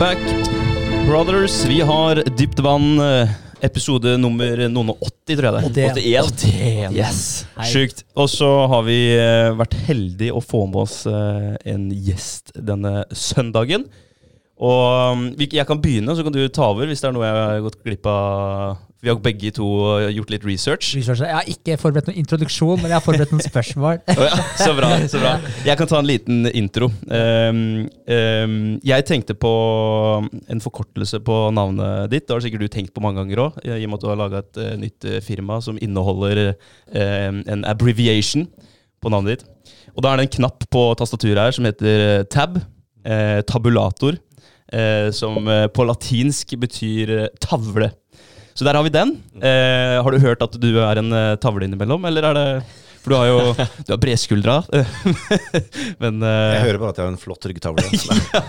Back, brothers. Vi har Dypt vann, eh, episode nummer noen og 80, tror jeg det er. 81. 81. Yes. Sjukt. Og så har vi eh, vært heldige å få med oss eh, en gjest denne søndagen. Og um, jeg kan begynne, så kan du ta over hvis det er noe jeg har gått glipp av. Vi har begge to eh, gjort litt research. research. Jeg har ikke forberedt noen introduksjon, men jeg har forberedt noen spørsmål. oh, ja, så bra. så bra Jeg kan ta en liten intro. Um, um, jeg tenkte på en forkortelse på navnet ditt. Det har sikkert du tenkt på mange ganger òg, i og med at du har laga et uh, nytt eh, firma som inneholder eh, en abbreviation på navnet ditt. Og da er det en knapp på tastaturet her som heter eh, tab. Uh, tabulator. eh, som eh, på latinsk betyr eh, tavle. Så der har vi den. Eh, har du hørt at du er en eh, tavle innimellom, eller er det For du har jo du har bredskuldra. Men uh, Jeg hører bare at jeg har en flott ryggtavle.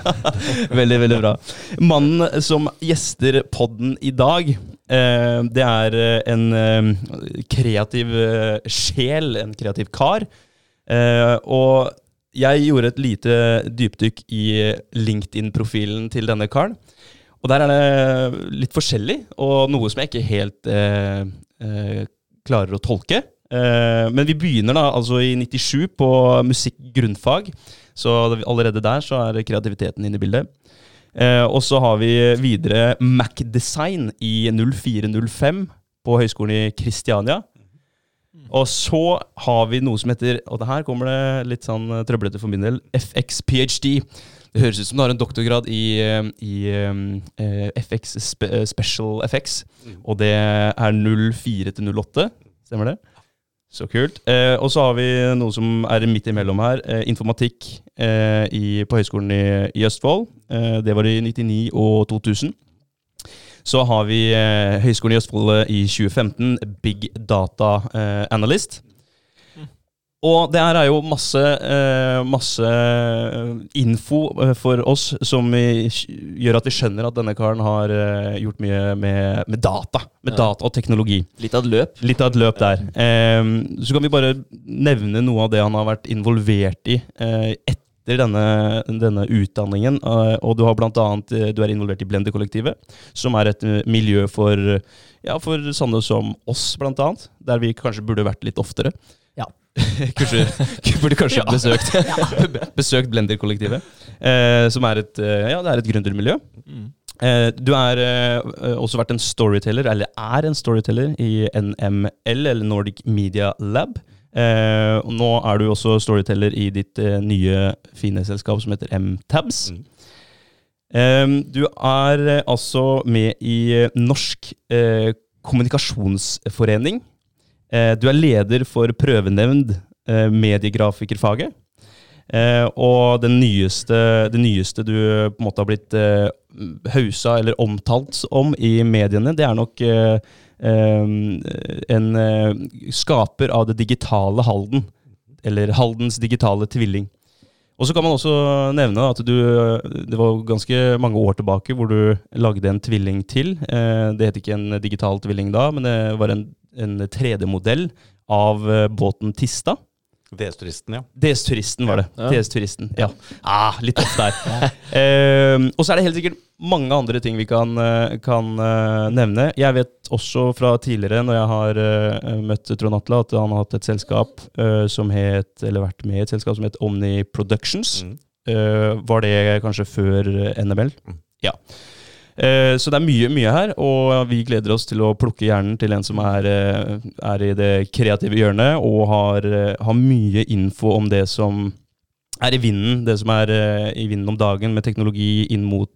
Veldig, veldig bra. Mannen som gjester podden i dag, uh, det er en uh, kreativ sjel, en kreativ kar. Og jeg gjorde et lite dypdykk i LinkedIn-profilen til denne karen. Og der er det litt forskjellig, og noe som jeg ikke helt eh, eh, klarer å tolke. Eh, men vi begynner da altså i 97 på musikk grunnfag, så allerede der så er kreativiteten inne i bildet. Eh, og så har vi videre Mac-design i 0405 på Høgskolen i Kristiania. Og så har vi noe som heter, og det her kommer det litt sånn trøblete for min del, FX PhD. Det høres ut som du har en doktorgrad i, eh, i uh, FX spe, eh, Special FX, og det er 04 til 08. Stemmer det? Så kult. Eh, og så har vi noe som er midt imellom her. Eh, informatikk eh, i, på Høgskolen i, i Østfold. Eh, det var i 99 og 2000. Så har vi eh, Høgskolen i Østfold eh, i 2015, Big Data eh, Analyst. Og det her er jo masse, eh, masse info eh, for oss som gjør at vi skjønner at denne karen har eh, gjort mye med, med data. Med Ja. data og teknologi. Litt av et løp. Litt av et løp der. Ja. så kan vi bare nevne noe av det han har vært involvert i eh, etter denne, denne utdanningen. Eh, og du har blant annet, eh, du er involvert i Blender-kollektivet, som er et eh, miljø for, ja, for sånne som oss, blant annet. Der vi kanskje burde vært litt oftere. Ja. kanskje, burde kanskje besøkt, besøkt Blender-kollektivet. Eh, som er et, eh, ja, det er et gründermiljø. Eh, du har eh, også vært en storyteller, eller er en storyteller, i NML, eller Nordic Media Lab. Eh, og nå er du også storyteller i ditt eh, nye fine selskap som heter MTabs. Mm. Eh, du er eh, altså med i Norsk eh, kommunikasjonsforening. Eh, du er leder for prøvenevnd eh, mediegrafikerfaget. Eh, og den nyeste, det nyeste du på en måte har blitt hausa eller omtalt om i mediene, det er nok en skaper av det digitale Halden. Eller Haldens digitale tvilling. Og så kan man også nevne at du Det var ganske mange år tilbake hvor du lagde en tvilling til. Eh, Det het ikke en digital tvilling da, men det var en, en 3D-modell av eh, båten Tista. DS-turisten, ja. DS-turisten var det. Ja. DS-turisten, ja. Ah, litt opp der. uh, og så er det helt sikkert mange andre ting vi kan, eh, kan uh, nevne. Jeg vet også fra tidligere, når jeg har uh, møtt Trond Atle, at han har hatt et selskap som het, eller vært med i et selskap som het Omni Productions. Mm. Eh, var det kanskje før NML? Mm. Ja. Eh, så det er mye, mye her, og vi gleder oss til å plukke hjernen til en som er, eh, er i det kreative hjørnet, og har, eh, har mye info om det som er i vinden, det som er i vinden om dagen, med teknologi inn mot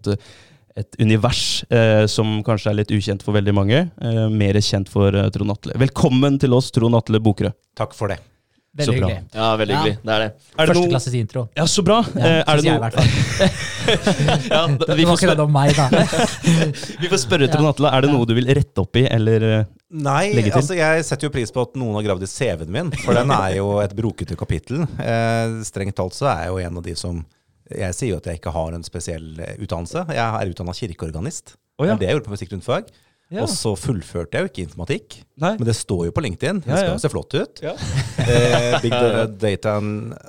et univers som kanskje er litt ukjent for veldig mange. Mer kjent for Trond Atle. Velkommen til oss, Trond Atle Bokerød. Takk for det. Så Veldig bra. hyggelig. Ja, veldig Ja. hyggelig. Det er det. Er det Førsteklasses intro. Ja, så bra! Ja, Eh, er det noe ja, Det var ikke det om meg, da. vi får spørre Trond Atle. Er det noe du vil rette opp i, eller eh, Nei, Legge til. altså jeg setter jo pris på at noen har gravd i CV-en min, for den er jo et brokete kapittel. Eh, strengt talt så er jeg jo en av de som Jeg sier jo at jeg ikke har en spesiell eh, utdannelse. Jeg er utdanna kirkeorganist. Oh, ja. Det er jeg gjorde på musikkgrunnfag. Ja. Og så fullførte jeg jo ikke informatikk. Nei. Men det står jo på LinkedIn. Det Ja, skal ja. jo se flott ut. Ja. Eh, big data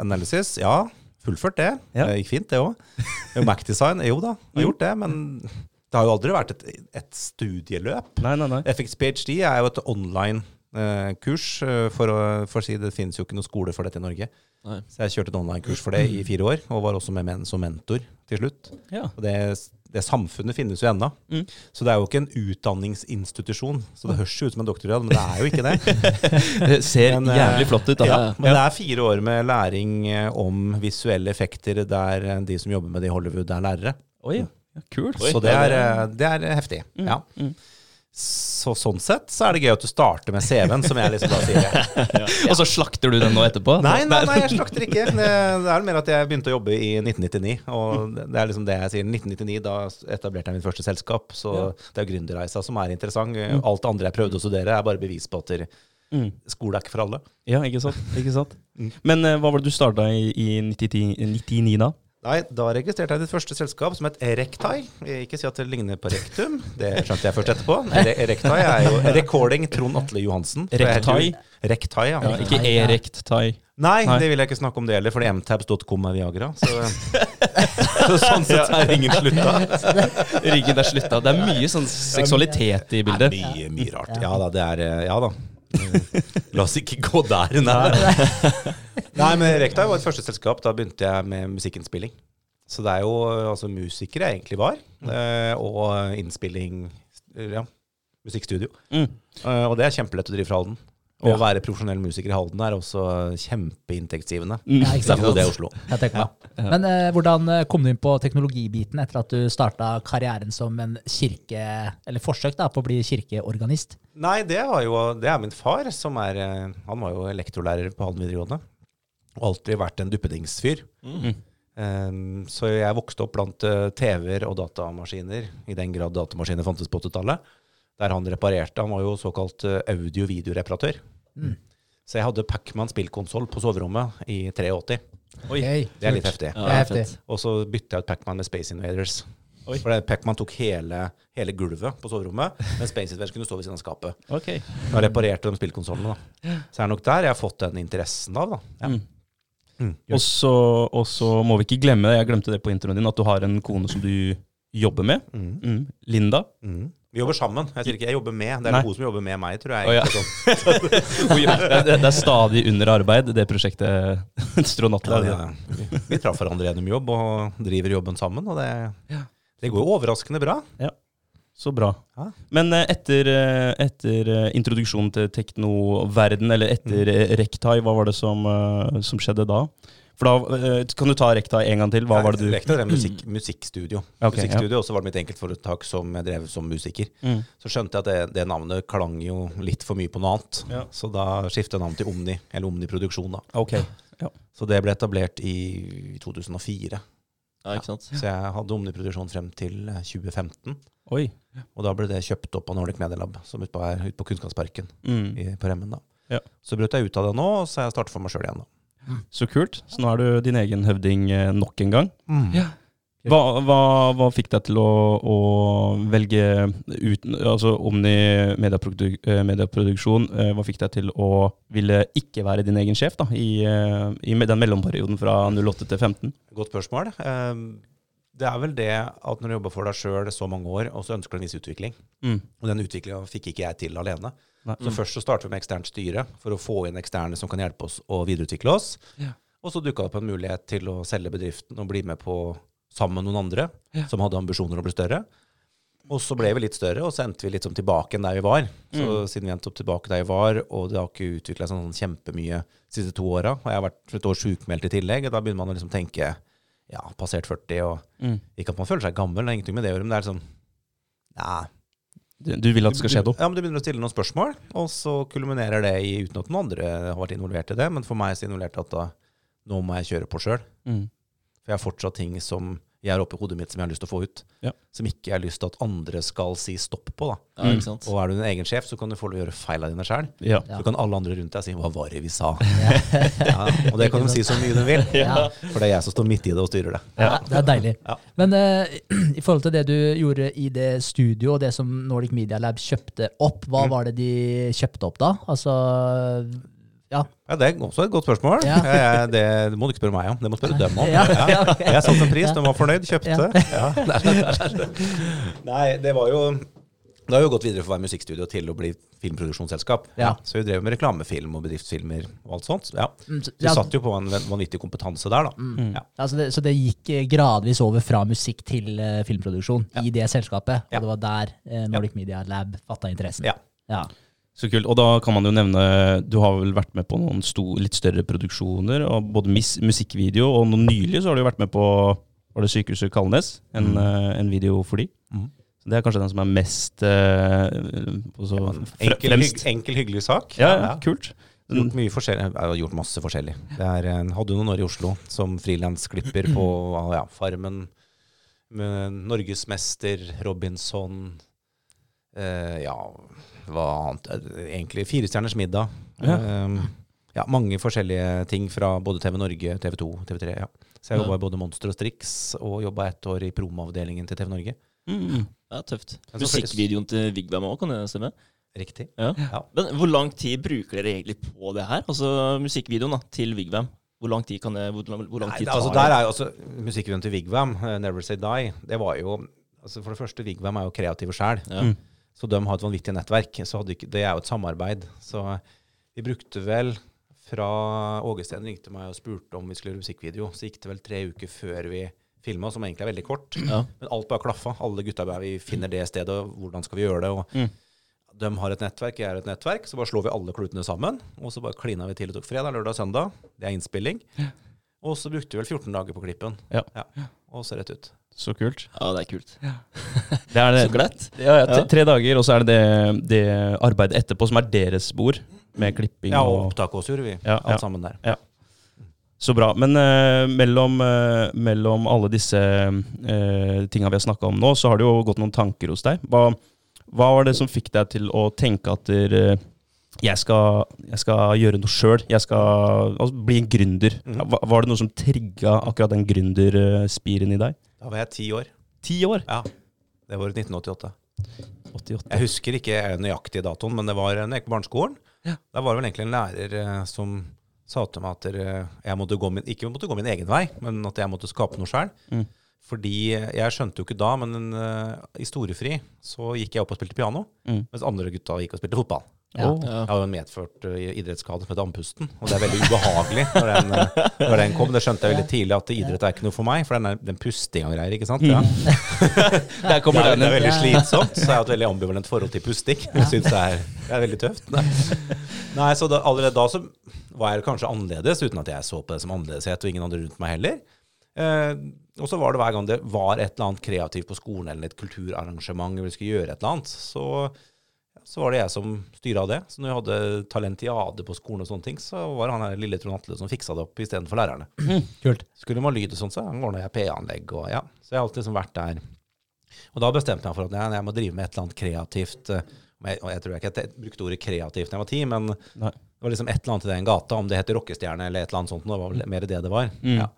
analysis, ja. fullført det. Ja. Det gikk fint, det òg. Mac-design, jo da, jeg har gjort det. Men det har jo aldri vært et, et studieløp. Nei, nei, nei. FX PhD er jo et online eh, kurs. eh, for, å, for å si Det finnes jo ikke noen skole for dette i Norge. Nei. Så jeg kjørte et online-kurs for det i fire år, og var også med men som mentor til slutt. Ja. Og det, det samfunnet finnes jo ennå. Mm. Så det er jo ikke en utdanningsinstitusjon. Så det høres jo ut som en doktorgrad, men det er jo ikke det. Det ser Men, eh, jævlig flott ut. Da. Ja, men det er fire år med læring eh, om visuelle effekter der eh, de som jobber med det i Hollywood, er lærere. Oi, ja, kult. Så det er, eh, det er heftig. Mm, Ja. mm. Så sånn sett så er det gøy at du starter med CV-en, som jeg liksom da sier. Og så slakter du den nå etterpå? Nei, nei, nei, jeg slakter ikke. Det, det er mer at jeg begynte å jobbe i 1999. Og det er liksom det jeg sier. 1999, da etablerte jeg mitt første selskap. Så Ja. det er gründerreisa som er interessant. Alt det andre jeg prøvde å studere, er bare bevis på at Mm. skole er ikke for alle. Ja, ikke sant. Ikke sant? Mm. Men eh, hva var det du starta i, i 99, 99 da? Nei, da registrerte jeg ditt første selskap som het Erektai Ikke si at det ligner på Rektum, det skjønte jeg først etterpå. Erektai er jo Recording Trond Atle Johansen. Jo- Rektai, ja. Ja, ikke ja. Nei, Nei. det vil jeg ikke snakke om det heller, fordi mtabs.com er Viagra. Så, så sånn sett er ringen slutta. Riggen er slutta. Det er mye sånn seksualitet i Det er bildet. mye, mye rart. Ja da, det er eh, Ja da. La oss ikke gå der. Nei, nei men Rekta var et første selskap. Da begynte jeg med musikkinnspilling. Så det er jo eh, altså musikere jeg egentlig var, eh, og innspilling Ja, musikkstudio. Mm. Eh, Og det er kjempelett å drive fra Halden. Å Ja. være profesjonell musiker i Halden er også kjempeinntektsgivende. Mm. Ja, ikke sant? Det er Oslo. Jeg tenker meg. Men eh, hvordan eh, kom du inn på teknologibiten etter at du starta karrieren som en kirke, eller forsøk da, på å bli kirkeorganist? Nei, det, var jo, det er min far, som er eh, Han var jo elektrolærer på Halden videregående. Og alltid vært en duppedingsfyr. Mm. Um, så jeg vokste opp blant eh, TV-er og datamaskiner, i den grad datamaskiner fantes på 80-tallet. Der han reparerte. Han var jo såkalt eh, audio-videoreparatør. Mm. Så jeg hadde Pacman spillkonsoll på soverommet i 83. Oi, Det er litt heftig. Ja, Det er heftig. Og så bytta jeg ut Pacman med Space Invaders. Oi. For Pacman tok hele, hele gulvet på soverommet, men Space Invaders kunne stå ved siden av skapet. Ok. Da reparerte de spillkonsollene. Så er det nok der jeg har fått den interessen av. da. Ja. Mm. Mm. Og så og så må vi ikke glemme, jeg glemte det på introen din, at du har en kone som du jobber med. Mm. Mm. Linda. Vi jobber sammen. Jeg sier ikke jeg jobber med. Det er Nei. hun som jobber med meg, tror jeg. Oh, ja. det, det er stadig under arbeid, det prosjektet Strån Ja, Ja, vi, traff hverandre gjennom jobb og driver jobben sammen. Og det, det går jo overraskende bra. Ja. Så bra. Men eh, etter, eh, etter eh, introduksjonen til teknoverden, eller etter Mm. Rektai, hva var det som, som skjedde da? For da eh, Kan du ta Rekta en gang til? Hva var det du Rekta det musikk, musikkstudio. Okay, musikkstudio, Og så var det mitt enkeltforetak som jeg drev som musiker. Mm. Så skjønte jeg at det, det navnet klang jo litt for mye på noe annet. Ja. Så da skiftet jeg navn til Omni, eller Omni Produksjon. da. Ok. Så det ble etablert i 2004. Ja, ikke sant? Så jeg hadde Omni Produksjon frem til eh, 2015. Oi. Og da ble det kjøpt opp av Nordic Medielab, som som ute på, ut på Kunnskapsparken Mm. i, på Remmen. da. Ja. Så brøt jeg ut av det nå, og så har jeg startet for meg sjøl igjen. da. Så kult. Så nå er du din egen høvding eh, nok en gang. Ja. Hva, hva, hva fikk deg til å, å velge uten, altså Omni medieprodu, eh, medieproduksjon? eh, Hva fikk deg til å ville ikke være din egen sjef da, i, i den mellomperioden fra 08 til 15? Godt spørsmål. Ehm, Det er vel det at når du jobber for deg sjøl så mange år, og så ønsker du en viss utvikling. Mm. Og den utviklinga fikk ikke jeg til alene. Nei. Så først så startet vi med eksternt styre for å få inn eksterne som kan hjelpe oss å videreutvikle oss. Ja. Og så dukka det opp en mulighet til å selge bedriften og bli med på sammen med noen andre Ja. som hadde ambisjoner om å bli større. Og så ble vi litt større, og så endte vi litt som tilbake enn der vi var. Så Mm. siden vi endte opp tilbake der vi var, og det har ikke utvikla seg sånn kjempemye de siste to åra, og jeg har vært et år sjukmeldt i tillegg, og da begynner man å liksom tenke ja, passert 40, og Mm. ikke at man føler seg gammel, det er ingenting med det å gjøre, men det er sånn Nei, Du, vil at det skal skje noe? ja, men Du begynner å stille noen spørsmål, og så kulminerer det i uten at noen andre har vært involvert i det. Men for meg så involverte at da, nå må jeg kjøre på sjøl. Mm. For jeg har fortsatt ting som jeg har oppi hodet mitt som jeg har lyst til å få ut. Ja. Som ikke jeg har lyst til at andre skal si stopp på. da. Ja, ikke sant? Og er du din egen sjef, så kan du få lov å gjøre feil av dine sjøl. Ja. Så kan alle andre rundt deg si 'hva var det vi sa'? ja, og det kan de si så mye de vil, Ja. for det er jeg som står midt i det og styrer det. Ja, det er deilig. Ja. Men uh, i forhold til det du gjorde i det studio, og det som Nordic Media Lab kjøpte opp, hva Mm. var det de kjøpte opp da? Altså Ja. Ja, Det er også et godt spørsmål. Ja. Jeg, det, det må du ikke spørre meg om, det må du spørre dem om. Ja, ja. Jeg satte en pris, de var fornøyd, kjøpte. Ja. Nei, det var jo Det har jo gått videre fra å være musikkstudio til å bli filmproduksjonsselskap. Ja. Så vi drev med reklamefilm og bedriftsfilmer og alt sånt. Ja. Mm, så- vi satt jo på en vanvittig kompetanse der, da. Ja. altså det, så det gikk eh, gradvis over fra musikk til eh, filmproduksjon i det selskapet. Ja. Og det var der eh, Nordic Media Lab fatta interessen. Ja. Så kult. Og da kan man jo nevne Du har vel vært med på noen sto, litt større produksjoner, og både musikkvideo, og noe nylig så har du jo vært med på Var det Sykehuset Kalnes? En, mm. en video for de. Mm. Så det er kanskje den som er mest uh, Enkel, hygg, enkel, hyggelig sak. Ja, ja, kult. Gjort mye forskjellig. Jeg har gjort masse forskjellig. Det er, hadde jo noen år i Oslo som frilansklipper på ja, Farmen, med Norgesmester, Robinson eh, Ja, hva annet egentlig Egentlig Firestjerners middag. Ja. Um, ja, mange forskjellige ting fra både TV Norge, TV 2, TV 3. Ja. Så jeg Ja. jobba i både Monster og Strix, og jobba ett år i promoavdelingen til TV Norge. Mm. Ja, tøft. Musikkvideoen til Vigvam òg, kan det stemme? Riktig. Ja. Ja. Men hvor lang tid bruker dere egentlig på det her? Altså musikkvideoen da, til Vigvam. Hvor lang tid kan det, hvor, lang- hvor lang Nei, tid tar altså, det? der er jo altså Musikkvideoen til Vigvam, eh, 'Never Say Die', det var jo altså For det første, Vigvam er jo kreativ sjæl. Ja. Mm. Så de har et vanvittig nettverk. Så ikke, det er jo et samarbeid. Så vi brukte vel fra Ågesten ringte meg og spurte om vi skulle gjøre musikkvideo. Så gikk det vel tre uker før vi filma, som egentlig er veldig kort. Ja. Men alt bare klaffa. Alle gutta bare Vi finner det stedet, og hvordan skal vi gjøre det? Og Mm. De har et nettverk, jeg har et nettverk. Så bare slår vi alle klutene sammen. Og så bare klina vi til og tok fredag, lørdag, søndag. Det er innspilling. Og så brukte vi vel 14 dager på klippen. Ja. Og så rett ut. Så kult. ja, det er kult. Det er det. Så glatt. Ja, ja, tre, dager, og så er det, det det arbeidet etterpå som er deres bord, med klipping Ja, og opptak også gjorde vi. Ja, Alt ja. sammen der. Så bra. Men uh, mellom, uh, mellom alle disse uh, tinga vi har snakka om nå, så har det jo gått noen tanker hos deg. Hva, hva var det som fikk deg til å tenke at der, jeg, skal, jeg skal gjøre noe sjøl? Jeg skal altså, bli en gründer. Mm. Hva- Var det noe som trigga akkurat den gründerspiren i deg? Da var jeg ti år. Ti år? Ja. Det var 1988. 88. Jeg husker ikke nøyaktig datoen, men det var når jeg gikk på barneskolen. Ja. Da var det vel egentlig en lærer eh, som sa til meg at eh, jeg måtte gå min, ikke måtte gå min egen vei, men at jeg måtte skape noe sjøl. Mm. Fordi jeg skjønte jo ikke da, men uh, i storefri så gikk jeg opp og spilte piano, Mm. mens andre gutta gikk og spilte fotball. Ja. Jeg har jo en medført uh, idrettsskade som heter andpusten, og det er veldig ubehagelig når den, uh, når den kom. Det skjønte jeg veldig tidlig at idrett er ikke noe for meg, for den, er- den pustinga og greier, ikke sant. Ja. Der Det kommer er, den det er veldig slitsomt, så jeg har et veldig ambivalent forhold til pusting. Jeg synes det er, det er veldig tøft. Nei så da, allerede da så var jeg kanskje annerledes, uten at jeg så på det som annerledeshet, og ingen andre rundt meg heller. Eh, og så var det hver gang det var et eller annet kreativt på skolen, eller et kulturarrangement, eller vi skulle gjøre et eller annet, så, så var det jeg som styra det. Så når vi hadde talentiade på skolen og sånne ting, så var han her lille Trond Atle som fiksa det opp istedenfor lærerne. Kult. Skulle man lyd og sånn, så ordna jeg PA-anlegg og ja. Så jeg har alltid liksom vært der. Og da bestemte jeg meg for at jeg, jeg må drive med et eller annet kreativt. eh, Og jeg, og jeg tror ikke jeg brukte ordet kreativt da jeg var ti, men Nei. det var liksom et eller annet i den gata, om det het rockestjerne eller et eller annet sånt. Det var vel mer det det var. Mm. Ja.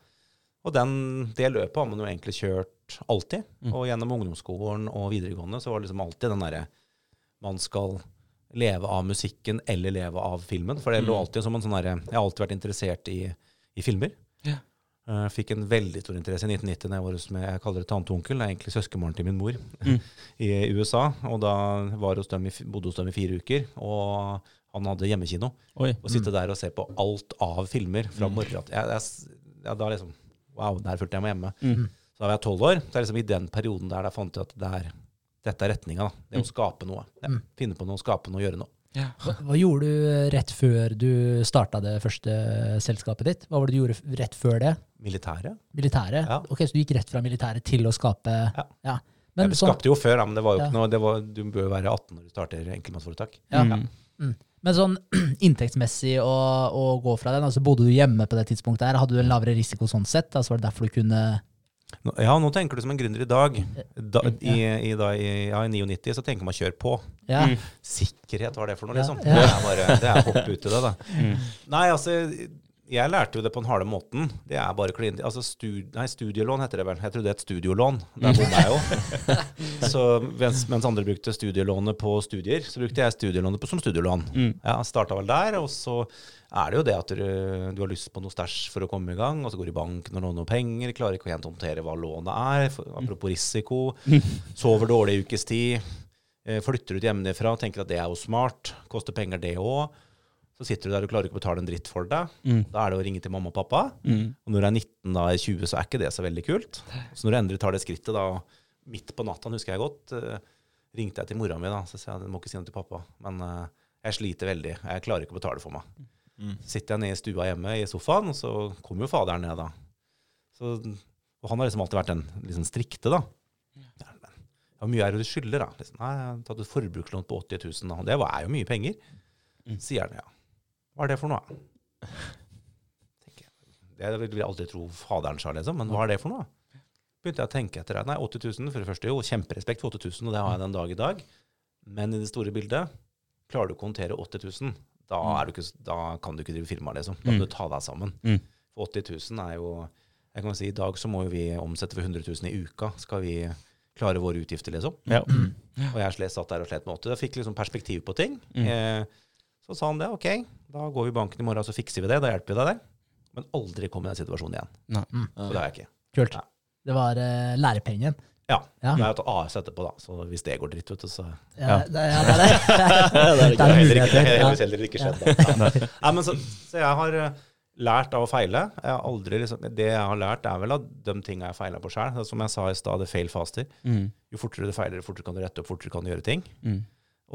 Og den, det løpet har man jo egentlig kjørt alltid. Mm. Og gjennom ungdomsskolen og videregående så var det liksom alltid den derre man skal leve av musikken eller leve av filmen. For det lå Mm. alltid som en sånn herre Jeg har alltid vært interessert i, i filmer. Ja. Jeg fikk en veldig stor interesse i 1990 da jeg var hos med, jeg kaller det tante og onkel. Det er egentlig søskenbarn til min mor Mm. i USA. Og da var hos i, bodde hos dem i fire uker. Og han hadde hjemmekino. Oi. Og sitte der og se på alt av filmer fra morgenen til ja, Da liksom Wow, der fulgte jeg meg hjemme. Mm. Så da var jeg tolv år. Så er liksom i den perioden der jeg fant ut at det er, dette er retninga. da. Det å skape noe. Ja, Mm. finne på noe, skape noe, gjøre noe. Hva, hva gjorde du rett før du starta det første selskapet ditt? Hva var det du gjorde rett før det? Militæret. Militæret? Ja. Ok, Så du gikk rett fra militæret til å skape Ja. Men jeg sånn, skapte jo før, men det var jo Ja. ikke noe det var, Du bør være 18 når du starter enkeltmannsforetak. ja. Mm. Mm. Men sånn inntektsmessig å, å gå fra den, altså bodde du hjemme på det tidspunktet her? Hadde du en lavere risiko sånn sett? Altså var det derfor du kunne Ja, nå tenker du som en gründer i dag. Da, i, i, da, i, ja, I 99 så tenker man kjør på. Ja. Mm. Sikkerhet, hva er det for noe, liksom? ja. Det er bare det er hopp ut i det, da. Mm. Nei, altså jeg lærte jo det på den harde måten. Det er bare klin... Altså stud, nei, studielån heter det vel. Jeg trodde det het studiolån. Der bomma jeg jo. Så mens, mens andre brukte studielånet på studier, så brukte jeg studielånet på, som studielån. Mm. Ja, Starta vel der, og så er det jo det at du, du har lyst på noe stæsj for å komme i gang, og så går du i banken og låner noe penger, klarer ikke å helt håndtere hva lånet er, apropos risiko. Sover dårlig i ukes tid. eh, Flytter ut hjemmefra, tenker at det er jo smart. Koster penger, det òg. Så sitter du der og klarer ikke å betale en dritt for deg. Mm. Da er det å ringe til mamma og pappa. Mm. Og når du er 19 da, i 20, så er ikke det så veldig kult. Så når du endelig tar det skrittet da, midt på natta, husker jeg godt, uh, ringte jeg til mora mi da, så sa jeg du må ikke si noe til pappa. Men uh, jeg sliter veldig. Jeg klarer ikke å betale for meg. Mm. Så sitter jeg nede i stua hjemme i sofaen, og så kommer jo faderen ned da. Så, og han har liksom alltid vært den liksom strikte da. Ja, men, Hvor mye er det du skylder da? Liksom, Nei, jeg har tatt et forbrukslån på 80 000 da. Det er jo mye penger. Mm. Sier han ja. Hva er det for noe? Jeg. Det vil aldri tro faderen sa, liksom. Men hva er det for noe? Begynte jeg å tenke etter det. Nei, 80 000, for det første, jo, kjemperespekt for 80 000, og det har jeg den dag i dag. Men i det store bildet, klarer du ikke å håndtere 80 000, da, er du ikke, da kan du ikke drive firma, liksom. Da må Mm. du ta deg sammen. Mm. For 80 000 er jo jeg kan si I dag så må jo vi omsette for 100 000 i uka. Skal vi klare våre utgifter, liksom? Ja. Og jeg satt der og slet med 80. Jeg fikk liksom perspektiv på ting. Mm. Eh, så sa han det. OK, da går vi i banken i morgen, så fikser vi det. Da hjelper vi deg der. Men aldri kom i den situasjonen igjen. Nei. Så det har jeg ikke. Kult. Ja. Det var uh, lærepengen. Ja. Ja. Jeg har tatt AS etterpå, da. Så hvis det går dritt, vet du, så Ja, det, ja, det er det. det er det er heller ikke. Ja. heller, ikke skjedd, da. Ja. Nei, men så, så jeg har eh, lært av å feile. Jeg har aldri liksom, det jeg har lært, er vel at de tingene jeg feila på sjøl. Som jeg sa i stad, det fail faster. Mm. Jo fortere du feiler, jo fortere kan du rette opp, fortere kan du gjøre ting. Mm.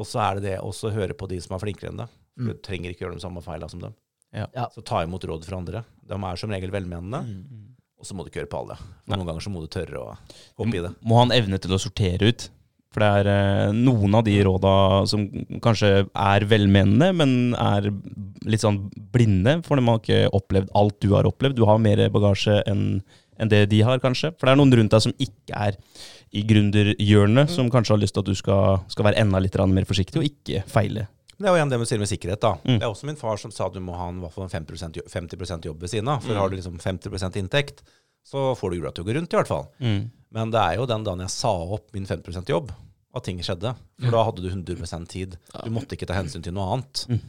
Og så er det det også å høre på de som er flinkere enn deg. For Mm. Du trenger ikke gjøre de samme feilene som dem. Ja. Så ta imot råd fra andre. De er som regel velmenende. Mm. Og så må du ikke høre på alle. For noen ganger så må du tørre å hoppe i det. Må ha en evne til å sortere ut. For det er eh, noen av de råda som kanskje er velmenende, men er litt sånn blinde, for de har ikke opplevd alt du har opplevd. Du har mer bagasje enn enn det de har, kanskje. For det er noen rundt deg som ikke er i gründerhjørnet, som kanskje har lyst til at du skal, skal være enda litt mer forsiktig og ikke feile. Det er jo igjen det med med sikkerhet. da. Mm. Det er også min far som sa at du må ha en, i hvert fall en 50% jobb ved siden av. For Mm. har du liksom 50% inntekt, så får du jula til å gå rundt, i hvert fall. Mm. Men det er jo den dagen jeg sa opp min 50% jobb, at ting skjedde. For da hadde du 100% tid. Du måtte ikke ta hensyn til noe annet. Mm.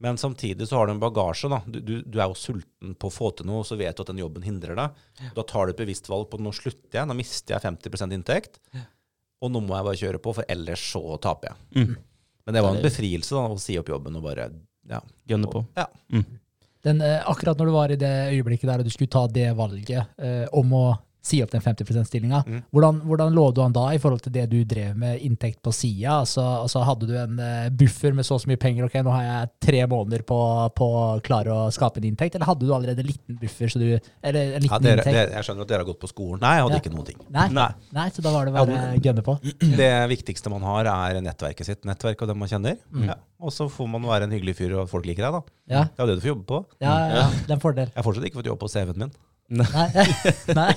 Men samtidig så har du en bagasje. da. Du, du, du er jo sulten på å få til noe, så vet du at den jobben hindrer deg. Da tar du et bevisst valg på at nå slutter jeg, nå mister jeg 50% inntekt. Og nå må jeg bare kjøre på, for ellers så taper jeg. Mm. Men det var en befrielse da, å si opp jobben og bare ja. Gønne på. Ja. Den, eh, akkurat når du var i det øyeblikket der og du skulle ta det valget eh, om å si opp den 50 %-stillinga, Mm. hvordan, hvordan lå du an da i forhold til det du drev med inntekt på sida? Altså, altså, hadde du en eh, buffer med så og så mye penger, ok, nå har jeg tre måneder på, på å klare å skape en inntekt, eller hadde du allerede en liten buffer, så du, eller en Ja, liten dere, inntekt? Det, jeg skjønner at dere har gått på skolen. Nei, jeg hadde Ja. ikke noen ting. Nei, Nei. nei, så da var det bare Ja, gønne på. Det viktigste man har, er nettverket sitt. Nettverk og dem man kjenner. Mm. Ja. Og så får man være en hyggelig fyr, og folk liker deg, da. Ja, Det er jo det du får jobbe på. ja, ja, ja, det er en fordel. Jeg har fortsatt ikke fått jobb på CV-en min. Nei, nei.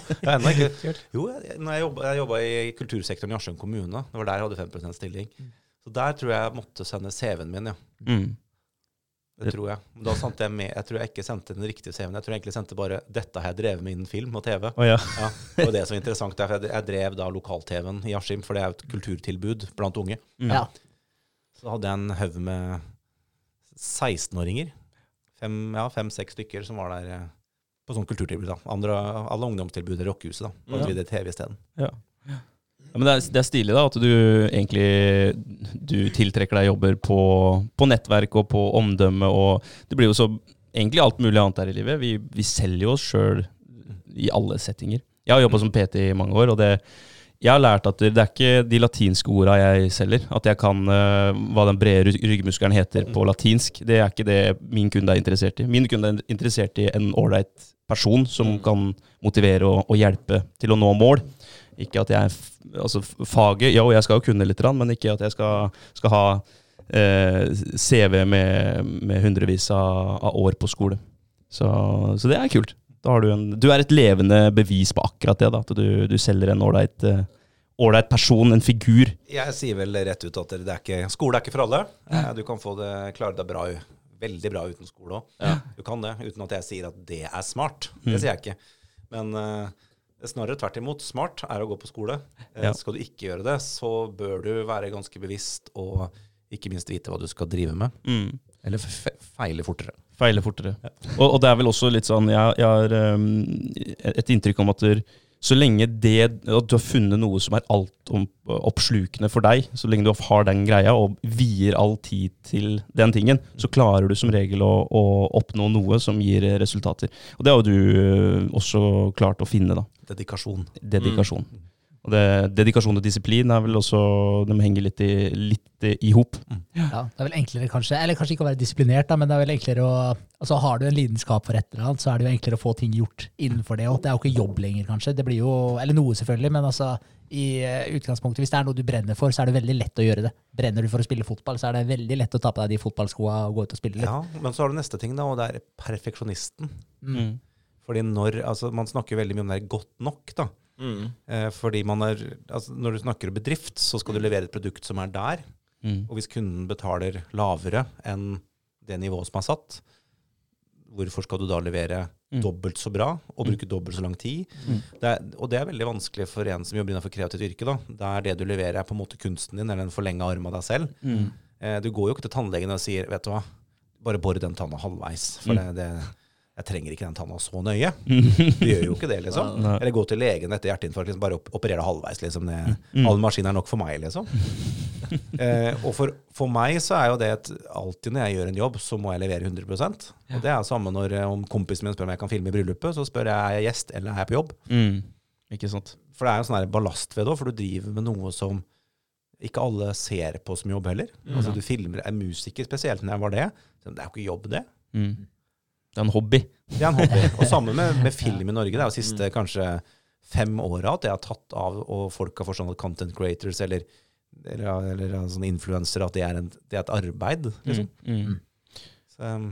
Ikke Jo, jeg, når jeg jobba, jeg jobba i kultursektoren i Askim kommune. Det var der jeg hadde 5 stilling. Mm. Så der tror jeg jeg måtte sende CV-en min, ja. Mm. Det tror jeg. Da sendte jeg med, jeg tror jeg ikke sendte den riktige CV-en. Jeg tror jeg egentlig sendte bare 'dette har jeg drevet med innen film og TV'. Oh, ja. Ja, det var det som er interessant. er at Jeg jeg drev da lokal-TV-en i Askim, for det er jo et kulturtilbud blant unge. Mm. Ja. Så hadde jeg en haug med 16-åringer. Fem, ja, fem-seks stykker som var der eh, på sånn kulturtilbud. da. Andre, alle ungdomstilbud i Rockehuset. da. Da hadde vi det TV isteden. Ja, men det er, det er stilig da, at du egentlig du tiltrekker deg jobber på, på nettverk og på omdømme. og Det blir jo så egentlig alt mulig annet her i livet. Vi, vi selger jo oss sjøl i alle settinger. Jeg har jobba som PT i mange år, og det, jeg har lært at det, er ikke de latinske orda jeg selger. At jeg kan uh, hva den brede ryggmuskelen heter på latinsk. Det er ikke det min kunde er interessert i. Min kunde er interessert i en ålreit person som kan motivere og, og hjelpe til å nå mål. Ikke at jeg er Altså, faget Jo, jeg skal jo kunne litt, men ikke at jeg skal, skal ha eh, CV med, med hundrevis av, av år på skole. Så, så det er kult. Du, en, du er et levende bevis på akkurat det. Da, at du, du selger en ålreit eh, ålreit person, en figur. Jeg sier vel rett ut at det er ikke, skole er ikke for alle. Eh, Du kan få det, klare deg bra veldig bra uten skole òg. Ja. Du kan det, uten at jeg sier at det er smart. Mm. Det sier jeg ikke. Men uh, er snarere tvert imot. Smart er å gå på skole. Ja. Skal du ikke gjøre det, så bør du være ganske bevisst og ikke minst vite hva du skal drive med. Mm. Eller feile fortere. Feile fortere. Og, og det er vel også litt sånn Jeg, jeg har um, et inntrykk om at der, så lenge det at du har funnet noe som er altoppslukende for deg, så lenge du har den greia og vier all tid til den tingen, så klarer du som regel å, å oppnå noe som gir resultater. Og det har jo du øh, også klart å finne, da. Dedikasjon. Dedikasjon. Og det, dedikasjon og disiplin er vel også De henger litt i, litt i, i hop. Ja, det er vel enklere kanskje, eller kanskje ikke å være disiplinert, da, men det er vel enklere å altså Har du en lidenskap for et eller annet, så er det jo enklere å få ting gjort innenfor det. Og det er jo ikke jobb lenger, kanskje. Det blir jo, Eller noe, selvfølgelig, men altså i eh, utgangspunktet, hvis det er noe du brenner for, så er det veldig lett å gjøre det. Brenner du for å spille fotball, så er det veldig lett å ta på deg de fotballskoa og gå ut og spille litt. Ja, men så har du neste ting, da, og det er perfeksjonisten. Mm. Fordi når, altså Man snakker veldig mye om det er godt nok. da. Mm. Eh, fordi man er, altså Når du snakker om bedrift, så skal du levere et produkt som er der. Mm. Og hvis kunden betaler lavere enn det nivået som er satt, hvorfor skal du da levere Mm. dobbelt så bra og bruke dobbelt så lang tid? Mm. Det er, og det er veldig vanskelig for en som jobber innenfor kreativt yrke. da. Der det du leverer, er på en måte kunsten din, eller en forlenga arm av deg selv. Mm. Eh, du går jo ikke til tannlegen og sier vet du hva, bare bor den tanna halvveis. For Mm. det, det, jeg trenger ikke den tanna så nøye. Du gjør jo ikke det, liksom. Eller gå til legen etter hjerteinfarkt, liksom, bare op operere halvveis. liksom. Det, Mm. All maskin er nok for meg, liksom. Eh, og for, for meg så er jo det at alltid når jeg gjør en jobb, så må jeg levere 100 Og det er samme når eh, om kompisen min spør om jeg kan filme i bryllupet, så spør jeg er jeg gjest eller er jeg på jobb. Mm. Ikke sant. For det er jo sånn ballast ved det òg, for du driver med noe som ikke alle ser på som jobb heller. Altså Du filmer en musiker, spesielt når jeg var det. Så det er jo ikke jobb, det. Mm. Det er en hobby. Det er en hobby. Og samme med, med film i Norge. Det er jo siste kanskje fem åra at det har tatt av, og folk har forstått at content creators eller, eller, eller sånne influensere, at det er, en, det er et arbeid. Liksom. Mm. Mm. Så, um,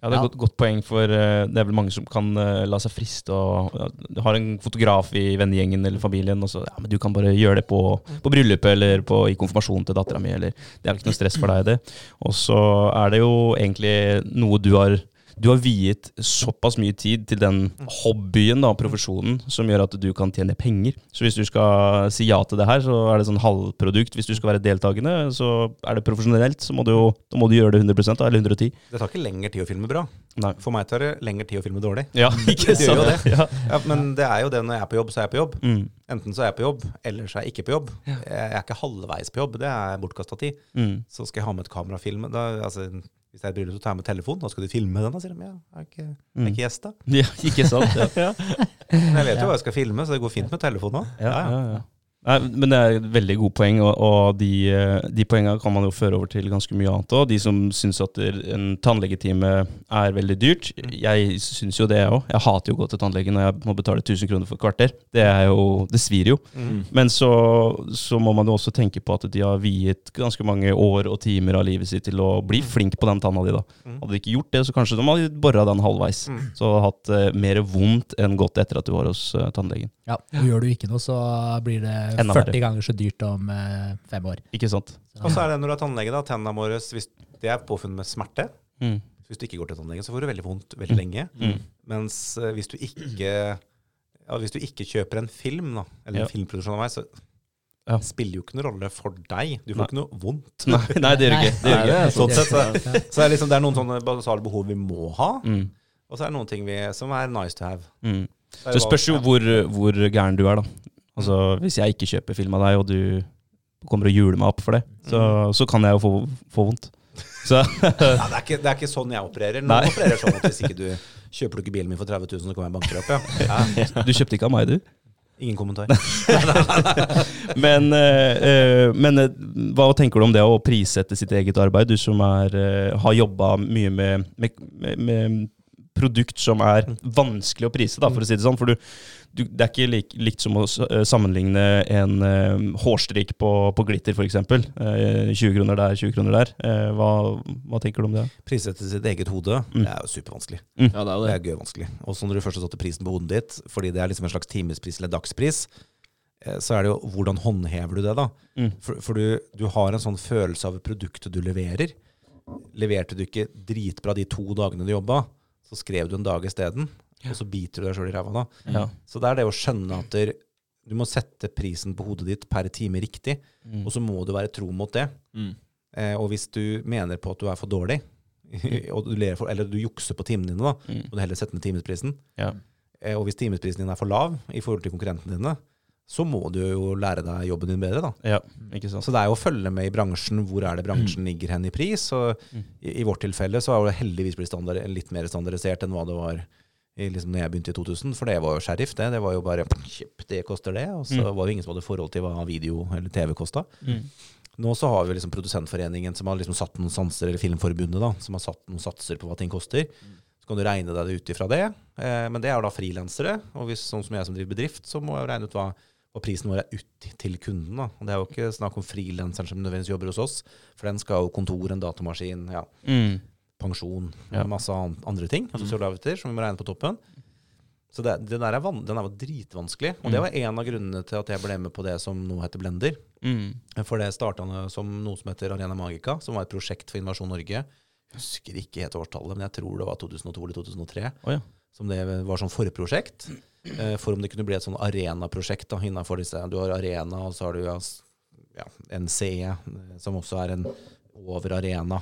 Ja, det er Ja. et godt, godt poeng, for eh, det er vel mange som kan eh, la seg friste og ja, Du har en fotograf i vennegjengen eller familien, og så ja, men du kan bare gjøre det på, på bryllupet eller på, i konfirmasjonen til dattera mi, eller Det er ikke noe stress for deg, det. Og så er det jo egentlig noe du har du har viet såpass mye tid til den hobbyen, da, profesjonen, som gjør at du kan tjene penger. Så hvis du skal si ja til det her, så er det sånn halvprodukt. Hvis du skal være deltakende, så er det profesjonelt, så må du, da må du gjøre det 100 da, eller 110 det tar ikke lengre tid å filme bra. Nei. For meg tar det lengre tid å filme dårlig. Ja, ikke Det gjør jo sant? Ja. Ja, men det er jo det når jeg er på jobb, så er jeg på jobb. Mm, Enten så er jeg på jobb, eller så er jeg ikke på jobb. Jeg er ikke halvveis på jobb. Det er bortkasta tid. mm. Så skal jeg ha med et kamerafilm. Da, altså, hvis det er et bryllup, så tar jeg med telefonen. Da skal du filme den. Da sier de ja, jeg er ikke, jeg er ikke gjest, da. Ja, ikke sant? Ja. Men jeg vet jo hva jeg skal filme, så det går fint med telefon òg. Ja, ja, ja. Nei, men det er et veldig gode poeng, og, og de, eh, de poengene kan man jo føre over til ganske mye annet òg. De som syns at en tannlegetime er veldig dyrt. Jeg syns jo det, jeg òg. Jeg hater jo å gå til tannlegen når jeg må betale 1000 kroner for et kvarter. Det er jo, det svir jo. Mm. Men så, så må man jo også tenke på at de har viet ganske mange år og timer av livet sitt til å bli flink på den tanna di. da. Mm. Hadde de ikke gjort det, så kanskje de hadde bora den halvveis. Mm. Så hadde hatt eh, mer vondt enn godt etter at du var hos eh, tannlegen. Ja, og Gjør du ikke noe, så blir det 40 verre. ganger så dyrt om eh, fem år. Ikke sant? Så- Og så er det når du er tannlege, da. Tennene våre, hvis det er påfunnet med smerte. Mm. Hvis du ikke går til tannlegen, så får du veldig vondt veldig lenge. Mm. Mens eh, hvis du ikke ja, hvis du ikke kjøper en film, da, eller Ja. en filmproduksjon av meg, så Ja. spiller jo ikke noen rolle for deg. Du får Nei. ikke noe vondt. Nei, nei, det gjør det ikke. Det gjør ikke. Sånn sett, så, så er det, liksom, det er noen sånne basale behov vi må ha, Mm. og så er det noen ting vi, som er nice to have. Mm. Så Det spørs jo hvor, hvor gæren du er, da. Altså, Hvis jeg ikke kjøper film av deg, og du kommer og juler meg opp for det, så, så kan jeg jo få, få vondt. Så Ja, det, er ikke, det er ikke sånn jeg opererer. Nå Nei. opererer sånn at hvis ikke du kjøper du ikke bilen min for 30 000, så kommer jeg banker opp. Ja. Ja, du kjøpte ikke av meg, du? ingen kommentar. Men, eh, men uh, hva tenker du om det å prissette sitt eget arbeid? Du som er, uh, har jobba mye med, med, med, med produkt som er vanskelig å prise, da, for å si det sånn. For du, du, det er ikke lik, likt som å eh, sammenligne en uh, hårstrikk på, på glitter, f.eks. Uh, 20 kroner der, 20 kroner der. Uh, hva, hva tenker du om det? Prissette sitt eget hode, Mm. det er jo supervanskelig. Ja, det er jo Det det. er gøy vanskelig. Og så når du først har satt prisen på hodet ditt, fordi det er liksom en slags timespris eller dagspris, så er det jo hvordan håndhever du det, da? Mm. For, for du, du har en sånn følelse av produktet du leverer. leverte du ikke dritbra de to dagene du jobba, så skrev du en dag isteden, og så biter du deg sjøl i ræva da. Ja. Så det er det å skjønne at der, du må sette prisen på hodet ditt per time riktig, Mm. og så må du være tro mot det. Mm. Eh, og hvis du mener på at du er for dårlig, og du ler for, eller du jukser på timene dine, da, Mm. må du heller sette ned timesprisen. Ja. Eh, og hvis timesprisen din er for lav i forhold til konkurrentene dine, så må du jo lære deg jobben din bedre, da. ja, ikke sant. Så det er jo å følge med i bransjen. Hvor er det bransjen ligger hen i pris? Og Mm. i, i vårt tilfelle så har det heldigvis blitt standard, litt mer standardisert enn hva det var i, liksom, når jeg begynte i 2000. For det var jo sheriff, det. Det var jo bare det koster det. Og så Mm. var det ingen som hadde forhold til hva video eller TV kosta. Mm. Nå så har vi liksom Produsentforeningen som har liksom satt noen sanser, eller Filmforbundet, da, som har satt noen satser på hva ting koster. Så kan du regne deg det ut ifra det. Eh, men det er da frilansere. Og hvis sånn som jeg som driver bedrift, så må jeg jo regne ut hva, hva prisen vår er ut til kunden. da. Og det er jo ikke snakk om frilanseren som nødvendigvis jobber hos oss, for den skal jo kontor, en datamaskin, ja, Mm. pensjon, Ja. masse andre ting, altså sosiale som vi må regne på toppen. Så det, det der er van, den er dritvanskelig. Og det var en av grunnene til at jeg ble med på det som nå heter Blender. Mm. For det starta som noe som heter Arena Magica, som var et prosjekt for Innovasjon Norge. Jeg husker ikke helt årstallet, men jeg tror det var 2002 eller 2003. Oh, ja. Som det var som forprosjekt. Eh, for om det kunne bli et sånn arenaprosjekt innafor disse. Du har Arena, og så har du ja, NCE, eh, som også er en over Arena.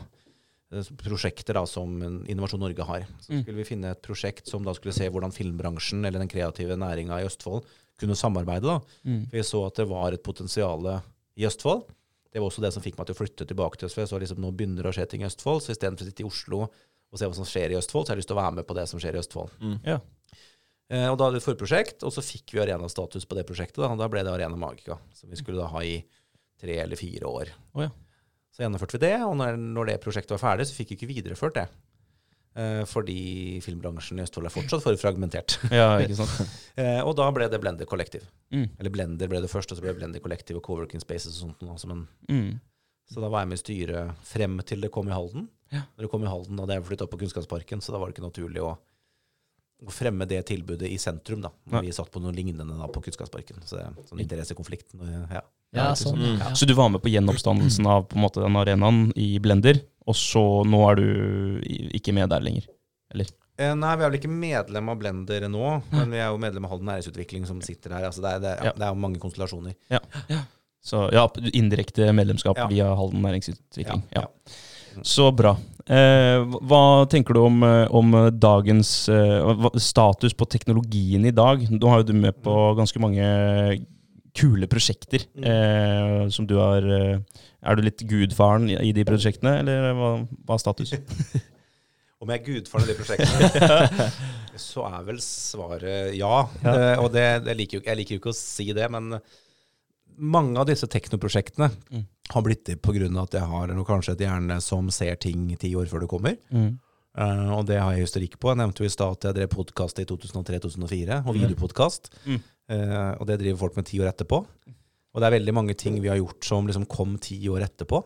Eh, Prosjekter da, som Innovasjon Norge har. Så Mm. skulle vi finne et prosjekt som da skulle se hvordan filmbransjen eller den kreative næringa i Østfold kunne samarbeide. da. Mm. For jeg så at det var et potensial i Østfold. Det var også det som fikk meg til å flytte tilbake til Østfold. Så liksom nå begynner det å skje ting i Østfold, så istedenfor å sitte i Oslo og se hva som skjer i Østfold, så har jeg lyst til å være med på det som skjer i Østfold. Ja. Eh, og da hadde vi et forprosjekt, og så fikk vi arenastatus på det prosjektet. Da, da ble det Arena Magica, som vi skulle da ha i tre eller fire år. Oh, ja. Så gjennomførte vi det, og når, når det prosjektet var ferdig, så fikk vi ikke videreført det. Eh, fordi filmbransjen i Østfold er fortsatt for fragmentert. ja, ikke sant. Eh, og da ble det Blender Collective. Mm. Eller Blender ble det først, og så ble det Blender Collective og Coworking Spaces og sånt. nå, men, Mm. så da var jeg med i styret frem til det kom i Halden. Ja. Når det kom i Halden, hadde jeg flytta opp på Kunnskapsparken, så da var det ikke naturlig å, å fremme det tilbudet i sentrum, da. Når Nei. vi satt på noe lignende da på Kunnskapsparken. Så sånn interessekonflikt. Ja. Ja, sånn. mm. Ja. Så du var med på gjenoppstandelsen av på en måte den arenaen i Blender, og så nå er du ikke med der lenger? Eh, nei, vi er vel ikke medlem av Blender nå, men vi er jo medlem av Halden Næringsutvikling som sitter her. Altså det, er, det, er- ja, Ja. det er jo mange konstellasjoner. Så ja, indirekte medlemskap Ja. via Halden næringsutvikling. Ja. Så bra. Eh, hva tenker du om, eh, om dagens eh, status på teknologien i dag? Nå har jo du med på ganske mange kule prosjekter Mm. eh, som du har eh, Er du litt gudfaren i, i de prosjektene, eller hva, hva er status? Om jeg er gudfaren i de prosjektene, så er vel svaret ja. Ja. Eh, og det, det liker jo, jeg liker jo ikke å si det, men mange av disse teknoprosjektene Mm. Har blitt til av at jeg har noe, kanskje et hjerne som ser ting ti år før det kommer. Mm. Uh, og det har jeg historikk på. Jeg nevnte jo i stad at jeg drev podkast i 2003-2004, og videopodkast. Mm. Uh, og det driver folk med ti år etterpå. Og det er veldig mange ting vi har gjort som liksom kom ti år etterpå.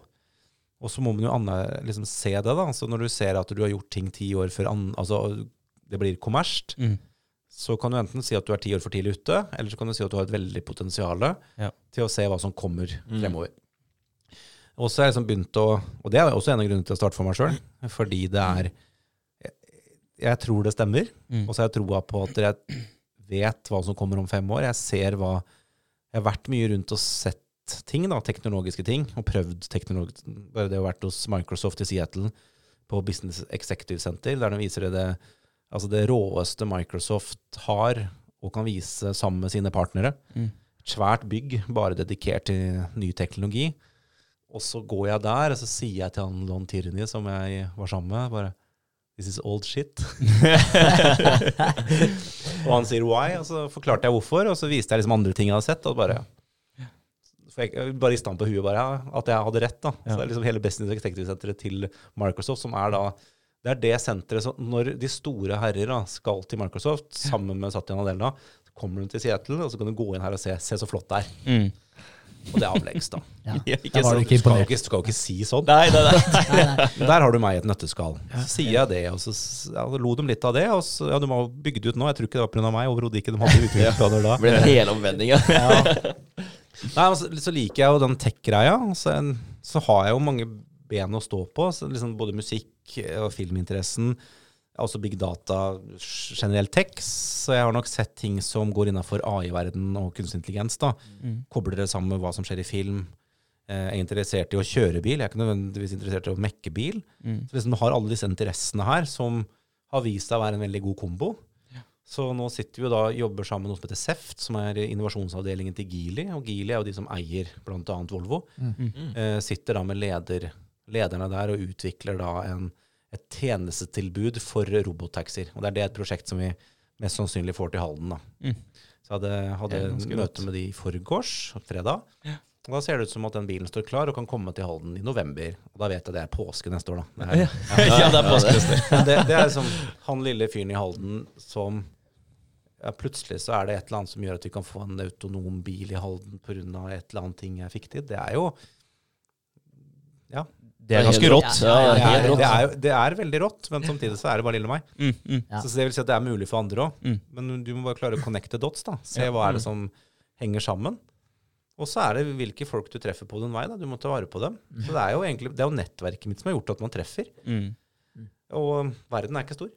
Og så må man jo anna, liksom se det, da. Så når du ser at du har gjort ting ti år før an, altså, det blir kommersielt, Mm. så kan du enten si at du er ti år for tidlig ute, eller så kan du si at du har et veldig potensial Ja. til å se hva som kommer Mm. fremover. Og så har jeg liksom begynt å Og det er også en av grunnene til å starte for meg sjøl, fordi det er jeg, jeg tror det stemmer, Mm. og så har jeg troa på at jeg vet hva som kommer om fem år. Jeg ser hva Jeg har vært mye rundt og sett ting, da, teknologiske ting, og prøvd teknologi Bare det å ha vært hos Microsoft i Seattle på Business Executive Center, der de viser det, Altså det råeste Microsoft har og kan vise sammen med sine partnere. Mm. Svært bygg bare dedikert til ny teknologi. Og så går jeg der, og så sier jeg til han Lon Tierney, som jeg var sammen med, bare This is old shit. og han sier why, og så forklarte jeg hvorfor, og så viste jeg liksom andre ting jeg hadde sett, og bare jeg, bare i stand på huet bare, ja, at jeg hadde rett. da. Ja. Så det er liksom hele Business Executive-senteret til Microsoft, som er da det er det senteret som Når de store herrer da, skal til Microsoft sammen med Satya Nadella, så kommer de til Seattle, og så kan du gå inn her og se, se så flott det er. Mm. Og det er avleggs, da. Ja. Ja, ikke sant. du ikke skal jo ikke, skal ikke si sånn. Nei, nei, nei. Der har du meg i et nøtteskall. Så sier jeg det, og så ja, lo de litt av det. Og så, ja, de har bygd ut nå. Jeg tror ikke det var pga. meg, overhodet ikke. De hadde utviklingsplaner da. Det ble en helomvending, ja. Ja. Nei, så, så liker jeg jo den tech-greia. Så, så har jeg jo mange ben å stå på. Så liksom både musikk og filminteressen, også big data, generell tech. Så jeg har nok sett ting som går innafor AI-verden og kunstig intelligens. da. Mm. Kobler det sammen med hva som skjer i film. Eh, Jeg er interessert i å kjøre bil, jeg er ikke nødvendigvis interessert i å mekke bil. Mm. Så liksom du har alle disse interessene her som har vist seg å være en veldig god kombo. Så nå sitter vi da og jobber sammen med noe som heter SEFT, som er innovasjonsavdelingen til Geely. Og Geely er jo de som eier bl.a. Volvo. Mm. Eh, sitter da med leder, lederne der og utvikler da en, et tjenestetilbud for robottaxier. Og det er det et prosjekt som vi mest sannsynlig får til Halden. da. Mm. Så hadde, hadde møte med de i forgårs, fredag. Og da ser det ut som at den bilen står klar og kan komme til Halden i november. Og da vet jeg det er påske neste år, da. Det er, ja, det er påskefester. år. det, det er liksom han lille fyren i Halden som ja, Plutselig så er det et eller annet som gjør at vi kan få en autonom bil i Halden pga. et eller annet ting jeg fikk til. Det er jo Ja. Det er ganske rått. Ja, det er Det er, det, er, det er veldig rått, men samtidig så er det bare lille meg. Mm, mm. Ja. Så det vil si at det er mulig for andre òg. Mm. Men du må bare klare å connecte dots. da. Se hva er det Mm. som henger sammen. Og så er det hvilke folk du treffer på din vei. da. Du må ta vare på dem. Så det er jo egentlig, det er jo nettverket mitt som har gjort at man treffer. Mm. Og verden er ikke stor.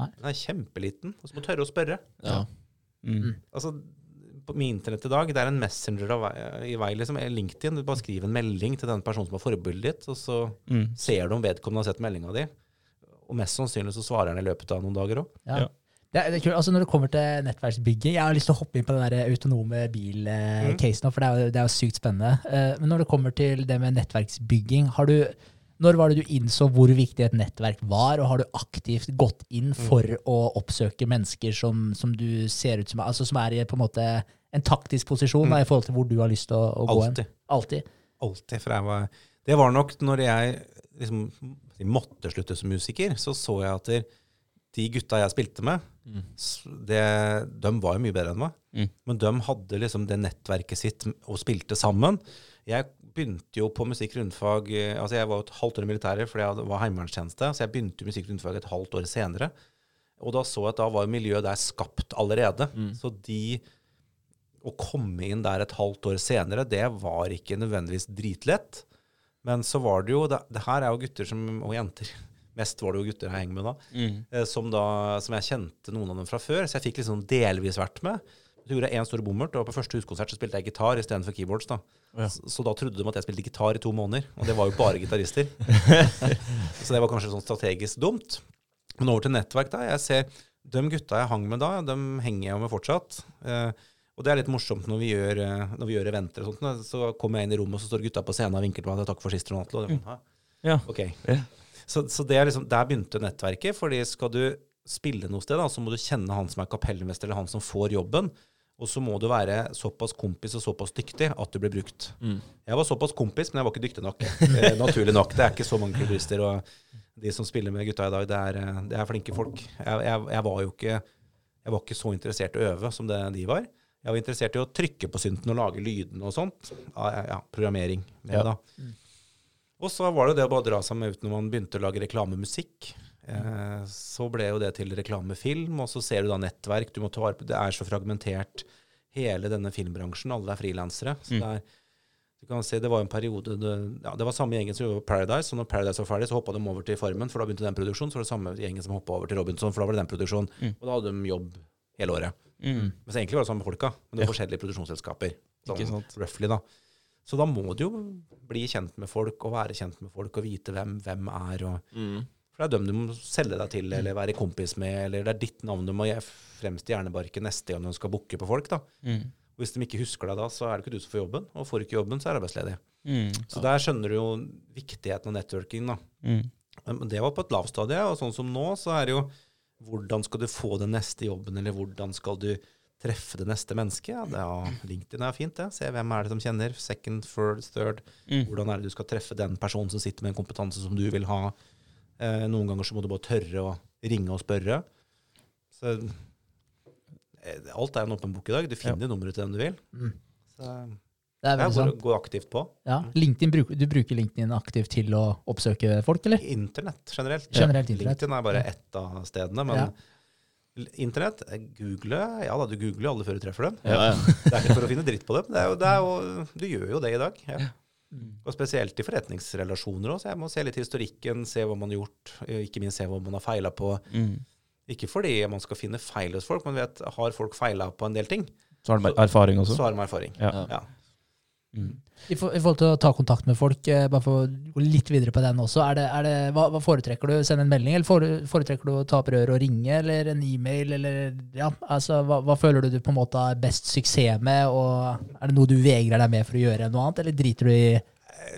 Nei. Den er kjempeliten. Og så må du tørre å spørre. Ja. Mm. Altså, på min internett i dag, det er en messenger av vei, i vei, liksom. LinkedIn. Du bare skriver en melding til den personen som er forbildet ditt, og så Mm. ser du om vedkommende har sett meldinga di. Og mest sannsynlig så svarer han i løpet av noen dager òg. Ja. Ja. Det er, det er kult. Altså når det kommer til nettverksbygging Jeg har lyst til å hoppe inn på den der autonome bil-case nå, for det er, jo, det er jo sykt spennende. Eh, Men når det kommer til det med nettverksbygging, har du når var det du innså hvor viktig et nettverk var, og har du aktivt gått inn for å oppsøke mennesker som, som du ser ut som altså som er i på en måte en taktisk posisjon da, i forhold til hvor du har lyst til å, å gå hen? Alltid. Alltid. For jeg var, det var nok når jeg liksom måtte slutte som musiker, så så jeg at de gutta jeg spilte med, Mm. det, de var jo mye bedre enn meg. Mm. Men de hadde liksom det nettverket sitt og spilte sammen. Jeg begynte jo på musikk rundfag eh, altså Jeg var jo et halvt år i militæret fordi jeg var heimevernstjeneste, så jeg begynte musikk rundfag et halvt år senere. Og da så jeg at da var miljøet der skapt allerede. Mm. Så de å komme inn der et halvt år senere, det var ikke nødvendigvis dritlett. Men så var det jo Det, det her er jo gutter som, og jenter Mest var det jo gutter jeg henger med da, Mm. eh, som, da, som jeg kjente noen av dem fra før. Så jeg fikk liksom delvis vært med. Så gjorde jeg én stor bommert, og på første huskonsert så spilte jeg gitar istedenfor keyboards. da. Ja. Så, så da trodde de at jeg spilte gitar i to måneder, og det var jo bare gitarister. så det var kanskje sånn strategisk dumt. Men over til nettverk, da. Jeg ser de gutta jeg hang med da, de henger jeg med fortsatt. Eh, og det er litt morsomt når vi gjør, eh, når vi gjør eventer og sånt. Så kommer jeg inn i rommet, og så står gutta på scenen og vinker til meg. 'Takk for sist, Ronald.' Og det sånn, Ja. Ok. Så, så det er liksom, der begynte nettverket. fordi skal du spille noe sted, da, så må du kjenne han som er kapellmester, eller han som får jobben. Og så må du være såpass kompis og såpass dyktig at du blir brukt. Mm. Jeg var såpass kompis, men jeg var ikke dyktig nok. Eh, naturlig nok. Det er ikke så mange klubberister. Og de som spiller med gutta i dag, det er, eh, det er flinke folk. Jeg, jeg, jeg, var jo ikke, jeg var ikke så interessert i å øve som det de var. Jeg var interessert i å trykke på synten og lage lydene og sånt. Ja, programmering. Med, Ja. da. Og så var det det å bare dra seg med ut når man begynte å lage reklamemusikk. Eh, så ble jo det til reklamefilm, og så ser du da nettverk. Du må ta vare på Det er så fragmentert, hele denne filmbransjen. Alle er frilansere. Så Mm. det er du kan se, Det var en periode det, ja, det var samme gjengen som gjorde Paradise. Og når Paradise var ferdig, så hoppa de over til Farmen, for da begynte den produksjonen. Så var det samme gjengen som hoppa over til Robinson, for da var det den produksjonen. Mm. Og da hadde de jobb hele året. Mm. Men så egentlig var det samme folka, men det var forskjellige produksjonsselskaper. Sånn, roughly, da. Så da må du jo bli kjent med folk, og være kjent med folk, og vite hvem hvem er. og... Mm. For det er dem du må selge deg til, eller være kompis med, eller det er ditt navn du må fremst i hjernebarken neste gang du skal booke på folk. da. Mm. Og Hvis de ikke husker deg da, så er det ikke du som får jobben, og får du ikke jobben, så er du arbeidsledig. Mm. Så der skjønner du jo viktigheten av networking. da. Mm. Men det var på et lavt stadie, og sånn som nå, så er det jo hvordan skal du få den neste jobben, eller hvordan skal du treffe det neste mennesket? Ja, det er, LinkedIn er fint, det. Se hvem er det som kjenner. Second, third, third. Mm. Hvordan er det du skal treffe den personen som sitter med en kompetanse som du vil ha? Eh, noen ganger så må du bare tørre å ringe og spørre. Så eh, alt er en åpen bok i dag. Du finner nummeret til den du vil. Mm. Så Det er veldig sant. Gå aktivt på. Ja. LinkedIn, du bruker LinkedIn aktivt til å oppsøke folk, eller? Internett generelt. Generelt internett. LinkedIn er bare ett av stedene, men Ja. Internett, eh, google Ja da, du googler alle før du treffer dem. Ja, ja. Det er ikke for å finne dritt på dem. Det er jo, det er jo, du gjør jo det i dag. Ja. Og spesielt i forretningsrelasjoner òg. Så jeg må se litt historikken, se hva man har gjort, eh, ikke minst se hva man har feila på. Mm. Ikke fordi man skal finne feil hos folk, men vet, har folk feila på en del ting, Så har de erfaring også. så har de erfaring. Ja. Ja. Mm. I, for, I forhold til å ta kontakt med folk, eh, bare for å gå litt videre på den også, er det, er det, hva, hva foretrekker du? Sende en melding, eller foretrekker du å ta opp røret og ringe, eller en e-mail, eller ja, altså, hva, hva føler du du på en måte har best suksess med, og er det noe du vegrer deg med for å gjøre noe annet, eller driter du i,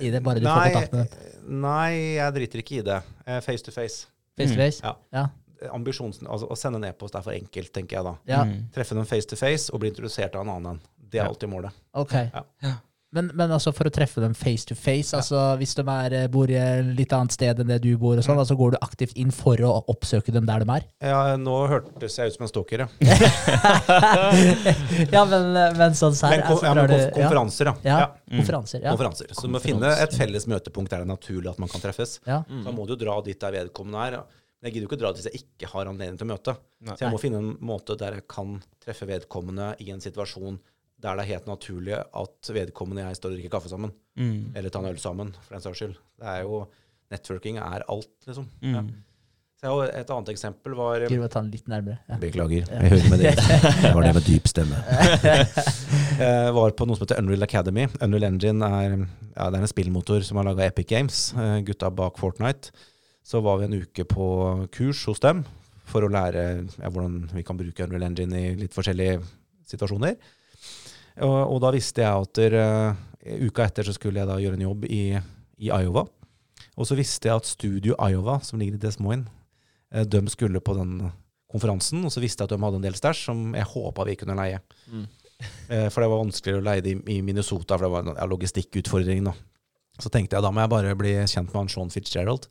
i det, bare du får kontakt med dem? nei, jeg driter ikke i det. Eh, Face to face. Face to face? Ja. Ja. Ambisjons, altså, å sende en e-post er for enkelt, tenker jeg da. ja. Mm. Treffe dem face to face og bli introdusert av en annen en. Det er alltid målet. Ok. Ja. Men, men altså for å treffe dem face to face, altså hvis de er, eh, bor i litt annet sted enn det du bor, og sånn, altså går du aktivt inn for å oppsøke dem der de er? Ja, nå hørtes jeg ut som en stalker, ja. ja, men, men sånn serr. Men, kon- ja, men konf konferanser, ja. Ja, ja. konferanser. Ja. Konferanser. Så du må finne et felles møtepunkt der det er naturlig at man kan treffes. Ja. Så må du dra dit der vedkommende er. Men jeg gidder jo ikke dra dit hvis jeg ikke har anledning til å møte. Nei. Så jeg må finne en måte der jeg kan treffe vedkommende i en situasjon der det er helt naturlig at vedkommende og jeg står og drikker kaffe sammen. Mm. Eller tar en øl sammen, for den saks skyld. Det er jo Networking er alt, liksom. Mm. Ja. Så et annet eksempel var Gud, ta den litt nærmere. Ja. Beklager, jeg hører med det. Det var det med dyp stemme. Jeg var på noe som heter Unreal Academy. Unreal Engine er, ja, det er en spillmotor som har laga Epic Games. eh, Gutta bak Fortnite. Så var vi en uke på kurs hos dem for å lære ja, hvordan vi kan bruke Unreal Engine i litt forskjellige situasjoner. Og, og da visste jeg at der, uh, uka etter så skulle jeg da gjøre en jobb i, i Iowa. Og så visste jeg at Studio Iowa, som ligger i Des Moines, uh, de skulle på den konferansen, og så visste jeg at de hadde en del stæsj som jeg håpa vi kunne leie. Mm. uh, For det var vanskeligere å leie det i, i Minnesota, for det var en ja, logistikkutfordring. da. Så tenkte jeg da må jeg bare bli kjent med han Sean Fitzgerald.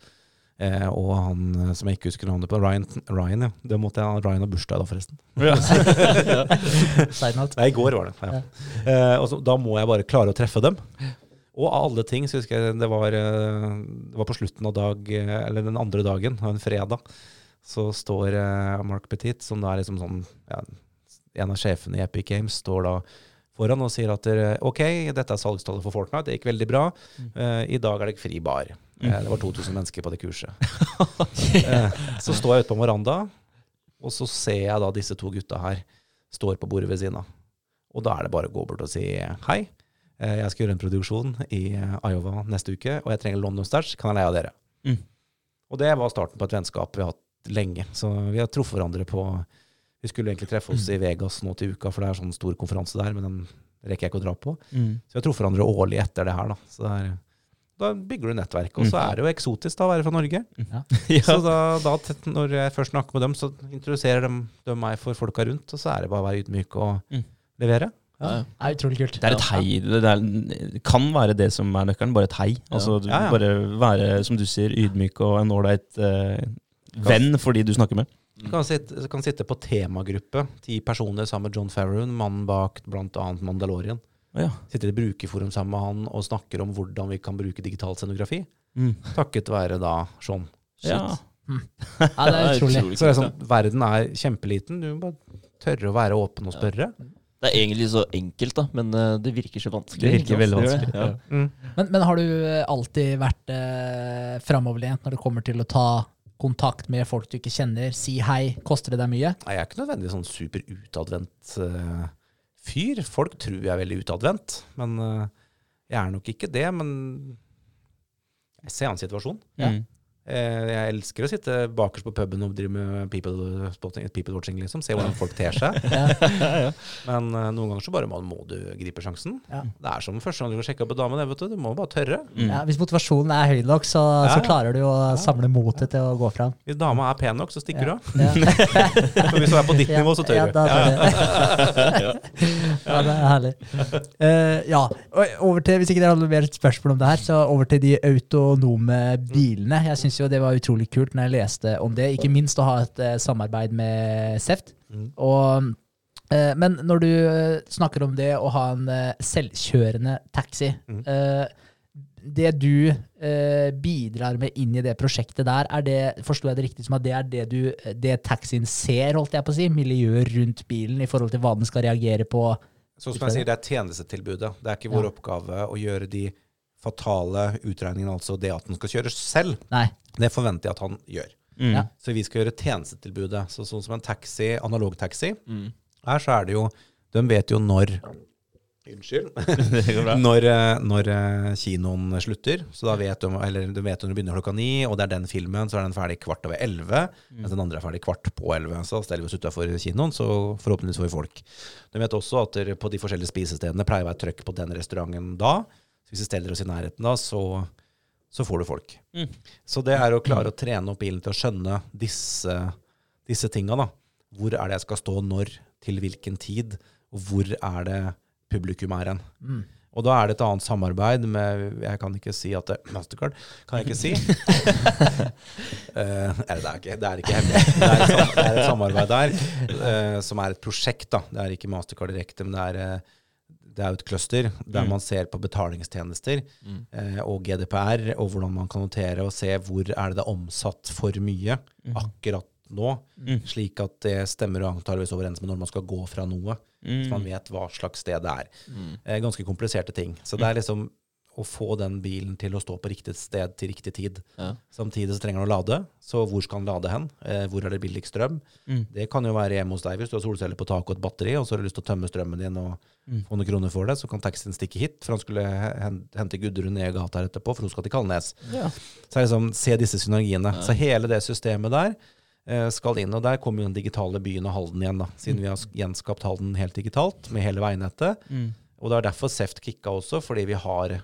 Eh, og han eh, som jeg ikke husker navnet på, Ryan. Ryan ja. Det måtte jeg, Ryan har bursdag da, forresten. Ja. Nei, i går var det. Ja. Eh, og så, da må jeg bare klare å treffe dem. Og av alle ting, så husker jeg det var, eh, det var på slutten av dag, eh, eller den andre dagen, en fredag, så står Mark Petit, som da er liksom sånn ja, En av sjefene i Epic Games står da foran og sier at dere, OK, dette er salgstallet for Fortnite, det gikk veldig bra. Eh, I dag er det fri bar. Eh, det var 2000 mennesker på det kurset. eh, så står jeg ute på veranda, og så ser jeg da disse to gutta her står på bordet ved siden av. Og da er det bare å gå bort og si hei. eh, Jeg skal gjøre en produksjon i Iowa neste uke, og jeg trenger London Stæsj. Kan jeg leie av dere? Mm. Og det var starten på et vennskap vi har hatt lenge. Så vi har truffet hverandre på Vi skulle egentlig treffe oss i Vegas nå til uka, for det er sånn stor konferanse der, men den rekker jeg ikke å dra på. Mm. Så vi har truffet hverandre årlig etter det her, da. Så det er, da bygger du nettverk. Og så er det jo eksotisk da å være fra Norge. Så da, da, når jeg først snakker med dem, så introduserer de, de meg for folka rundt, og så er det bare å være ydmyk og Mm. levere. Ja, ja. Det er utrolig kult. Det er et hei. Det, er, det kan være det som er nøkkelen. Bare et hei. Altså, du, Ja, ja. Bare være, som du sier, ydmyk og en ålreit eh, venn for de du snakker med. Du kan sitte, kan sitte på temagruppe, ti personer sammen med John Farrow, mannen bak bl.a. Mandalorian. Ja. Sitter i brukerforum sammen med han og snakker om hvordan vi kan bruke digital scenografi. Mm. Takket være da Sean. ja. Ja, det er utrolig. Så det er sånn, verden er kjempeliten. Du må bare tørre å være åpen og spørre. Det er egentlig så enkelt, da, men eh, det virker så vanskelig. Det virker veldig vanskelig. Ja. Mm. Men, men har du eh, alltid vært eh, framoverlent når det kommer til å ta kontakt med folk du ikke kjenner? Si hei. Koster det deg mye? Nei, jeg er ikke nødvendigvis sånn super utadvendt eh, fyr. Folk tror jeg er veldig utadvendt, men eh, jeg er nok ikke det. Men jeg ser an situasjonen. Ja. Mm. Eh, jeg elsker å sitte bakerst på puben og drive med people, spotting, people watching, liksom. Se hvordan folk ter seg. Ja. Men eh, noen ganger så bare må, må du gripe sjansen. Ja. Det er som første gang du skal sjekke opp en dame. det, vet Du Du må bare tørre. Mm. Ja, hvis motivasjonen er høy nok, så, Ja, så klarer du å samle motet til å gå fram. Hvis dama er pen nok, så stikker du av. Ja. Men hvis du er på ditt nivå, så tør Ja, du. ja, det er herlig. Uh, ja, over til, Hvis ikke dere hadde mer spørsmål om det her, så over til de autonome bilene. Jeg syns jo det var utrolig kult når jeg leste om det. Ikke minst å ha et uh, samarbeid med Seft. Mm. Og, uh, men når du eh, snakker om det å ha en selvkjørende taxi Mm. Det du bidrar med inn i det prosjektet der, er det, forstår jeg det riktig som at det er det, du, det taxien ser, holdt jeg på å si? Miljøet rundt bilen i forhold til hva den skal reagere på? Sånn som jeg sier, det er tjenestetilbudet. Det er ikke vår Ja. oppgave å gjøre de fatale utregningen, altså det at han skal kjøre selv, Nei. det forventer jeg at han gjør. Mm. Ja. Så vi skal gjøre tjenestetilbudet. Så sånn som en taxi, analog taxi, Mm. her så er det jo De vet jo når Unnskyld. Når, eh, når eh, kinoen slutter. Så da vet de, eller de vet når det begynner klokka ni, og det er den filmen, så er den ferdig kvart over elleve. Mens den andre er ferdig kvart på elleve. Så steller vi oss utafor kinoen, så forhåpentligvis får vi folk. De vet også at på de forskjellige spisestedene pleier å være trøkk på den restauranten da. Så hvis vi steller oss i nærheten da, så, så får du folk. Mm. Så det er å klare å trene opp bilen til å skjønne disse, disse tinga. da. Hvor er det jeg skal stå når, til hvilken tid, og hvor er det publikum er hen. Mm. Og da er det et annet samarbeid med Jeg kan ikke si at det Mastercard kan jeg ikke si. uh, det er ikke, det er ikke hemmelig. Det er, et, det er et samarbeid der uh, som er et prosjekt. da. Det er ikke Mastercard direkte, men det er, eh, det er jo et cluster der Mm. man ser på betalingstjenester Mm. eh, og GDPR, og hvordan man kan notere og se hvor er det det er omsatt for mye akkurat nå, Mm. slik at det stemmer og antakeligvis overens med når man skal gå fra noe. Så man Mm. vet hva slags sted det er. Mm. Eh, ganske kompliserte ting. Så det er liksom å få den bilen til å stå på riktig sted til riktig tid. Ja. Samtidig så trenger den å lade, så hvor skal den lade hen? Eh, hvor er det billigst strøm? Mm. Det kan jo være hjemme hos deg hvis du har solceller på taket og et batteri, og så har du lyst til å tømme strømmen din og Mm. få noen kroner for det, så kan taxien stikke hit, for han skulle hente Gudrun ned i gata her etterpå, for hun skal til Kalnes. Ja. Så er det liksom, se disse synergiene. Ja. Så hele det systemet der eh, skal inn, og der kommer jo den digitale byen og Halden igjen, da, siden vi har gjenskapt Halden helt digitalt, med hele veinettet. Mm. Og det er derfor Seft kicka også, fordi vi har,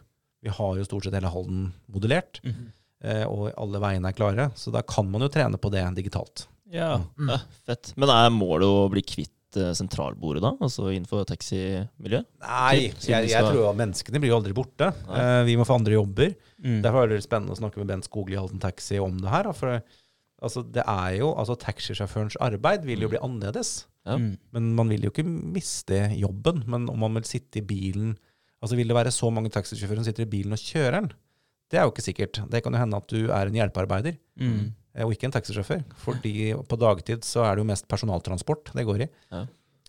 vi har jo stort sett hele Halden modellert. Mhm. Eh, og alle veiene er klare. Så da kan man jo trene på det digitalt. Ja. Mm. Ja, fett. Men er målet å bli kvitt eh, sentralbordet, da? Altså innenfor taximiljøet? Nei, jeg, jeg tror at menneskene blir jo aldri borte. Eh, vi må få andre jobber. Mm. Derfor er det spennende å snakke med Bent Skogli i Halden Taxi om det her. Da, for altså, det er jo, altså taxisjåførens arbeid vil jo bli annerledes. Ja. Mm. Men man vil jo ikke miste jobben. Men om man vil sitte i bilen Altså Vil det være så mange taxisjåfører som sitter i bilen og kjører den? Det er jo ikke sikkert. Det kan jo hende at du er en hjelpearbeider. Mm. eh, og ikke en taxisjåfør. Fordi på dagtid så er det jo mest personaltransport det går i. Ja.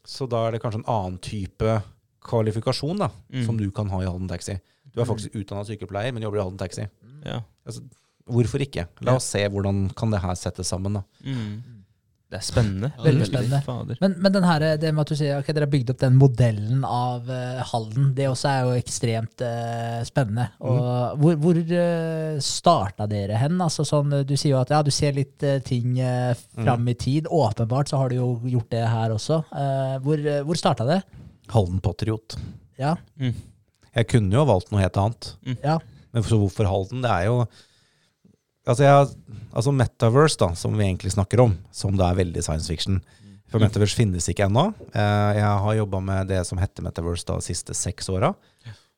Så da er det kanskje en annen type kvalifikasjon da, Mm. som du kan ha i Halden Taxi. Du er faktisk utdanna sykepleier, men jobber i Halden Taxi. Ja. Hvorfor ikke? La oss se hvordan kan det her settes sammen. da. Mm. Det er spennende. Veldig spennende. Fader. Men, men den her, det med at du sier okay, dere har bygd opp den modellen av uh, Halden, det også er jo ekstremt uh, spennende. Og hvor hvor uh, starta dere hen? Altså sånn, eh, du sier jo at ja, du ser litt uh, ting uh, fram i tid. Åpenbart så har du jo gjort det her også. Eh, hvor uh, hvor starta det? Halden Patriot. Ja, Mm. Jeg kunne jo valgt noe helt annet. ja. Men så hvorfor Halden? Det er jo Altså, jeg, altså Metaverse, da, som vi egentlig snakker om, som det er veldig science fiction. For Metaverse finnes ikke ennå. Eh, Jeg har jobba med det som heter Metaverse da, de siste seks åra.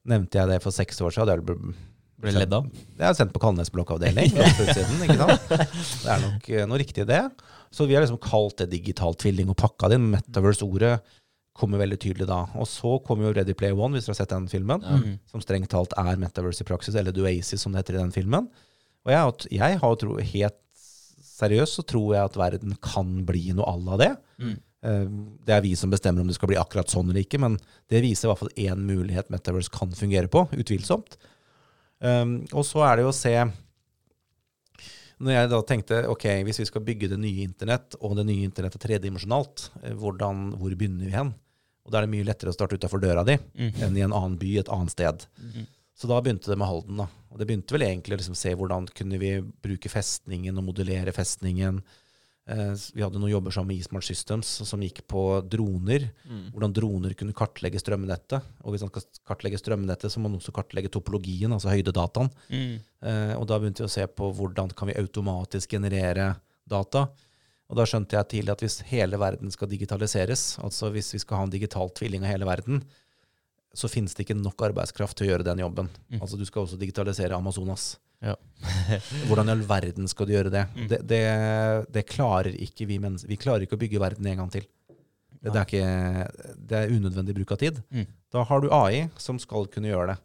Nevnte jeg det for seks år siden? Det Ble ledd av. det er sendt på Kalnes blokkavdeling. utsiden, ikke sant? Det er nok eh, noe riktig i det. Så vi har liksom kalt det digital tvilling og pakka det inn. Metaverse-ordet kommer veldig tydelig da. Og så kommer jo Ready Play One, hvis dere har sett den filmen Mm. som strengt talt er Metaverse i praksis, eller Duasis som det heter i den filmen. Og jeg, jeg har tro, helt seriøst så tror jeg at verden kan bli noe à la det. Mm. Eh, Det er vi som bestemmer om det skal bli akkurat sånn eller ikke, men det viser i hvert fall én mulighet Metaverse kan fungere på, utvilsomt. Um, og så er det jo å se Når jeg da tenkte ok, hvis vi skal bygge det nye internett, og det nye internettet tredimensjonalt, eh, hvordan, hvor begynner vi hen? Og da er det mye lettere å starte utafor døra di Mm. enn i en annen by, et annet sted. Mm. Så da begynte det med Halden. da. Og det begynte vel egentlig å liksom se hvordan kunne vi bruke festningen og modellere festningen. Eh, vi hadde noen jobber sammen med eSmart Systems som gikk på droner. Mm. Hvordan droner kunne kartlegge strømnettet. Og hvis man skal kartlegge strømnettet, så må man også kartlegge topologien, altså høydedataen. Mm. Eh, og da begynte vi å se på hvordan kan vi automatisk generere data. Og da skjønte jeg tidlig at hvis hele verden skal digitaliseres, altså hvis vi skal ha en digital tvilling av hele verden, så finnes det ikke nok arbeidskraft til å gjøre den jobben. Mm. Altså du skal også digitalisere Amazonas. Ja. Hvordan i all verden skal du gjøre det? Mm. Det, det, det klarer ikke vi mennesker. Vi klarer ikke å bygge verden en gang til. Det, det, er, ikke, det er unødvendig bruk av tid. Mm. Da har du AI som skal kunne gjøre det.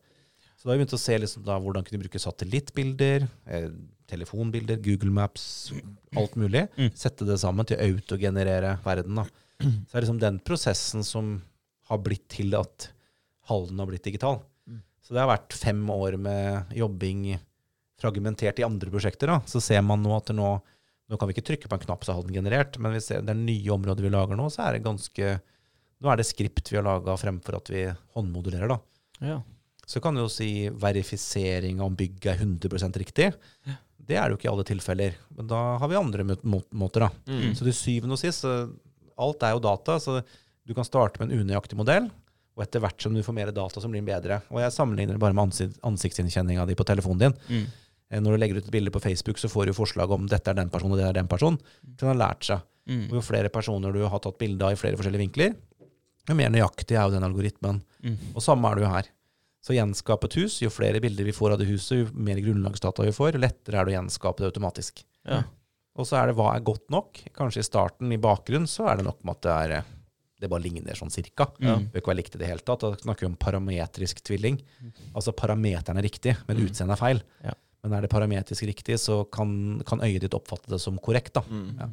Så da har vi begynt å se liksom da, hvordan kunne bruke satellittbilder, eh, telefonbilder, Google Maps, alt mulig. Mm. Sette det sammen til å autogenerere verden. Da. Så det er liksom den prosessen som har blitt til at Halden har blitt digital. Mm. Så det har vært fem år med jobbing fragmentert i andre prosjekter. Da. Så ser man nå at det nå Nå kan vi ikke trykke på en knapp, så har den generert, men vi ser det er nye områder vi lager nå, så er det ganske Nå er det skript vi har laga fremfor at vi håndmodulerer, da. Ja. Så kan du jo si verifisering om bygget er 100 riktig. Det er det jo ikke i alle tilfeller. Men da har vi andre måter, da. Mm. Så til syvende og sist, alt er jo data. Så du kan starte med en unøyaktig modell, og etter hvert som du får mer data, så blir den bedre. Og jeg sammenligner det bare med ansikt, ansiktsgjenkjenninga di på telefonen din. Mm. Eh, Når du legger ut et bilde på Facebook, så får du forslag om dette er den personen og det er den personen. Så Den har lært seg. Mm. Og jo flere personer du har tatt bilde av i flere forskjellige vinkler, jo mer nøyaktig er jo den algoritmen. Mm. Og samme er det jo her. Så gjenskape et hus, jo flere bilder vi får av det huset, jo mer grunnlagsdata vi får, jo lettere er det å gjenskape det automatisk. Ja. Og så er det hva er godt nok. Kanskje i starten, i bakgrunnen, så er det nok med at det er eh, det bare ligner sånn cirka. Mm. Det bør ikke være likt i det hele tatt. Da snakker vi om parametrisk tvilling. Altså parameteren er riktig, men Mm. utseendet er feil. Ja. Men er det parametrisk riktig, så kan, kan øyet ditt oppfatte det som korrekt. da. Mm. Ja.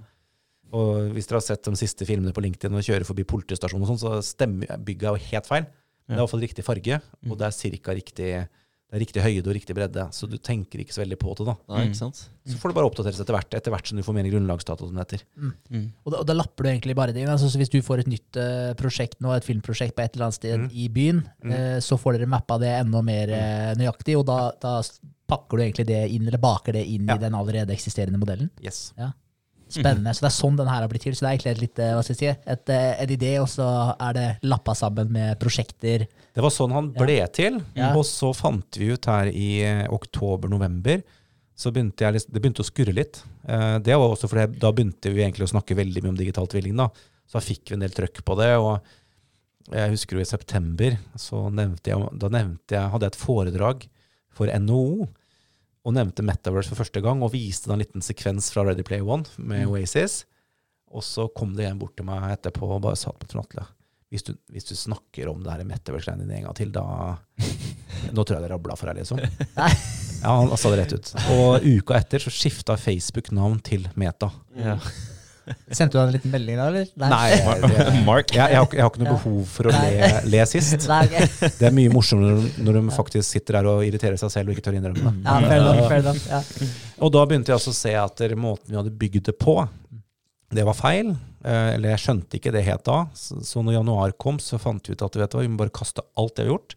Og hvis dere har sett de siste filmene på LinkedIn og kjører forbi politistasjonen og sånn, så stemmer bygget er jo helt feil. Men det er i hvert fall riktig farge, Mm. og det er cirka riktig, det er riktig høyde og riktig bredde. Så du tenker ikke så veldig på det, da. Nei, Mm. ikke sant? Så får det bare oppdateres etter hvert, etter hvert som du får mer grunnlagsdata, som det heter. Mm. Og da, og da lapper du egentlig bare det inn. Altså, så hvis du får et nytt uh, prosjekt nå, et filmprosjekt på et eller annet sted Mm. i byen, Mm. eh, så får dere mappa det enda mer uh, nøyaktig, og da, da pakker du egentlig det inn, eller baker det inn Ja. i den allerede eksisterende modellen. Yes. Spennende. Så det er sånn den her har blitt til. Så det er egentlig et, litt, eh, hva skal jeg si, et, et idé, og så er det lappa sammen med prosjekter. Det var sånn han ble til. Ja. Og så fant vi ut her i eh, oktober-november, så begynte jeg, liksom- det begynte å skurre litt. Eh, det var også fordi da begynte vi egentlig å snakke veldig mye om digital tvilling. da. Så da fikk vi en del trøkk på det. og jeg husker jo i september, så nevnte jeg, da nevnte jeg, hadde jeg et foredrag for NHO, og nevnte Metaverse for første gang, og viste da en liten sekvens fra Ready Play One med Oasis. Og så kom det en bort til meg etterpå og bare sa på Trond Atle hvis du, hvis du snakker om det her Metaverse-greiene dine en gang til, da Nå tror jeg det rabla for deg, liksom. Nei. Ja, han sa det rett ut. Og uka etter så skifta Facebook navn til Meta. Ja. Sendte du han en liten melding da, eller? Nei, det, Mark. jeg, jeg, har, jeg har ikke noe behov for å le, le sist. Nei, okay. Det er mye morsommere når de faktisk sitter der og irriterer seg selv og ikke tør innrømme det. Ja, fair enough, fair enough. Ja. Og da begynte jeg også å se at måten vi hadde bygd det på, det var feil. Eh, Eller jeg skjønte ikke det helt da. Så når januar kom, så fant vi ut at hva, vi må bare kaste alt det vi har gjort.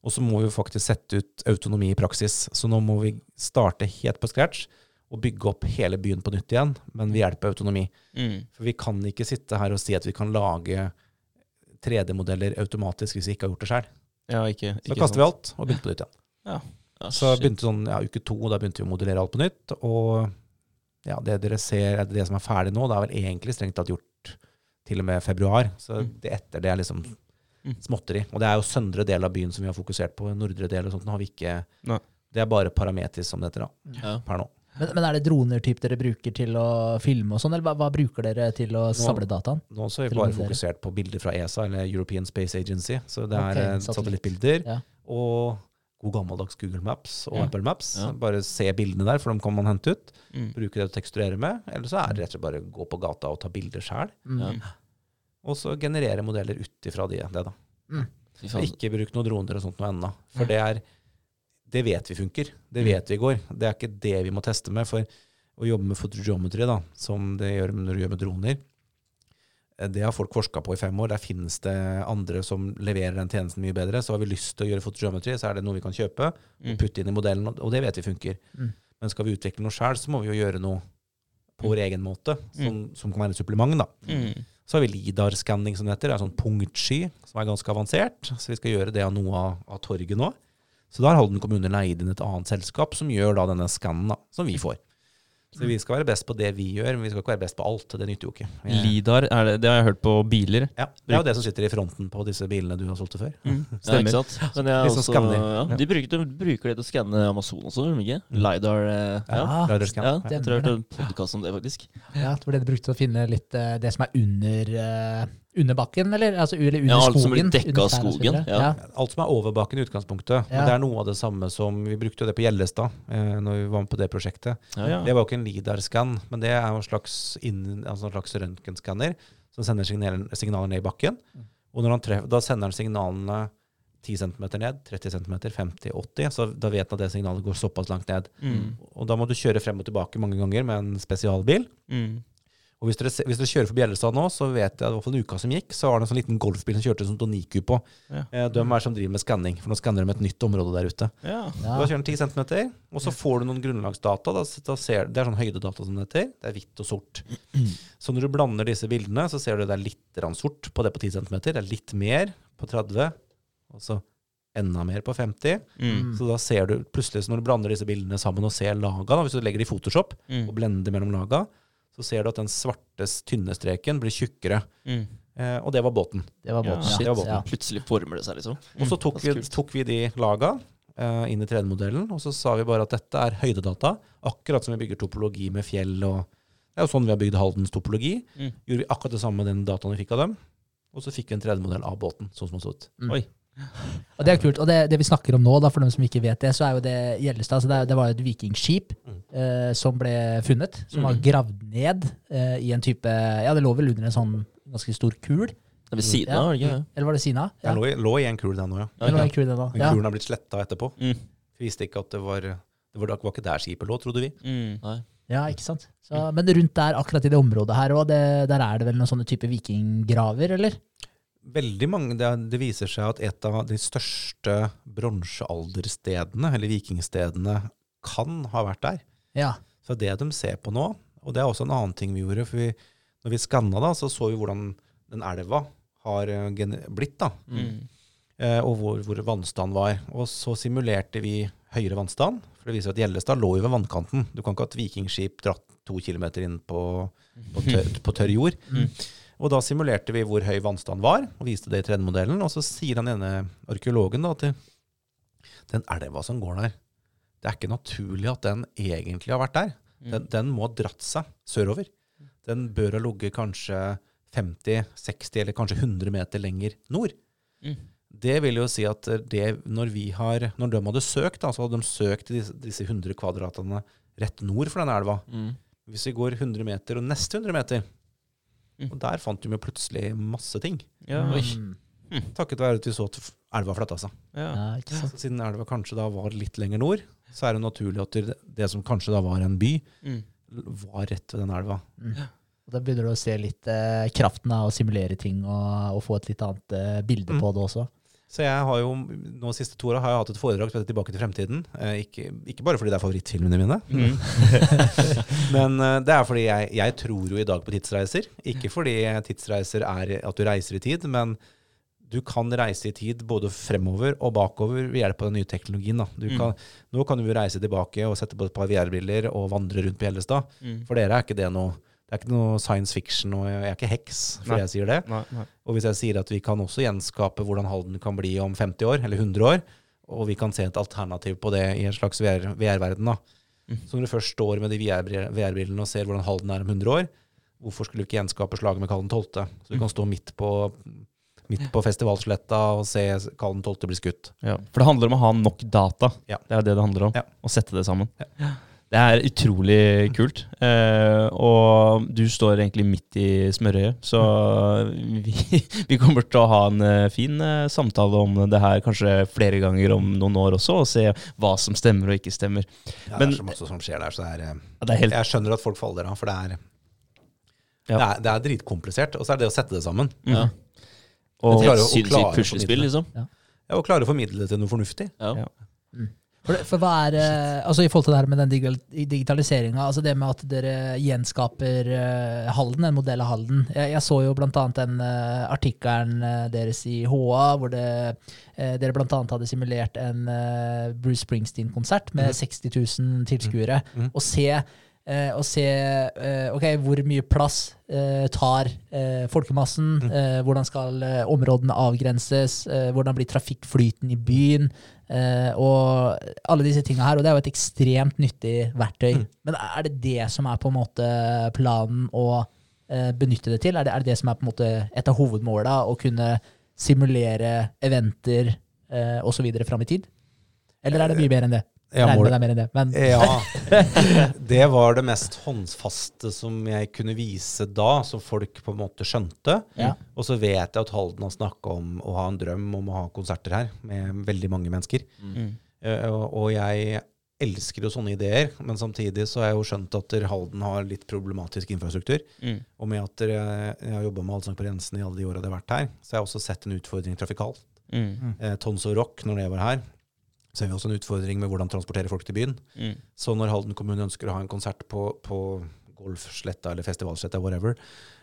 Og så må vi faktisk sette ut autonomi i praksis. Så nå må vi starte helt på scratch og bygge opp hele byen på nytt igjen, men ved hjelp av autonomi. Mm. For vi kan ikke sitte her og si at vi kan lage 3D-modeller automatisk hvis vi ikke har gjort det sjøl. Ja, ikke, Så kaster kaster vi alt og begynte på nytt igjen. Ja, Så begynte sånn, ja, uke to, og da begynte vi å modellere alt på nytt. Og ja, det dere ser, det som er ferdig nå, det er vel egentlig strengt tatt gjort til og med februar. Så Mm. det etter det er liksom Mm. småtteri. Og det er jo søndre del av byen som vi har fokusert på. Nordre del og sånt nå har vi ikke Nei. Det er bare parametrisk, som det heter da, Ja. per nå. Men, men er det droner typ dere bruker til å filme og sånn, eller hva, hva bruker dere til å samle dataen? Nå så er vi bare fokusert på bilder fra ESA, eller European Space Agency. Så det er Ok, eh, satellittbilder. Ja. Og god gammeldags Google Maps og Ja. Apple Maps. Ja. Bare se bildene der, for dem kan man hente ut. Mm. Bruke det til å teksturere med. Eller så er det rett og slett bare å gå på gata og ta bilder sjæl. Mm. Og så generere modeller ut ifra de, det, da. Mm. Ikke bruk noen droner og sånt noe ennå. For det er Det vet vi funker. Det vet vi går. Det er ikke det vi må teste med. For å jobbe med fotogeometry, da, som det gjør når du gjør med droner, eh, det har folk forska på i fem år. Der finnes det andre som leverer den tjenesten mye bedre. Så har vi lyst til å gjøre fotogeometry, så er det noe vi kan kjøpe Mm. og putte inn i modellen, og- det vet vi funker. Mm. Men skal vi utvikle noe sjøl, så må vi jo gjøre noe på vår egen måte, som, som kan være et supplement. da. Mm. Så har vi LIDAR-skanning, som det heter. Det er sånn punktsky som er ganske avansert. Så vi skal gjøre det av noe av, av torget nå. Så da har Halden kommune leid inn et annet selskap som gjør da denne skannen, som vi får. Så vi skal være best på det vi gjør, men vi skal ikke være best på alt. Det nytter jo ikke. Jeg... Lidar, er det, det har jeg hørt på biler. Ja, det er jo det som sitter i fronten på disse bilene du har solgt før. Mm. Ja, ikke Stemmer. sant? Men jeg sånn også, ja, de bruker, de bruker det til å skanne Amazon også, gjør de ikke? Mm. LiDAR. eh, Ja. Ja. LiDAR-scan. Ja, Ja. jeg tror jeg hørte en podkast om det, faktisk. Ja, det var det de brukte til å finne litt eh, det som er under, eh, under bakken, eller? Altså, eller under Ja, alt som skogen? blir dekket av og skogen, Ja. ja. Alt som er over bakken i utgangspunktet. Ja. Men det er noe av det samme som Vi brukte jo det på Gjellestad eh, når vi var med på det prosjektet. Ja, ja. Det var jo ikke en LIDAR-skann, men det er en slags, inn, altså en slags røntgenskanner som sender signaler, signaler ned i bakken. Og når han treffer, da sender han signalene 10 cm ned, 30 cm, 50, 80, så da vet han at det signalet går såpass langt ned. Mm. Og da må du kjøre frem og tilbake mange ganger med en spesialbil. Mm. Og hvis dere, hvis dere kjører forbi Gjellestad nå, så vet jeg at i hvert fall en uka som gikk, så var det en sånn liten golfbil som kjørte som Doniku på. Ja. Eh, De er som driver med skanning, for nå skanner de et nytt område der ute. Ja. Da kjører den 10 cm, og så får du noen grunnlagsdata. Da, da ser, det er sånn høydedata som det heter. Det er hvitt og sort. Så når du blander disse bildene, så ser du det er litt sort på det på 10 cm. Det er litt mer på 30, og så enda mer på 50. Mm. Så da ser du plutselig, så når du blander disse bildene sammen og ser laga, da, hvis du legger det i Photoshop Mm. og blender mellom laga, så ser du at den svarte, tynne streken blir tjukkere. Mm. Eh, og det var båten. Det var Ja, shit. det var båten. Ja. Plutselig former det seg, liksom. Og så tok, vi, tok vi de laga eh, inn i 3D-modellen, og så sa vi bare at dette er høydedata, akkurat som vi bygger topologi med fjell og Det er jo sånn vi har bygd Haldens topologi. Mm. Gjorde vi akkurat det samme med den dataen vi fikk av dem. Og så fikk vi en 3D-modell av båten, sånn som den så ut. Oi. Og det er kult. Og det, det vi snakker om nå, da, for dem som ikke vet det, så er jo det Gjellestad. altså det, det var et vikingskip Mm. eh, som ble funnet. Som var Mm. gravd ned eh, i en type Ja, det lå vel under en sånn ganske stor kul. Det er ved siden av, Ja. ikke det? Eller var det siden av? Ja. Den lå, i- lå i en kul, den òg, ja. Eller var kul, den Ja. kulen har blitt sletta etterpå. Mm. Vi visste ikke at det var Det var, det var ikke der skipet lå, trodde vi. Mm. Nei. ja, ikke sant. Så, men rundt der, akkurat i det området her òg, der er det vel noen sånne type vikinggraver, eller? Veldig mange, det, det viser seg at et av de største bronsealderstedene, eller vikingstedene, kan ha vært der. Ja. Så det de ser på nå, og det er også en annen ting vi gjorde, for vi, når vi skanna da, så så vi hvordan den elva har eh, blitt, da, Mm. eh, og hvor, hvor vannstanden var. Og så simulerte vi høyere vannstand, for det viser at Gjellestad lå jo ved vannkanten. Du kan ikke ha et vikingskip dratt to kilometer inn på, på, tørr, på tørr jord. Mm. Og da simulerte vi hvor høy vannstand var, og viste det i 3D-modellen. Og så sier han ene arkeologen da at den elva som går der, det er ikke naturlig at den egentlig har vært der. Den, den må ha dratt seg sørover. Den bør ha ligget kanskje 50, 60 eller kanskje 100 meter lenger nord. Mm. Det vil jo si at det, når, vi har, når de hadde søkt, da, så hadde de søkt disse, disse 100 kvadratene rett nord for denne elva. Mm. Hvis vi går 100 meter og neste 100 meter, Mm. og der fant de jo plutselig masse ting. Ja. Mm. Takket være at vi så at elva flytta seg. Ja. ja, siden elva kanskje da var litt lenger nord, så er det naturlig at det, det som kanskje da var en by, Mm. var rett ved den elva. Og Da begynner du å se litt eh, kraften av å simulere ting og, og få et litt annet eh, bilde Mm. på det også. Så jeg har jo nå de siste to åra har jeg hatt et foredrag som heter 'Tilbake til fremtiden'. Eh, ikke, ikke bare fordi det er favorittfilmene mine, Mm. men eh, det er fordi jeg, jeg tror jo i dag på tidsreiser. Ikke fordi tidsreiser er at du reiser i tid, men du kan reise i tid både fremover og bakover ved hjelp av den nye teknologien. Mm. kan, nå kan du jo reise tilbake og sette på et par VR-briller og vandre rundt på Hjellestad. Mm. For dere er ikke det noe det er ikke noe science fiction, og jeg er ikke heks for Nei. jeg sier det. Nei, nei. Og hvis jeg sier at vi kan også gjenskape hvordan Halden kan bli om 50 år, eller 100 år, og vi kan se et alternativ på det i en slags VR-verden, da. Mm. Så når du først står med de VR-brillene og ser hvordan Halden er om 100 år, hvorfor skulle du ikke gjenskape slaget med Karl 12.? Så du kan stå midt på, midt på festivalsletta og se Karl 12. bli skutt. Ja, for det handler om å ha nok data. Ja. Det er det det handler om. Ja. Å sette det sammen. Ja. Det er utrolig kult. Eh, og du står egentlig midt i smørøyet, så vi, vi kommer til å ha en eh, fin eh, samtale om det her kanskje flere ganger om noen år også, og se hva som stemmer og ikke stemmer. Ja, Men- det er så masse som skjer der, så det er eh, Ja, det er helt, Jeg skjønner at folk faller av, for det er, Ja. det er, det er dritkomplisert. Og så er det å sette det sammen. Ja. og, og, klarer å- å klare sinnssykt å puslespill, formidle. liksom. Og klare å formidle det til noe fornuftig. Ja. Ja. For, det, for hva er eh, altså I forhold til det her med den digital, digitaliseringa, altså det med at dere gjenskaper eh, Halden, en modell av Halden. Jeg, jeg så jo annet den eh, artikkelen deres i HA, hvor det, eh, dere annet hadde simulert en Bruce Springsteen-konsert med mm. 60 000 tilskuere. Mhm. Og se, eh, og se eh, ok, hvor mye plass eh, tar folkemassen, Mhm. hvordan skal områdene avgrenses, hvordan blir trafikkflyten i byen, og alle disse tinga her. Og det er jo et ekstremt nyttig verktøy. Mm. Men er det det som er på en måte planen å eh, benytte det til? Er det, er det det som er på en måte et av hovedmåla, å kunne simulere eventer eh, osv. fram i tid? Eller er det mye mer enn det? Ja, Regner med det er mer enn det. Men Ja. Det var det mest håndfaste som jeg kunne vise da, som folk på en måte skjønte. Ja. Og så vet jeg at Halden har snakka om å ha en drøm om å ha konserter her med veldig mange mennesker. Mm. Eh, og, og jeg elsker jo sånne ideer, men samtidig så har jeg jo skjønt at Halden har litt problematisk infrastruktur. Mm. Og med at jeg har jobba med Allsang på Rensen i alle de åra jeg har vært her, så har jeg også sett en utfordring trafikalt. Mm. Eh, Tons og Rock, når det var her, så har vi også en utfordring med hvordan transportere folk til byen. Mm. Så når Halden kommune ønsker å ha en konsert på, på Golfsletta eller Festivalsletta, whatever,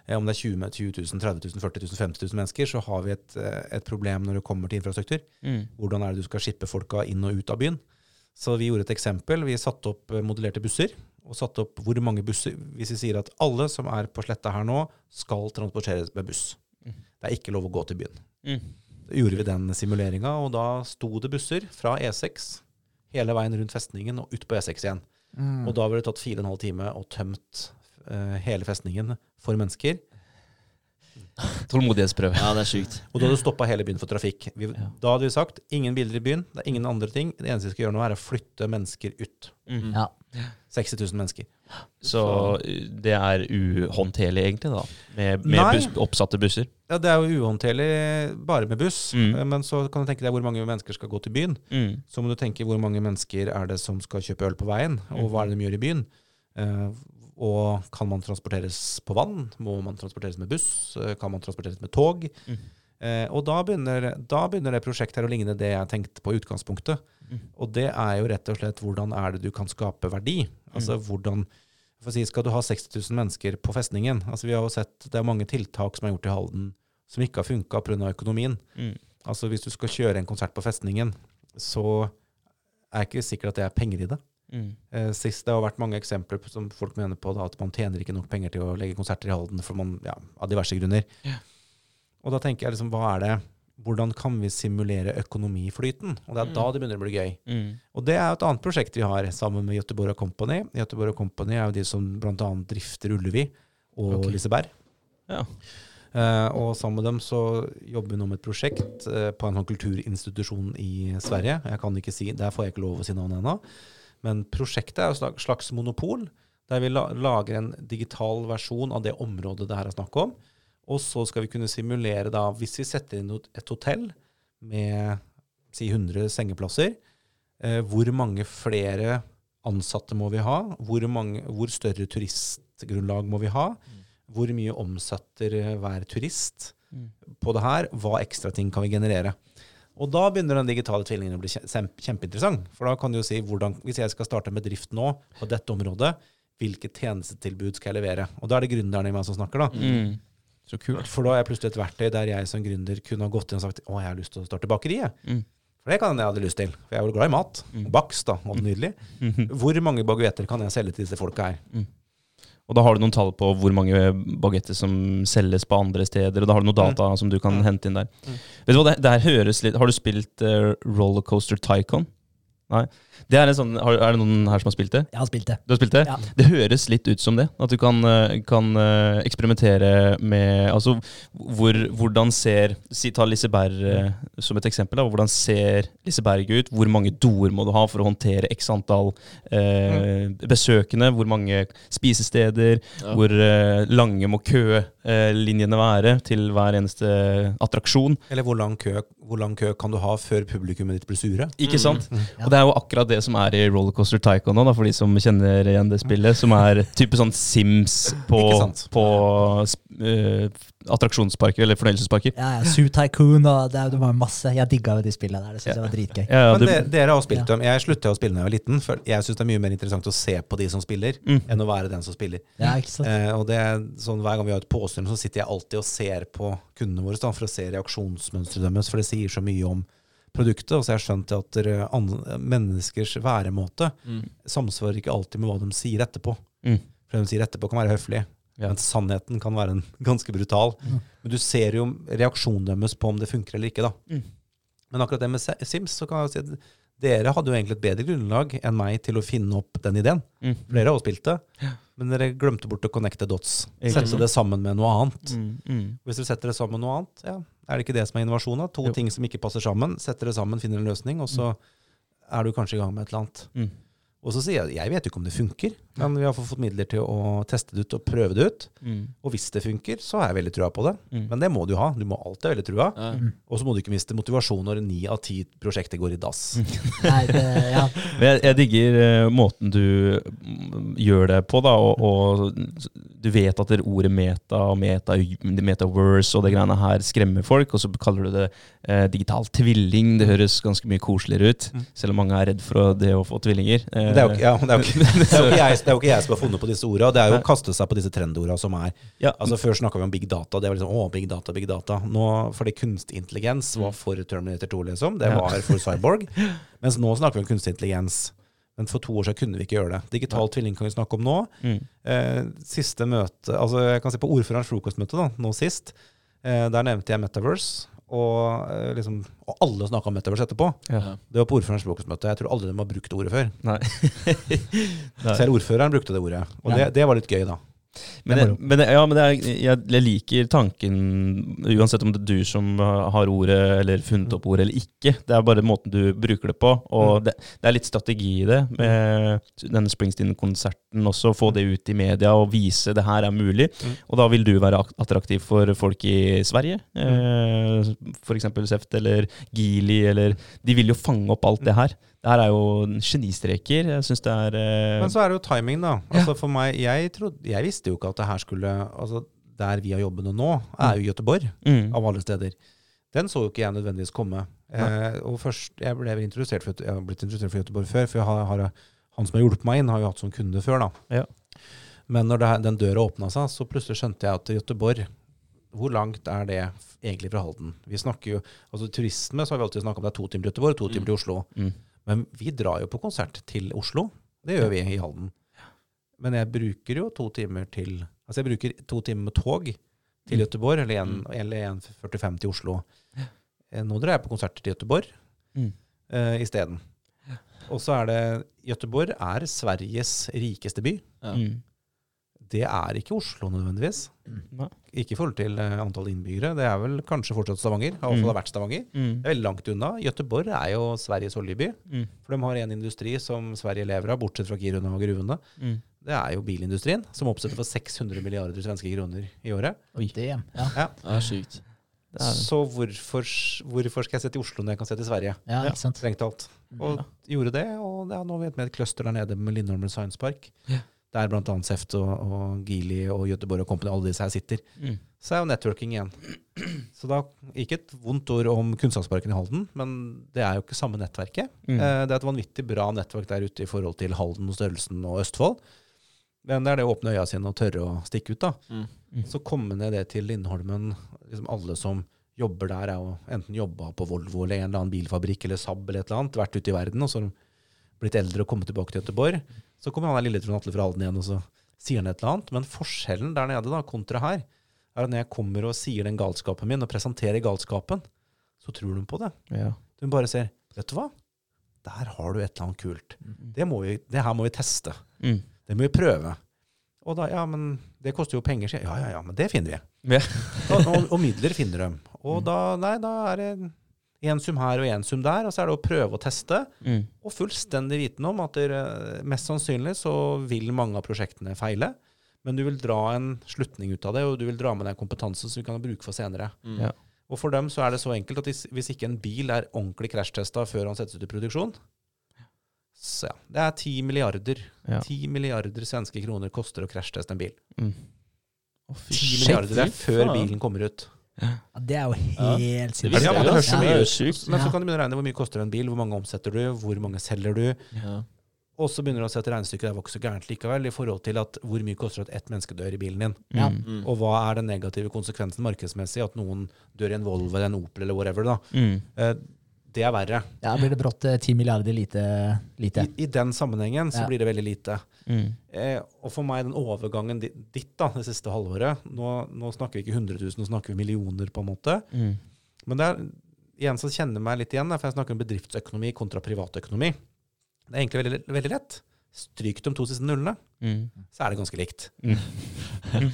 eh, om det er 20 20 000, 30 000, 40 000, 50 000 mennesker, så har vi et, eh, et problem når det kommer til infrastruktur. Mm. Hvordan er det du skal skippe folka inn og ut av byen? Så vi gjorde et eksempel. Vi satte opp eh, modellerte busser. Og satte opp hvor mange busser Hvis vi sier at alle som er på sletta her nå, skal transporteres med buss. Det er ikke lov å gå til byen. Mm. Gjorde vi den simuleringa, og da sto det busser fra E6 hele veien rundt festningen og ut på E6 igjen. Og da ville det tatt fire og en halv time og tømt uh, hele festningen for mennesker. Tålmodighetsprøve. Ja, det er sykt. Og da hadde du stoppa hele byen for trafikk. Vi, Ja. Da hadde vi sagt ingen biler i byen, det er ingen andre ting. Det eneste vi skal gjøre nå, er å flytte mennesker ut. Mm. ja. 60 000 mennesker. Så uh, det er uhåndterlig, egentlig, da? Med, med bus, oppsatte busser? Ja, Det er jo uhåndterlig bare med buss, Mm. eh, men så kan du tenke deg hvor mange mennesker skal gå til byen. Mm. Så må du tenke hvor mange mennesker er det som skal kjøpe øl på veien, og hva er det de gjør i byen. Eh, og kan man transporteres på vann? Må man transporteres med buss? Eh, kan man transporteres med tog? Mm. Eh, og da begynner, da begynner det prosjektet her å ligne det jeg tenkte på i utgangspunktet. Mm. Og det er jo rett og slett hvordan er det du kan skape verdi? Altså hvordan for å si, Skal du ha 60 000 mennesker på festningen? Altså Vi har jo sett det er mange tiltak som er gjort i Halden som ikke har funka pga. økonomien. Mm. Altså Hvis du skal kjøre en konsert på festningen, så er det ikke sikkert at det er penger i det. Mm. Eh, sist Det har vært mange eksempler på, som folk mener på da, at man tjener ikke nok penger til å legge konserter i Halden for man, ja, av diverse grunner. Yeah. Og da tenker jeg liksom, hva er det hvordan kan vi simulere økonomiflyten? Og det er da det begynner å bli gøy. Mm. Og det er et annet prosjekt vi har sammen med Göteborg Company. Göteborg Company er jo de som bl.a. drifter Ullevi og okay. Liseberg. Ja. Uh, og sammen med dem så jobber vi nå med et prosjekt uh, på en sånn kulturinstitusjon i Sverige. Jeg kan ikke si, Der får jeg ikke lov å si navnet ennå. Men prosjektet er et slags- monopol, der vi lager en digital versjon av det området det her er snakk om. Og så skal vi kunne simulere, da, hvis vi setter inn et hotell med si 100 sengeplasser, eh, hvor mange flere ansatte må vi ha? Hvor, mange, hvor større turistgrunnlag må vi ha? Hvor mye omsetter eh, hver turist Mm. på det her? Hva ekstra ting kan vi generere? Og da begynner den digitale tvillingen å bli kjempeinteressant. For da kan du jo si hvordan, hvis jeg skal starte en bedrift nå på dette området, hvilket tjenestetilbud skal jeg levere? Og da er det gründeren i meg som snakker, da. Mm. Så kult. For da er jeg plutselig et verktøy der jeg som gründer kunne ha gått inn og sagt å, jeg har lyst til å starte bakeri. Mm. For det kan jeg hadde lyst til. For jeg er jo glad i mat. Mm. Bakst, da. Og nydelig. Hvor mange baguetter kan jeg selge til disse folka her? Og da har du noen tall på hvor mange bagetter som selges på andre steder, og da har du noe data som du kan Mm. hente inn der. Mm. Vet du hva, det, det her høres litt Har du spilt uh, Rollercoaster Tycoon? Nei. Det er, en sånn, har, er det noen her som har spilt det? Jeg har spilt det. Du har spilt det? Ja. Det høres litt ut som det. At du kan, eh, kan eh, eksperimentere med Altså, hvor, hvordan ser si, Ta Liseberg eh, som et eksempel. Da. Hvordan ser Liseberg ut? Hvor mange doer må du ha for å håndtere x antall eh, besøkende? Hvor mange spisesteder? Ja. Hvor eh, lange må kølinjene være til hver eneste attraksjon? Eller hvor lang, kø, hvor lang kø kan du ha før publikummet ditt blir sure? Ikke sant? Ja. Og det er jo akkurat det som er i Rollercoaster Tycoon nå, da, for de som kjenner igjen det spillet. Som er type sånn Sims på, på eh, attraksjonsparker, eller fornøyelsesparker. Ja, ja, Zoo Tycoon og det, det var masse. Jeg digga jo de spillene der. Det syns jeg var dritgøy. Ja, ja, Men det, dere, har jo spilt dem. Jeg slutta å spille da jeg var liten, for jeg syns det er mye mer interessant å se på de som spiller, Mm. enn å være den som spiller. Ja, ikke sant? Eh, og det er sånn Hver gang vi har et påstyr, så sitter jeg alltid og ser på kundene våre da, for å se reaksjonsmønsteret deres, for det sier så mye om produktet. Og så har jeg skjønt at menneskers væremåte Mm. samsvarer ikke alltid med hva de sier etterpå. Mm. For det de sier etterpå, kan være høflig, Ja. men sannheten kan være en, ganske brutal. Mm. Men du ser jo reaksjonen deres på om det funker eller ikke. da. Mm. Men akkurat det med Sims, så kan jeg si at dere hadde jo egentlig et bedre grunnlag enn meg til å finne opp den ideen. Mm. Dere har jo spilt det, men dere glemte bort å connecte dots. Sette det sammen med noe annet. Mm, mm. Hvis dere setter det sammen med noe annet, ja, er det ikke det som er innovasjon? da? To Jo. ting som ikke passer sammen, setter det sammen, finner en løsning, og så er du kanskje i gang med et eller annet. Mm. Og så sier jeg jeg vet jo ikke om det funker, men vi har fått midler til å teste det ut og prøve det ut. Mm. Og hvis det funker, så har jeg veldig trua på det. Mm. Men det må du ha. Du må alltid ha veldig trua. Mm. Og så må du ikke miste motivasjon når ni av ti prosjekter går i dass. Nei, det, ja. Jeg, jeg digger eh, måten du mm, gjør det på, da, og, og du vet at det ordet meta og meta, metaverse og det greiene her skremmer folk, og så kaller du det eh, digital tvilling. Det høres ganske mye koseligere ut, selv om mange er redd for det å få tvillinger. Eh, Det er jo ikke, ja, det er jo ikke, det er jo ikke, jeg, det er jo ikke jeg som har funnet på disse orda. Det er jo å kaste seg på disse trendorda som er ja, Altså Før snakka vi om big data. Det var liksom, å, big data, big data. Nå, fordi kunstig intelligens var for Terminator 2, liksom. Det var for Cyborg. Mens nå snakker vi om kunstig intelligens. Men for to år siden kunne vi ikke gjøre det. Digital tvilling kan vi snakke om nå. mm, Eh, siste møte Altså jeg kan si på ordførerens frokostmøte da, nå sist. Eh, der nevnte jeg Metaverse. Og, eh, liksom, og alle snakka om Metaverse etterpå. ja. Det var på ordførerens frokostmøte. Jeg tror aldri de har brukt det ordet før. Nei. Nei. Selv ordføreren brukte det ordet. Og det, det var litt gøy, da. Men, er men, ja, men det er, jeg, jeg liker tanken, uansett om det er du som har ordet, eller funnet opp ordet, eller ikke. Det er bare måten du bruker det på. Og det, det er litt strategi i det. Med denne Springsteen-konserten også, få det ut i media og vise det her er mulig. Mm. Og da vil du være attraktiv for folk i Sverige. Eh, F.eks. Seft eller Geely, eller De vil jo fange opp alt det her. Det her er jo genistreker. Jeg syns det er eh, Men så er det jo timing, da. Altså for meg, jeg, trodde, jeg visste jo ikke at det her skulle altså Der vi har jobbene nå, er jo Gøteborg, mm, av alle steder. Den så jo ikke jeg nødvendigvis komme. Eh, og først, Jeg ble introdusert for, jeg har blitt introdusert for Gøteborg før, for har, har, han som har hjulpet meg inn, har jo hatt som kunde før. da. Ja. Men når det, den døra åpna seg, så plutselig skjønte jeg at Gøteborg hvor langt er det egentlig fra Halden? Vi snakker jo, altså Turisme så har vi alltid snakka om det er to timer til Göteborg, to timer til Oslo. mm, Men vi drar jo på konsert til Oslo. Det gjør vi i Halden. Men jeg bruker jo to timer til Altså jeg bruker to timer med tog til Gøteborg, eller en- eller 1,45 til Oslo. Eh, Nå drar jeg på konserter til Gøteborg mm. uh, isteden. Og så er det Gøteborg er Sveriges rikeste by. Ja. Mm. Det er ikke Oslo nødvendigvis. Nei. Ikke i forhold til eh, antall innbyggere. Det er vel kanskje fortsatt Stavanger. Har i hvert Mm. har vært Stavanger. Mm. Det er veldig langt unna. Göteborg er jo Sveriges oljeby. Mm. For de har en industri som Sverige lever av, bortsett fra Kiruna og gruvene. Mm. Det er jo bilindustrien, som oppsetter for 600 milliarder svenske kroner i året. Oi. det, ja. Ja. Det er sykt. Det er, Så hvorfor, hvorfor skal jeg se til Oslo når jeg kan se til Sverige? ja, ikke sant? Strengt talt. Og gjorde det, og det er nå vet vi et cluster der nede med Lindholmen Science Park. Ja. Der bl.a. Seft og, og Geely og Göteborg og Company, alle disse her sitter. mm. Så er jo networking igjen. Så da, ikke et vondt ord om Kunnskapsparken i Halden, men det er jo ikke samme nettverket. Mm. Eh, Det er et vanvittig bra nettverk der ute i forhold til Halden og størrelsen og Østfold. Men det er det å åpne øya sine og tørre å stikke ut, da. Mm. Mm. Så komme ned det til Lindholmen. Liksom alle som jobber der, er jo enten jobba på Volvo eller en eller annen bilfabrikk eller Saab eller et eller annet, vært ute i verden, og så har blitt eldre og kommet tilbake til Göteborg. Så kommer han der lille Trond Atle fra Halden igjen, og så sier han et eller annet. Men forskjellen der nede, da, kontra her, er at når jeg kommer og sier den galskapen min, og presenterer galskapen, så tror de på det. Ja. De bare ser Vet du hva? Der har du et eller annet kult. Det, må vi, det her må vi teste. Mm. Det må vi prøve. Og da, ja, men det koster jo penger, sier jeg. Ja, ja, ja, men det finner vi. Ja. og, og, og midler finner de. Og da, nei, da er det én sum her og én sum der, og så er det å prøve å teste. Mm. Og fullstendig viten om at der, mest sannsynlig så vil mange av prosjektene feile. Men du vil dra en slutning ut av det, og du vil dra med deg kompetanse som vi kan bruke for senere. Mm. Ja. Og for dem så er det så enkelt at hvis, ikke en bil er ordentlig krasjtesta før han settes ut i produksjon Så ja, det er ti milliarder. Ja. Ti milliarder svenske kroner koster å krasjteste en bil. Mm. Ti shit. milliarder, det er før bilen kommer ut. Ja, det er jo helt sykt. Ja, det høres så mye ut. Men så kan du begynne å regne hvor mye koster en bil, hvor mange omsetter du, hvor mange selger du. Ja. Og så begynner du å se at regnestykket var ikke så gærent likevel, i forhold til at hvor mye koster det at ett menneske dør i bilen din. Ja. Mm. Mm. Og hva er den negative konsekvensen markedsmessig, at noen dør i en Volvo eller en Opel eller whatever. da. Mm. Det er verre. Ja, blir det brått eh, ti milliarder lite. lite. I, I den sammenhengen så Ja. blir det veldig lite. Mm. Eh, og for meg, den overgangen ditt da, det siste halvåret Nå, nå snakker vi ikke 100 000, nå snakker vi millioner, på en måte. Mm. Men det er en som kjenner meg litt igjen, for jeg snakker om bedriftsøkonomi kontra privatøkonomi. Det er egentlig veldig, veldig lett. Stryk de to siste nullene, Mm. så er det ganske likt. Mm.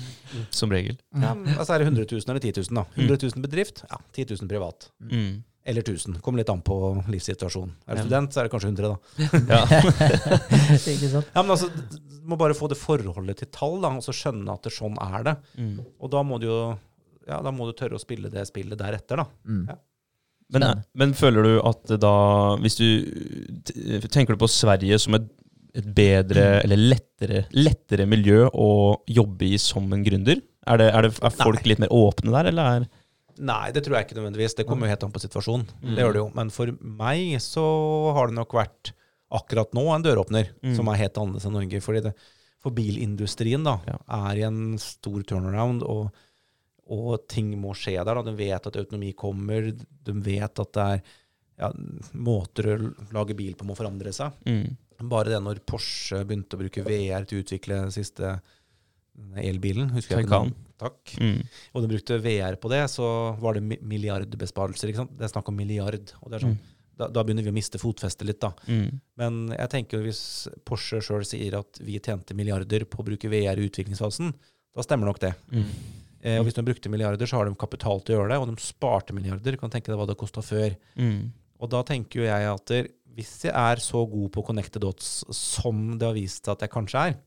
Som regel. Ja, altså er det 100 000 eller 10 000, da. 100 000 bedrift, ja, 10 000 privat. Mm. Eller 1000. Kommer litt an på livssituasjonen. Er du Ja. student, så er det kanskje 100, da. Ja. Ikke sant? Ja, men altså, Du må bare få det forholdet til tall, da, og så skjønne at det, sånn er det. Mm. Og da må du jo ja, da må du tørre å spille det spillet deretter, da. Mm. Ja. Men, men føler du at da Hvis du Tenker du på Sverige som et, et bedre eller lettere, lettere miljø å jobbe i som en gründer? Er, det, er, det, er folk litt mer åpne der, eller er Nei, det tror jeg ikke nødvendigvis. Det kommer jo helt an på situasjonen. Mm. Det gjør det jo. Men for meg så har det nok vært akkurat nå en døråpner Mm. som er helt annerledes enn Norge. Fordi det, for bilindustrien da, Ja. er i en stor turnaround, og, og ting må skje der. Da. De vet at autonomi kommer, de vet at det er ja, måter å lage bil på må forandre seg. mm. Bare det når Porsche begynte å bruke VR til å utvikle den siste elbilen husker jeg ikke Takk. Mm. Og de brukte VR på det, så var det milliardbesparelser. Det er snakk om milliard. og det er sånn, da, da begynner vi å miste fotfestet litt, da. Mm. Men jeg tenker jo hvis Porsche sjøl sier at vi tjente milliarder på å bruke VR i utviklingsfasen, da stemmer nok det. Mm. Eh, og hvis de brukte milliarder, så har de kapital til å gjøre det, og de sparte milliarder. Kan tenke deg hva det kosta før. Mm. Og da tenker jo jeg at hvis jeg er så god på connected dots som det har vist seg at jeg kanskje er,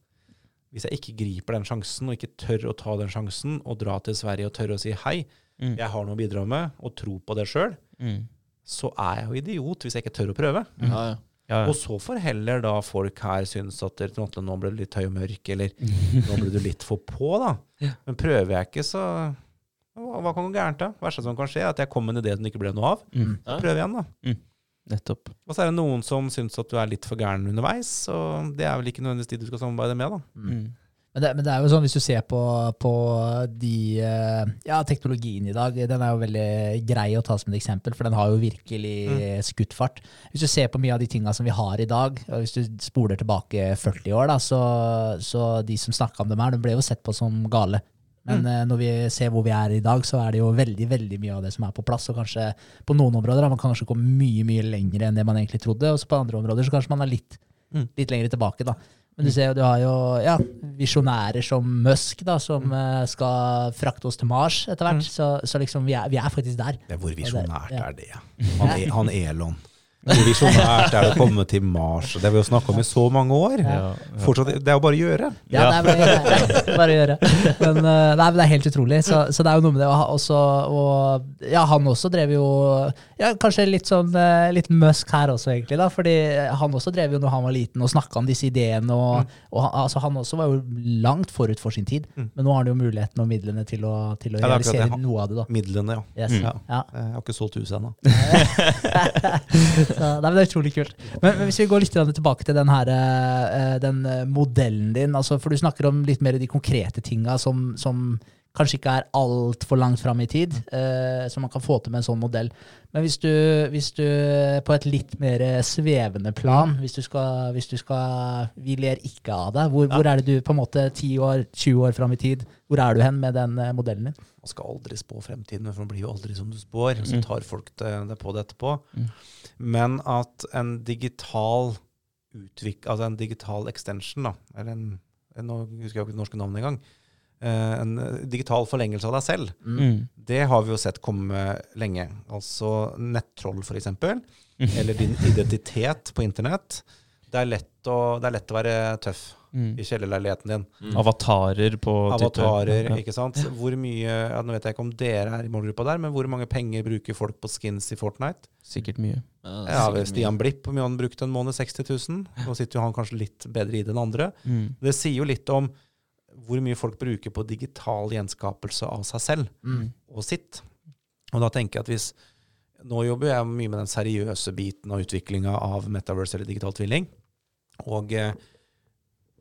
hvis jeg ikke griper den sjansen, og ikke tør å ta den sjansen, og dra til Sverige og tør å si hei, Mm. jeg har noe å bidra med, og tro på det sjøl, Mm. så er jeg jo idiot hvis jeg ikke tør å prøve. Ja, ja. Ja, ja. Og så får heller da folk her synes at nå ble du litt høy og mørk, eller nå ble du litt for på, da. Men prøver jeg ikke, så hva, hva kan gå gærent da? Det verste som kan skje, er at jeg kom med en idé som det ikke ble noe av. Mm. Ja. Prøv igjen, da. Nettopp. Og så er det noen som syns at du er litt for gæren underveis, og det er vel ikke nødvendigvis de du skal samarbeide med, da. Mm. Men det, men det er jo sånn, hvis du ser på, på de eh, Ja, teknologien i dag, den er jo veldig grei å ta som et eksempel, for den har jo virkelig skutt fart. Hvis du ser på mye av de tinga som vi har i dag, og hvis du spoler tilbake 40 år, da, så, så de som snakka om dem her, de ble jo sett på som gale. Men mm. når vi ser hvor vi er i dag, så er det jo veldig veldig mye av det som er på plass. Og kanskje på noen områder har man kanskje kommet mye mye lenger enn det man egentlig trodde. Og på andre områder så kanskje man er litt, Mm. litt lenger tilbake. da. Men du ser jo, du har jo ja, visjonærer som Musk, da, som Mm. eh, skal frakte oss til Mars etter hvert. Så, så liksom, vi er, vi er faktisk der. Det er hvor visjonært visjonært er det? Han, E- han Elon. Hvor visjonært er det å komme til Mars? Det har vi jo snakka om i så mange år. Ja. Fortsatt, det er jo bare å gjøre. Ja, Ja. det er bare, bare å gjøre. Men, eh, nei, men det er helt utrolig. Så, så det er jo noe med det. Og, også, og ja, han også drev jo ja, Kanskje litt sånn eh, litt Musk her også, egentlig. da, fordi han også drev jo når han var liten og snakka om disse ideene. og, og han, altså, han også var jo langt forut for sin tid. Mm. Men nå har han jo muligheten og midlene til å, til å Ja, er realisere noe av det. da. Midlene, ja. Yes. Ja. Ja. Jeg har ikke solgt huset ennå. Det er utrolig kult. Men, men hvis vi går litt tilbake til den, her, eh, den eh, modellen din, altså, for du snakker om litt mer de konkrete tinga som, som kanskje ikke er altfor langt fram i tid, eh, som man kan få til med en sånn modell. Men hvis du, hvis du på et litt mer svevende plan, hvis du skal, hvis du skal Vi ler ikke av deg. Hvor, hvor er det du på en måte 10 år, 20 år fram i tid? Hvor er du hen med den eh, modellen din? Man skal aldri spå fremtiden, for man blir jo aldri som du spår. Så tar folk det, det på det etterpå. Mm. Men at en digital utvik, altså en digital extension, da, eller en, en Nå husker jeg ikke det norske navnet engang. Eh, en eh, digital forlengelse av deg selv. Mm. Det har vi jo sett komme lenge. Altså nettroll, f.eks. Eller din identitet på internett. Det er lett å, det er lett å være tøff Mm. i kjellerleiligheten din. Mm. Avatarer på Avatarer, type. ikke sant. Hvor mye ja, Nå vet jeg ikke om dere er i målgruppa der, men hvor mange penger bruker folk på skins i Fortnite? Sikkert mye. Ja, Ja, sikkert Stian Blipp, hvor mye han brukte en måned? 60 000? Nå sitter jo han kanskje litt bedre i det enn andre. Mm. Det sier jo litt om hvor mye folk bruker på digital gjenskapelse av seg selv Mm. og sitt. Og da tenker jeg at hvis Nå jobber jeg mye med den seriøse biten av utviklinga av Metaverse eller digital tvilling. Og eh,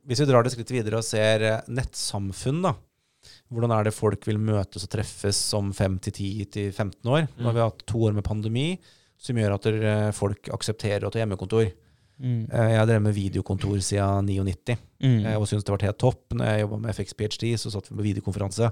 hvis vi drar det skritt videre og ser eh, nettsamfunn, da. Hvordan er det folk vil møtes og treffes om 5 til 10 til 15 år? Nå har vi hatt to år med pandemi som gjør at eh, folk aksepterer å ta hjemmekontor. Mm. Eh, Jeg har drevet med videokontor siden 99 Mm. eh, og syntes det var helt topp. Når jeg jobba med FX PhD, så satt vi på videokonferanse.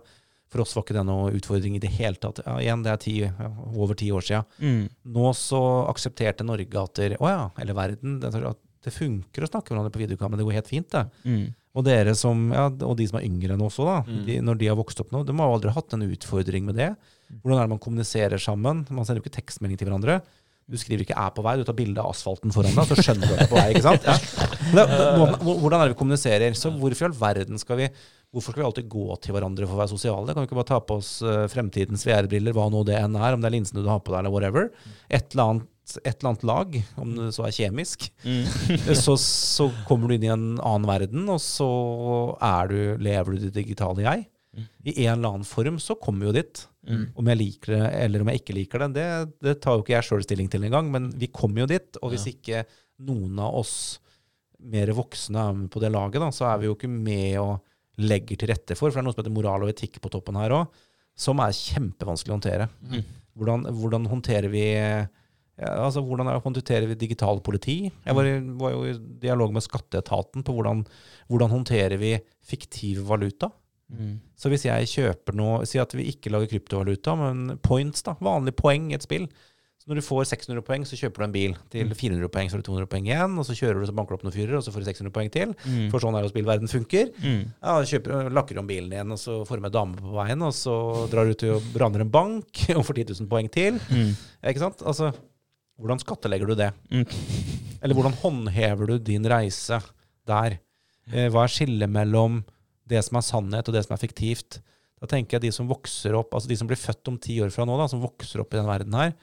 For oss var ikke det noe utfordring i det hele tatt. Ja, igjen, det er ti, ja, over ti år siden. Mm. Nå så aksepterte Norge at det, å ja, eller verden, det, at det funker å snakke med hverandre på videokamera. Det går helt fint, det. Mm. Og dere som, ja, og de som er yngre enn oss også, da, Mm. de, når de har vokst opp nå, de har aldri hatt en utfordring med det. Hvordan er det man kommuniserer sammen? Man sender jo ikke tekstmelding til hverandre. Du skriver ikke 'er på vei', du tar bilde av asfalten foran deg, så skjønner du at du er på vei. ikke sant? Ja. Det, hvordan, er det vi kommuniserer? Så hvorfor i all verden skal vi Hvorfor skal vi alltid gå til hverandre for å være sosiale? Kan vi ikke bare ta på oss eh, fremtidens VR-briller, hva nå det enn er, om det er linsene du har på deg, eller whatever? Et eller annet, et eller annet lag, om det så er kjemisk. Mm. så, så kommer du inn i en annen verden, og så er du, lever du det digitale jeg. Mm. I en eller annen form så kommer vi jo dit. Mm. Om jeg liker det eller om jeg ikke liker det, det, det tar jo ikke jeg sjøl stilling til engang. Men vi kommer jo dit. Og hvis Ja. ikke noen av oss mer voksne er med på det laget, da, så er vi jo ikke med og legger til rette for. For det er noe som heter moral og etikk på toppen her òg, som er kjempevanskelig å håndtere. Mm. Hvordan, hvordan håndterer vi ja, altså Hvordan er- håndterer vi digital politi? Jeg var, var jo i dialog med skatteetaten på hvordan, hvordan håndterer vi fiktiv valuta. Mm. Så hvis jeg kjøper noe Si at vi ikke lager kryptovaluta, men points, da. Vanlig poeng i et spill. Så når du får 600 poeng, så kjøper du en bil. Til 400 poeng så har du 200 poeng igjen. Og så kjører du, så banker du opp noen fyrer, og så får du 600 poeng til. Mm. For sånn er jo spillverden funker. Mm. Ja, kjøper, lakker om bilen igjen, og så får du med dame på veien, og så drar du ut og raner en bank og får 10 000 poeng til. Mm. Ikke sant? Altså, hvordan skattelegger du det? Mm. Eller hvordan håndhever du din reise der? Eh, Hva er skillet mellom det som er sannhet, og det som er fiktivt? Da tenker jeg de som vokser opp, altså de som blir født om ti år fra nå, da, som vokser opp i den verden her,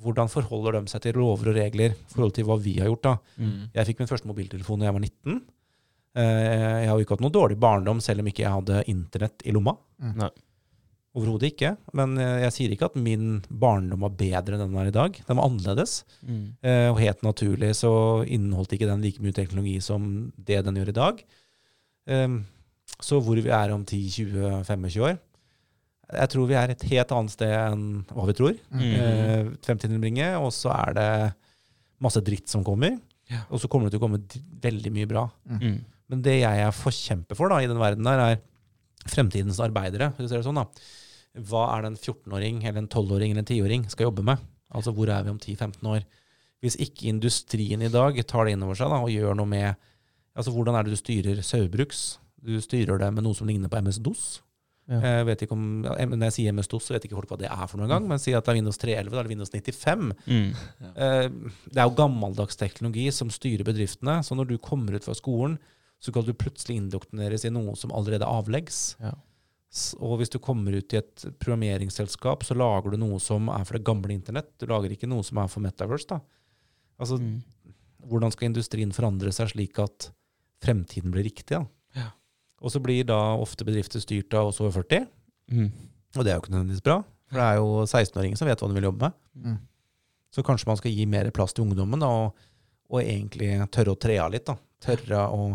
hvordan forholder de seg til lover og regler i forhold til hva vi har gjort? da? Mm. Jeg fikk min første mobiltelefon da jeg var 19. Eh, Jeg har jo ikke hatt noe dårlig barndom, selv om ikke jeg hadde internett i lomma. Mm. Overhodet ikke. Men eh, jeg sier ikke at min barndom var bedre enn den er i dag. Den var annerledes. Mm. Eh, Og helt naturlig så inneholdt ikke den like mye teknologi som det den gjør i dag. Så hvor vi er om 10-20-25 år Jeg tror vi er et helt annet sted enn hva vi tror. Mm. Eh, Fremtiden vil bringe, og så er det masse dritt som kommer. Ja. Og så kommer det til å komme veldig mye bra. Mm. Men det jeg er forkjemper for da, i den verden der, er fremtidens arbeidere. Hvis du ser det sånn da. Hva er det en 14-åring eller en 12-åring eller en 10-åring skal jobbe med? Altså hvor er vi om 10-15 år? Hvis ikke industrien i dag tar det inn over seg da, og gjør noe med altså Hvordan er det du styrer Saugbrugs? Du styrer det med noe som ligner på MS-DOS. Ja. Jeg vet ikke om, ja, Når jeg sier MS-DOS, så vet ikke folk hva det er for noen gang. Men si at det er Windows 311 da, eller Windows 95. Mm. Ja. Det er jo gammeldags teknologi som styrer bedriftene. Så når du kommer ut fra skolen, så skal du plutselig indoktrineres i noe som allerede avleggs. Ja. Og hvis du kommer ut i et programmeringsselskap, så lager du noe som er for det gamle internett. Du lager ikke noe som er for Metaverse. da. Altså, Mm. Hvordan skal industrien forandre seg slik at fremtiden blir riktig? da? Og så blir da ofte bedrifter styrt av oss over 40, Mm. og det er jo ikke nødvendigvis bra. For det er jo 16-åringer som vet hva de vil jobbe med. Mm. Så kanskje man skal gi mer plass til ungdommen, da, og, og egentlig tørre å tre av litt. da. Tørre å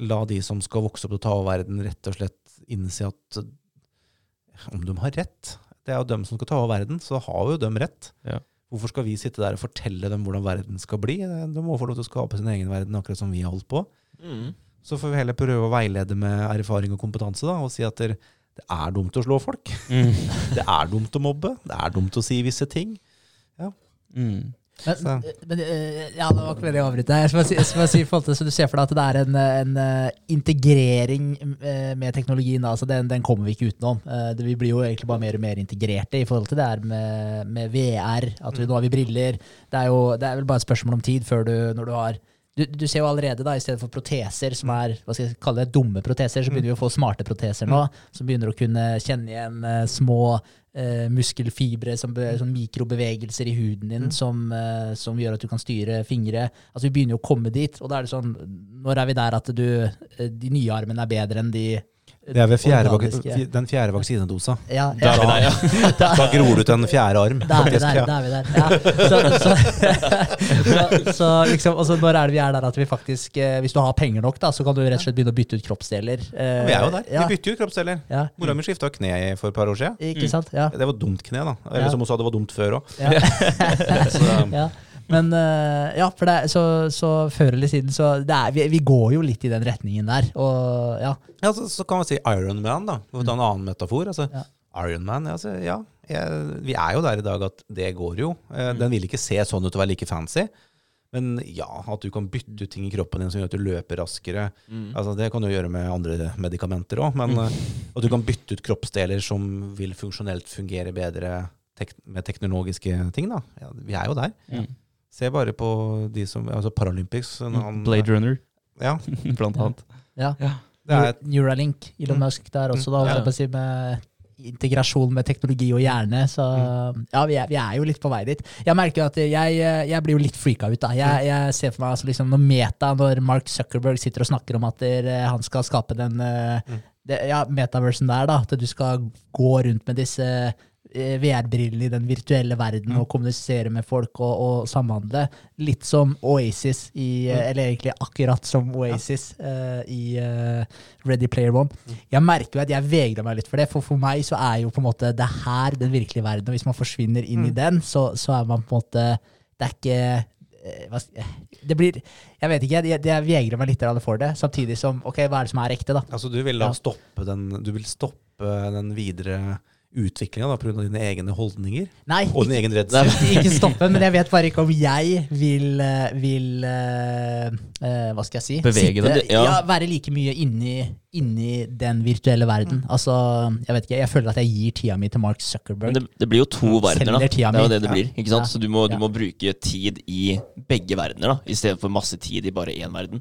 la de som skal vokse opp til å ta over verden, rett og slett innse at eh, om de har rett Det er jo dem som skal ta over verden, så har jo dem rett. Ja. Hvorfor skal vi sitte der og fortelle dem hvordan verden skal bli? De må få lov til å skape sin egen verden, akkurat som vi har holdt på. Mm. Så får vi heller prøve å veilede med erfaring og kompetanse, da, og si at det, er dumt å slå folk. Mm. Det er dumt å mobbe. Det er dumt å si visse ting. Mm. Men, men eh, ja, det var ikke veldig å avbryte. Jeg skal si, jeg skal si forhold til, så Du ser for deg at det er en, en eh, integrering eh, med teknologien. Altså den, den kommer vi ikke utenom. Eh, det, vi blir jo egentlig bare mer og mer integrerte i forhold til det her med, med VR. At vi, nå har vi briller. Det er jo det er vel bare et spørsmål om tid før du, når du har du, du ser jo allerede, da, i stedet for proteser som er hva skal jeg kalle det, dumme proteser, så begynner vi å få smarte proteser nå. Som begynner å kunne kjenne igjen uh, små uh, muskelfibre, som sånn mikrobevegelser i huden din som, uh, som gjør at du kan styre fingre. Altså Vi begynner jo å komme dit, og da er det sånn Når er vi der at du, de nye armene er bedre enn de Det er ved fjerde, den fjerde vaksinedosa. Ja, Da, ja, Da, der, ja. da gror du ut en fjerde arm. Da er vi der. ja. Da er vi der. Ja. Så, så, så, så liksom, og når er det vi er der at vi faktisk eh, Hvis du har penger nok, da, så kan du rett og slett begynne å bytte ut kroppsdeler. Eh, Vi er jo der. Ja, Vi bytter jo kroppsdeler. ja, Mora mi skifta kne for et par år siden. ikke sant? Ja. Det var dumt kne, da. Eller Ja. som hun sa, det var dumt før òg. ja. Så ja. Men uh, ja, for det, så, så før eller siden så det er, vi, vi går jo litt i den retningen der. Og ja. ja, så, så kan man si Iron Man, da. For å ta en annen metafor. Altså, Ja. Iron Man, altså, ja jeg, Vi er jo der i dag at det går jo. Eh, Den vil ikke se sånn ut og være like fancy. Men ja, at du kan bytte ut ting i kroppen din som gjør at du løper raskere. Altså, det kan du gjøre med andre medikamenter òg, men mm. at du kan bytte ut kroppsdeler som vil funksjonelt fungere bedre tek med teknologiske ting. da. Ja, vi er jo der. Ja. Se bare på de som altså Paralympics. han- Blade Runner, Ja, blant annet. Ja. Ja. er Neuralink, Elon Mm. Musk der også, da, Mm. Ja. jeg på å si, med integrasjon med teknologi og hjerne. Så ja, vi er, vi er jo litt på vei dit. Jeg merker at jeg, jeg blir jo litt freaka ut. da. Jeg, jeg ser for meg altså liksom når Meta, når Mark Zuckerberg sitter og snakker om at der, han skal skape den mm. det, ja, metaversen der, da. At du skal gå rundt med disse eh, VR-brillene i den virtuelle verden og kommunisere med folk og, og samhandle. Litt som Oasis i mm. Eller egentlig akkurat som Oasis eh, i uh, Ready Player One. Jeg merker jo at jeg vegrer meg litt for det, for for meg så er jo på en måte det her den virkelige verden. Og hvis man forsvinner inn i den, så, så er man på en måte Det er ikke eh, det blir Jeg vet ikke, jeg, jeg vegrer meg litt for det. Samtidig som Ok, hva er det som er ekte, da? altså, du vil da Ja. stoppe den, du vil stoppe den videre utviklinga pga. dine egne holdninger Nei, og din egen redsel. ikke stoppe, men jeg vet bare ikke om jeg vil, eh, vil uh, Hva skal jeg si? Bevege Sitte- deg. Ja. Ja, være like mye inni, inni den virtuelle verden. Altså, jeg vet ikke, jeg føler at jeg gir tida mi til Mark Zuckerberg. Men det, det blir jo to verdener, da. Det er jo det det blir. ikke sant? Ja. Så du må, du må bruke tid i begge verdener, da, i stedet for masse tid i bare én verden.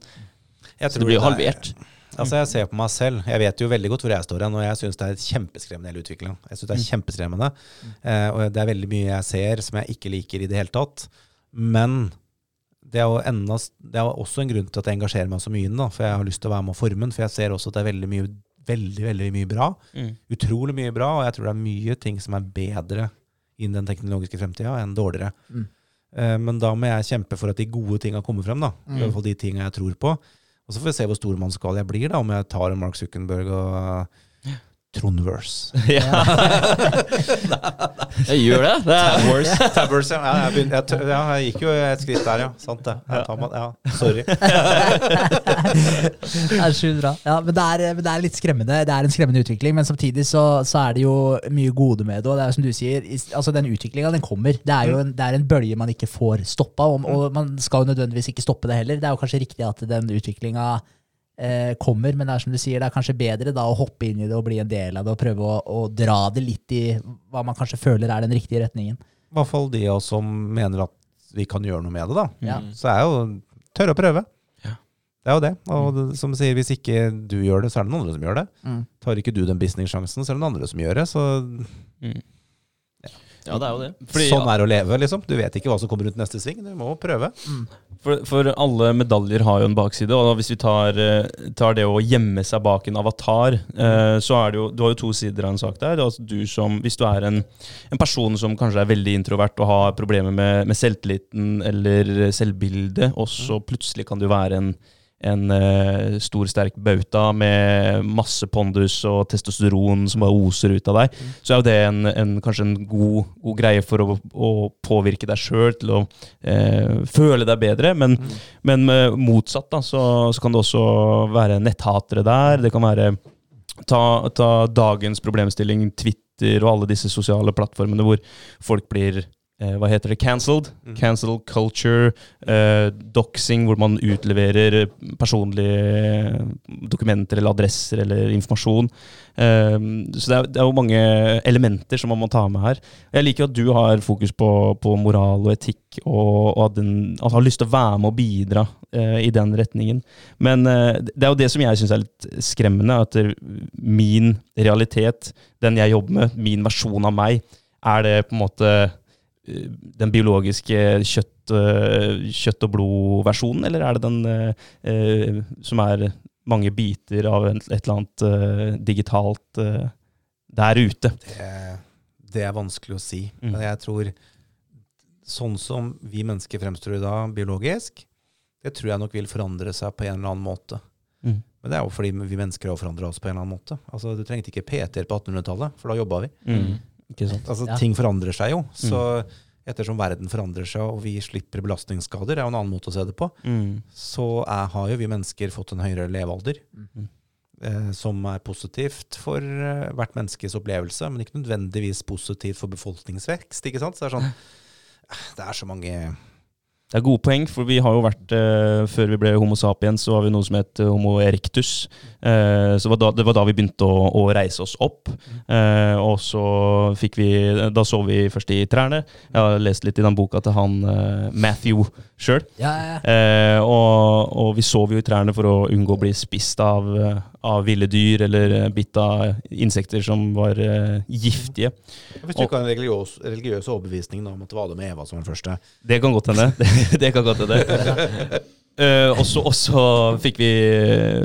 Jeg Så det blir jo er- halvert. Altså Jeg ser på meg selv. Jeg vet jo veldig godt hvor jeg står hen, og jeg syns det er kjempeskremmende hele utviklinga. Jeg synes det er kjempeskremmende. Eh, og det er veldig mye jeg ser som jeg ikke liker i det hele tatt. Men det er enda, det er også en grunn til at jeg engasjerer meg så mye i den. For jeg har lyst til å være med og forme den. For jeg ser også at det er veldig mye, veldig, veldig mye bra. Mm. Utrolig mye bra, og jeg tror det er mye ting som er bedre innen den teknologiske fremtida enn dårligere. Mm. Eh, Men da må jeg kjempe for at de gode tinga kommer frem. da, I hvert fall de tinga jeg tror på. Og så får vi se hvor stormannsgal jeg blir, da, om jeg tar Mark Zuckerberg og Trondverse. Jeg gjør det. det er, Tabverse, ja. Ja, jeg, begynte, jeg, tør, ja. Jeg gikk jo et skritt der, ja. Sant det. Jeg tar meg, ja. Sorry. Det er sjukt bra. Ja, men det, er, men det er litt skremmende. Det er en skremmende utvikling, men samtidig så, så er det jo mye gode med det. Og det er jo som du sier, altså den utviklinga den kommer. Det er jo en, det er en bølge man ikke får stoppa, og, og man skal jo nødvendigvis ikke stoppe det heller. Det er jo kanskje riktig at den utviklinga kommer, men det er som du sier, det er kanskje bedre da å hoppe inn i det og bli en del av det, og prøve å, å dra det litt i hva man kanskje føler er den riktige retningen. I hvert fall de av oss som mener at vi kan gjøre noe med det, da. Ja. Så er jo tørre å prøve. Ja. Det er jo det. Og det, som sier, hvis ikke du gjør det, så er det noen andre som gjør det. Mm. Tar ikke du den business-sjansen, så er det noen andre som gjør det. Så ja, det er jo det. Fordi, sånn er å leve, liksom. Du vet ikke hva som kommer rundt neste sving. Du må prøve. For, for alle medaljer har jo en bakside, og hvis vi tar, eh, tar det å gjemme seg bak en avatar, eh, så er det jo Du har jo to sider av en sak der. Er Altså du som, hvis du er en, en person som kanskje er veldig introvert og har problemer med, med selvtilliten eller selvbildet, og så plutselig kan du være en en uh, stor, sterk bauta med masse pondus og testosteron som bare oser ut av deg, så er jo det en, en, kanskje en god, god greie for å, å påvirke deg sjøl til å uh, føle deg bedre. Men, men med motsatt da, så, så kan det også være netthatere der. Det kan være ta, ta dagens problemstilling, Twitter og alle disse sosiale plattformene hvor folk blir eh, hva heter det? Cancelled. Mm. Cancel culture. Eh, doxing, hvor man utleverer personlige dokumenter eller adresser eller informasjon. Eh, så det er, det er jo mange elementer som man må ta med her. Jeg liker at du har fokus på, på moral og etikk, og, og at, den, at har lyst til å være med og bidra eh, i den retningen. Men eh, det er jo det som jeg syns er litt skremmende, at min realitet, den jeg jobber med, min versjon av meg, er det på en måte eh, den biologiske kjøtt, eh, kjøtt og blod-versjonen, eller er det den eh, eh, som er mange biter av et eller annet eh, digitalt eh, der ute? Det, det er vanskelig å si. Mm. Men jeg tror sånn som vi mennesker fremstår i dag biologisk, det tror jeg nok vil forandre seg på en eller annen måte. Mm. Men det er jo fordi vi mennesker har forandra oss på en eller annen måte. Altså, Du trengte ikke PT-er på 1800-tallet, for da jobba vi. Mm. Ikke sant? Altså, Ja. Ting forandrer seg jo. Så ettersom verden forandrer seg, og vi slipper belastningsskader, er jo en annen måte å se det på, Mm. så er, har jo vi mennesker fått en høyere levealder. Mm. Eh, som er positivt for eh, hvert menneskes opplevelse, men ikke nødvendigvis positivt for befolkningsvekst. ikke sant? Så det er sånn Det er så mange Det er gode poeng, for vi har jo vært eh, Før vi ble Homo sapiens, så var vi noe som het Homo erectus. Eh, så var da, det var da vi begynte å, å reise oss opp. Eh, og så fikk vi Da så vi først i trærne. Jeg har lest litt i den boka til han eh, Matthew sjøl. Ja, ja, ja. Eh, og, og vi sov jo i trærne for å unngå å bli spist av, av ville dyr eller bitt av insekter som var eh, giftige. Hvis du ikke har en religiøs, religiøs overbevisning da, om at det var Adam og Eva som var den første. Det kan godt hende. Det, kan godt hende. Uh, og så- og så fikk vi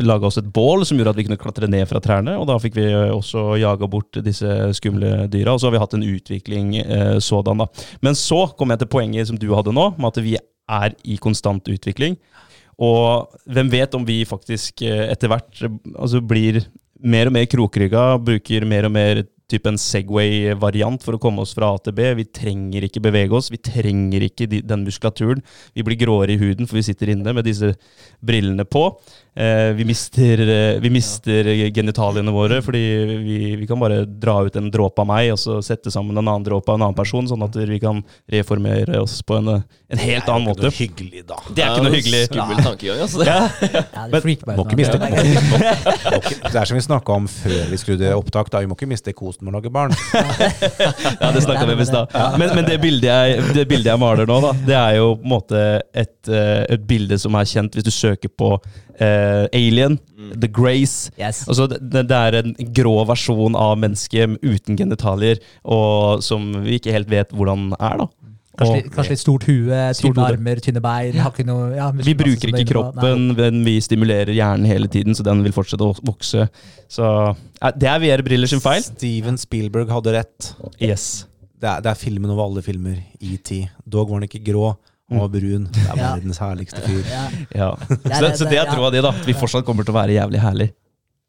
laga oss et bål som gjorde at vi kunne klatre ned fra trærne. Og da fikk vi eh, også jaga bort disse skumle dyra. Og så har vi hatt en utvikling uh, sådan, da. Men så kom jeg til poenget som du hadde nå, med at vi er i konstant utvikling. Og hvem vet om vi faktisk uh, etter hvert eh, altså blir mer og mer krokrygga, bruker mer og mer type en Segway-variant for å komme oss fra A til B. Vi trenger ikke bevege oss, vi trenger ikke de, den muskulaturen. Vi blir gråere i huden, for vi sitter inne med disse brillene på. Eh, vi mister, eh, vi mister genitaliene våre, fordi vi, vi kan bare dra ut en dråpe av meg og så sette sammen en annen dråpe av en annen person, sånn at vi kan reformere oss på en, en helt annen måte. Det er ikke noe hyggelig, da. Det er ikke noe hyggelig. Skummel tankegang, altså. Det. ja det freaker meg Må ut ikke miste Det er- må Det er som vi snakka om før vi skrudde opptak. da Vi må ikke miste kosen med noen barn. Ja, det snakka vi om i stad. Men, men det, bildet jeg, det bildet jeg maler nå, da, det er jo på en måte et, eh, et bilde som er kjent hvis du søker på uh, Alien, The Grace. Yes. Altså, det, det er en grå versjon av mennesket uten genitalier, og som vi ikke helt vet hvordan er, da. Kanskje, Og- kanskje litt stort hue, tynne armer, tynne bein. Har ikke noe, ja, Vi bruker ikke kroppen, men vi stimulerer hjernen hele tiden, så den vil fortsette å vokse. Så det er VR-briller sin feil. Steven Spielberg hadde rett. Yes. Det er, det er filmen over alle filmer. ET. Dog var den ikke grå, han var brun. Det er verdens herligste fyr. Ja. Så, det- så det er troa di, da. At vi fortsatt kommer til å være jævlig herlig.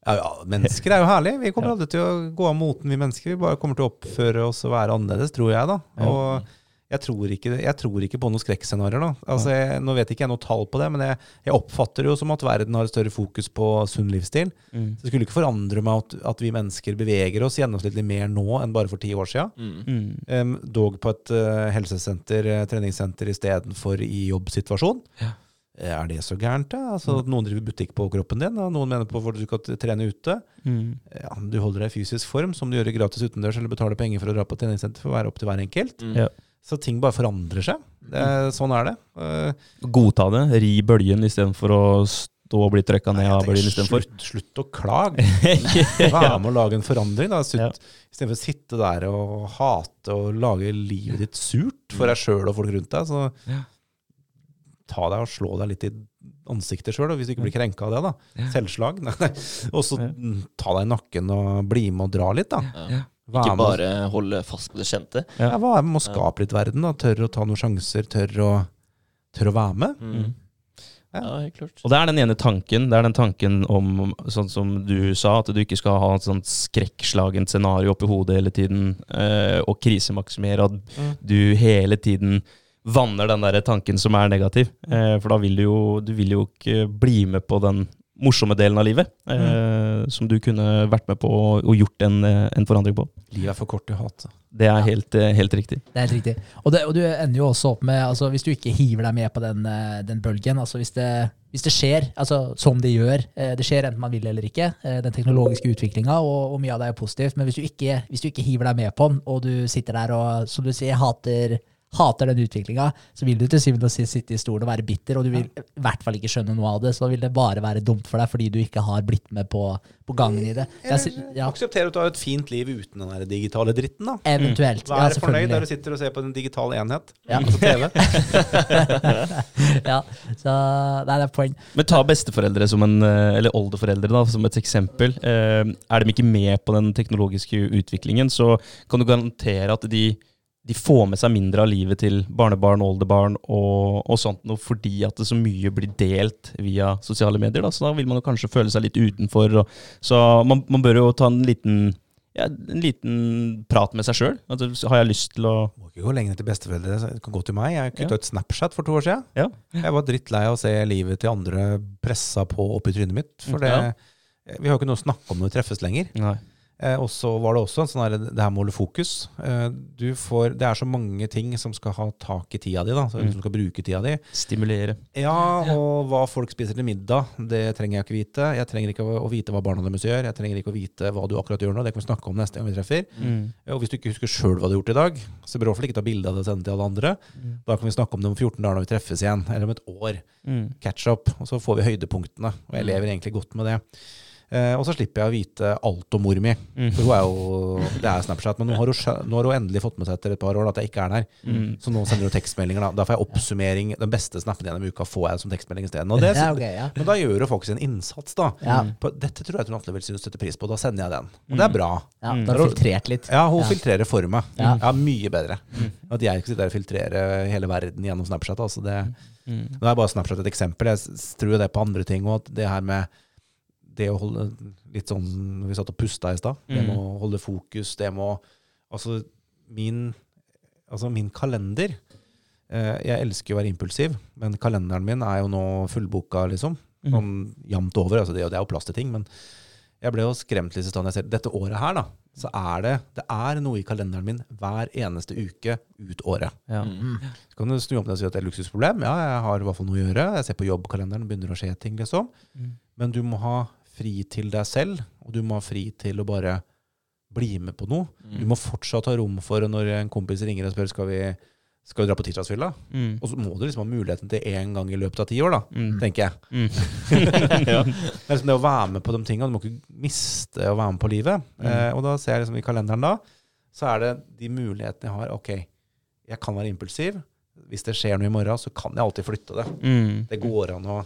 Ja, ja, mennesker er jo herlige. Vi kommer aldri til å gå av moten, vi mennesker. Vi bare kommer til å oppføre oss og være annerledes, tror jeg, da. Ja. Og jeg tror ikke, jeg tror ikke på noen skrekkscenarioer, nå. Altså, jeg, nå vet ikke jeg noe tall på det, men jeg, jeg oppfatter jo som at verden har et større fokus på sunn livsstil. Så det skulle ikke forandre meg at, at vi mennesker beveger oss gjennomsnittlig mer nå enn bare for ti år siden. Mm. Mm. Um, dog på et uh, helsesenter, uh, treningssenter istedenfor i jobbsituasjon. Ja. Eh, Er det så gærent, da? Altså, mm. Noen driver butikk på kroppen din, og noen mener på hvor du skal trene ute. Mm. Ja, Du holder deg i fysisk form, som du gjør gratis utendørs, eller betaler penger for å dra på treningssenter for å være opp til hver enkelt. Mm. Ja. Så ting bare forandrer seg. Er- sånn er det. Eh, Godta det. Ri bølgen istedenfor å stå og bli trøkka ned av bølgen istedenfor. slutt, slutt å klage. Vær med å lage en forandring. da. Slutt, Ja. Istedenfor å sitte der og hate og lage livet ditt surt for deg sjøl og folk rundt deg. Så Ja. ta deg og slå deg litt i ansiktet sjøl, hvis du ikke blir krenka av det. da. Selvslag. Og så mm, ta deg i nakken og bli med og dra litt, da. Vær Ikke med bare holde fast på det kjente. Ja. Ja, er med å skape litt verden. da. Tørre å ta noen sjanser. Tørre å, tørre å være med. Mm. Ja. Ja, helt klart. Og det er den ene tanken. Det er den tanken om, sånn som du sa, at du ikke skal ha et sånt skrekkslagent scenario oppi hodet hele tiden, øh, og krisemaksimere. At Mm. du hele tiden vanner den der tanken som er negativ. Eh, for da vil du jo, du vil jo ikke bli med på den morsomme delen av livet, eh, som du kunne vært med på og, gjort en, eh, en forandring på. Livet er for kort til å hate. Det er helt, eh, helt riktig. Det er helt riktig. Og, det, og du ender jo også opp med, altså hvis du ikke hiver deg med på den, den bølgen, altså hvis det, hvis det skjer, altså som det gjør, det skjer enten man vil eller ikke, den teknologiske utviklinga, og, og mye av det er positivt, men hvis du, ikke, hvis du ikke hiver deg med på den, og du sitter der og, som du sier, hater, hater den utviklinga, så vil du til syvende og sist sitte i stolen og være bitter, og du vil i hvert fall ikke skjønne noe av det, så vil det bare være dumt for deg, fordi du ikke har blitt med på, på gangen i det. Jeg, ja, Akseptere at du har et fint liv uten den der digitale dritten. da. eventuelt. Mm. Vær fornøyd der du sitter og ser på en digital enhet. Ja. Altså TV. ja, så nei, det er poeng. Men ta besteforeldre som en, eh, eller oldeforeldre da, som et eksempel. Eh, Er de ikke med på den teknologiske utviklingen, så kan du garantere at de, de får med seg mindre av livet til barnebarn, oldebarn og, og sånt noe, fordi at det så mye blir delt via sosiale medier. Da. Så da vil man jo kanskje føle seg litt utenfor. Og, så man, man bør jo ta en liten, ja, en liten prat med seg sjøl. Har jeg lyst til å Må ikke gå lenger til besteforeldre. Det kan gå til meg. Jeg kutta Ja. ut Snapchat for to år siden. Ja. Jeg var drittlei av å se livet til andre pressa på oppi trynet mitt. For det, vi har jo ikke noe å snakke om når vi treffes lenger. Nei. Eh, og så var det også en sånn her, det her med å holde fokus. Eh, du får, det er så mange ting som skal ha tak i tida di, da, så, Mm. som skal bruke tida di. Stimulere. Ja, og hva folk spiser til middag, det trenger jeg ikke vite. Jeg trenger ikke å, å vite hva barna deres gjør. Jeg trenger ikke å vite hva du akkurat gjør nå. Det kan vi snakke om neste gang vi treffer. Mm. Og hvis du ikke husker sjøl hva du har gjort i dag, så bør du i hvert fall ikke ta bilde av det og sende til alle andre. Mm. Da kan vi snakke om det om 14 dager når vi treffes igjen, eller om et år. Mm. Catch up. Og så får vi høydepunktene. Og jeg lever egentlig godt med det. Eh, og så slipper jeg å vite alt om mor mi. Mm. For hun er jo Det er Snapchat. Men nå har, hun, nå har hun endelig fått med seg etter et par år da, at jeg ikke er der. Mm. Så nå sender hun tekstmeldinger. Da Da får jeg oppsummering. Den beste snappen gjennom uka får jeg som tekstmelding isteden. Ja, ok, ja. Men da gjør hun faktisk en innsats, da. Ja. På, dette tror jeg hun Atle vil synes sette pris på. Da sender jeg den. Og det er bra. Ja, Mm. da har hun filtrert litt. Ja, hun Ja. filtrerer for meg. Ja. Ja, Mye bedre. At jeg ikke sitter der og filtrerer hele verden gjennom Snapchat. Altså det, Mm. nå er bare Snapchat et eksempel. Jeg tror jo det på andre ting òg. Det her med det å holde litt sånn når Vi satt og pusta i stad. Det Mm. med å holde fokus. Det med å Altså, min, altså min kalender eh, Jeg elsker jo å være impulsiv, men kalenderen min er jo nå fullboka, liksom. Mm. Sånn jevnt over. Altså det, det er jo plass til ting, men jeg ble jo skremt litt i stad jeg ser dette året her, da. Så er det, det er noe i kalenderen min hver eneste uke ut året. Ja. Mm. Så kan du snu opp det og si at det er et luksusproblem. Ja, jeg har i hvert fall noe å gjøre. Jeg ser på jobbkalenderen, begynner å skje ting, liksom. Mm. Men du må ha fri til deg selv, og du må ha fri til å bare bli med på noe. Mm. Du må fortsatt ha rom for når en kompis ringer og spør skal vi skal vi dra på tirsdagsfylla. Mm. Og så må du liksom ha muligheten til én gang i løpet av ti år, da, Mm. tenker jeg. Mm. ja. Det er liksom det å være med på de tingene. Du må ikke miste å være med på livet. Mm. Eh, og da ser jeg liksom i kalenderen da, så er det de mulighetene jeg har. Ok, jeg kan være impulsiv. Hvis det skjer noe i morgen, så kan jeg alltid flytte det. Mm. Det går an å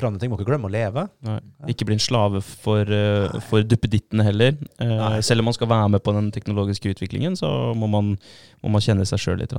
forandre ting. Må ikke glemme å leve. Nei. Ikke bli en slave for, uh, for duppedittene heller. Uh, selv om man skal være med på den teknologiske utviklingen, så må man, må man kjenne seg sjøl litt.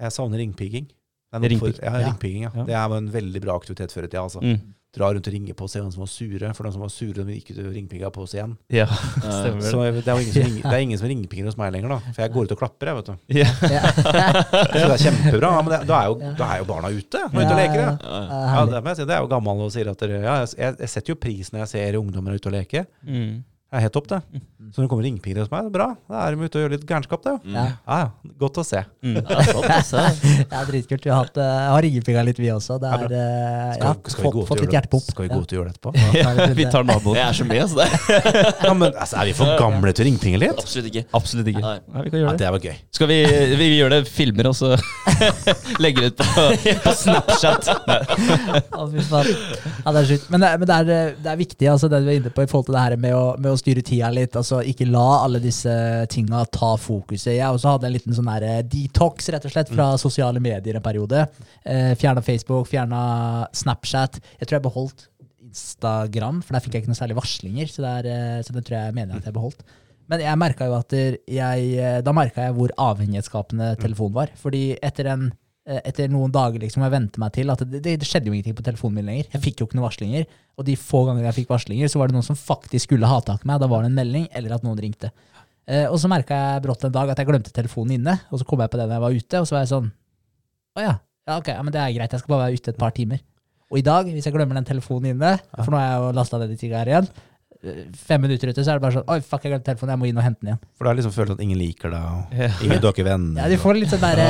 Jeg savner ringpigging. For- Ja, ringpigging, ja. Ja. Det er en veldig bra aktivitet før i tida. Altså. Mm. Dra rundt og ringe på og se hvem som var sure. For de som var sure, de gikk ut og ringpigga på oss igjen. Ja, stemmer Så det. er ingen som, ringer, det er ingen som ringpigger hos meg lenger, da. For jeg går ut og klapper, jeg, vet du. Ja. Så det er kjempebra. Ja, men det, da, er jo, da er jo barna ute. Må ut og leker, ja. Ja, det, må jeg si. det er jo gammel og sier at dere, ja, jeg, jeg setter jo pris når jeg ser ungdommer ute og leke. Mm. Det er helt topp, det. Så når det kommer ringpinger hos meg, det er bra. Da er de ute og gjør litt gærenskap, det. Mm. Ja. Ja, ja. Godt å se. Mm. Ja, altså. Det er dritkult. Vi har, hatt, uh, har ringepinga litt, vi også. Det er, uh, Skal, ja, skal vi gå fått, fått gjøre litt det- hjertepump. Skal vi gå ut og gjøre det etterpå? Ja. Vi tar naboen. Jeg er så med, altså. Det. Ja, men altså, Er vi for gamle til å ringpinge litt? Absolutt ikke. Absolutt ikke. Nei. Vi kan gjøre det. det var gøy. Skal vi, vi, vi gjør det, filmer og så legger det ut på, på Snapchat. Å, fy faen. Ja, det er sjukt. Men, det, men det, er, det er viktig, altså, det du er inne på i forhold til det her med å, med å styre tida litt. Altså, ikke la alle disse tinga ta fokuset. Jeg også hadde en liten sånn her eh, detox rett og slett fra sosiale medier en periode. Eh, fjerna Facebook, fjerna Snapchat. Jeg tror jeg beholdt Instagram, for der fikk jeg ikke noe særlig varslinger. Så det, er, eh, så det tror jeg mener at jeg beholdt. Men jeg merka jo at jeg, eh, da merka jeg hvor avhengighetsskapende telefonen var. Fordi etter en etter noen dager liksom, jeg vente meg til at det, det, skjedde jo ingenting på telefonen min lenger. Jeg fikk jo ikke noen varslinger. Og de få ganger jeg fikk varslinger, så var det noen som faktisk skulle ha tak i meg. Da var det en melding, eller at noen ringte. Eh, og så merka jeg brått en dag at jeg glemte telefonen inne, og så kom jeg på det når jeg var ute, og så var jeg sånn Å ja, ja ok, ja, men det er greit, jeg skal bare være ute et par timer. Og i dag, hvis jeg glemmer den telefonen inne, for nå har jeg jo lasta ned i tigga her igjen, eh, fem minutter ute, så er det bare sånn Oi, fuck, jeg glemte telefonen, jeg må inn og hente den igjen. For da liksom føler du at ingen liker deg, og Ja. ingen, du har ikke venner. Ja, du får litt sånn derre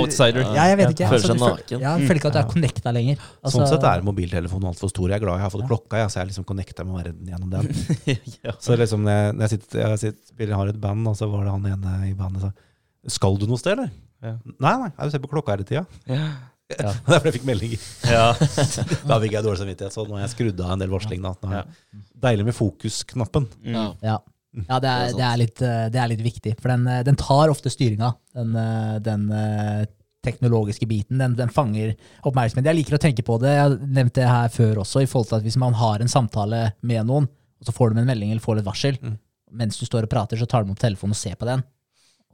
Outsider. Ja, jeg vet ikke. Føler seg naken. Ja, føler ikke at du er connecta lenger. Altså, sånn sett er mobiltelefonen altfor stor. Jeg er glad jeg har fått klokka, jeg, så jeg er liksom connecta med verden gjennom den. Så liksom når jeg, sitter, jeg, sitter, jeg har et band, og så var det han ene i bandet som sa Skal du noe sted, eller? Ja. Nei, nei, jeg ser på klokka hele tida. Ja. Er Derfor jeg fikk meldinger. Ja. Da fikk jeg dårlig samvittighet, så nå har jeg skrudd av en del varsling. Da. Nå er Ja. Deilig med fokusknappen. Mm. Ja. Ja, ja det, er, det, er litt, eh, det er litt viktig. For den, eh, den tar ofte styringa, den, eh, den teknologiske biten. Den, den fanger oppmerksomhet. Jeg liker å tenke på det, jeg har nevnt det her før også, i forhold til at hvis man har en samtale med noen, og så får de en melding eller får litt varsel, Mm. mens du står og prater, så tar de opp telefonen og ser på den.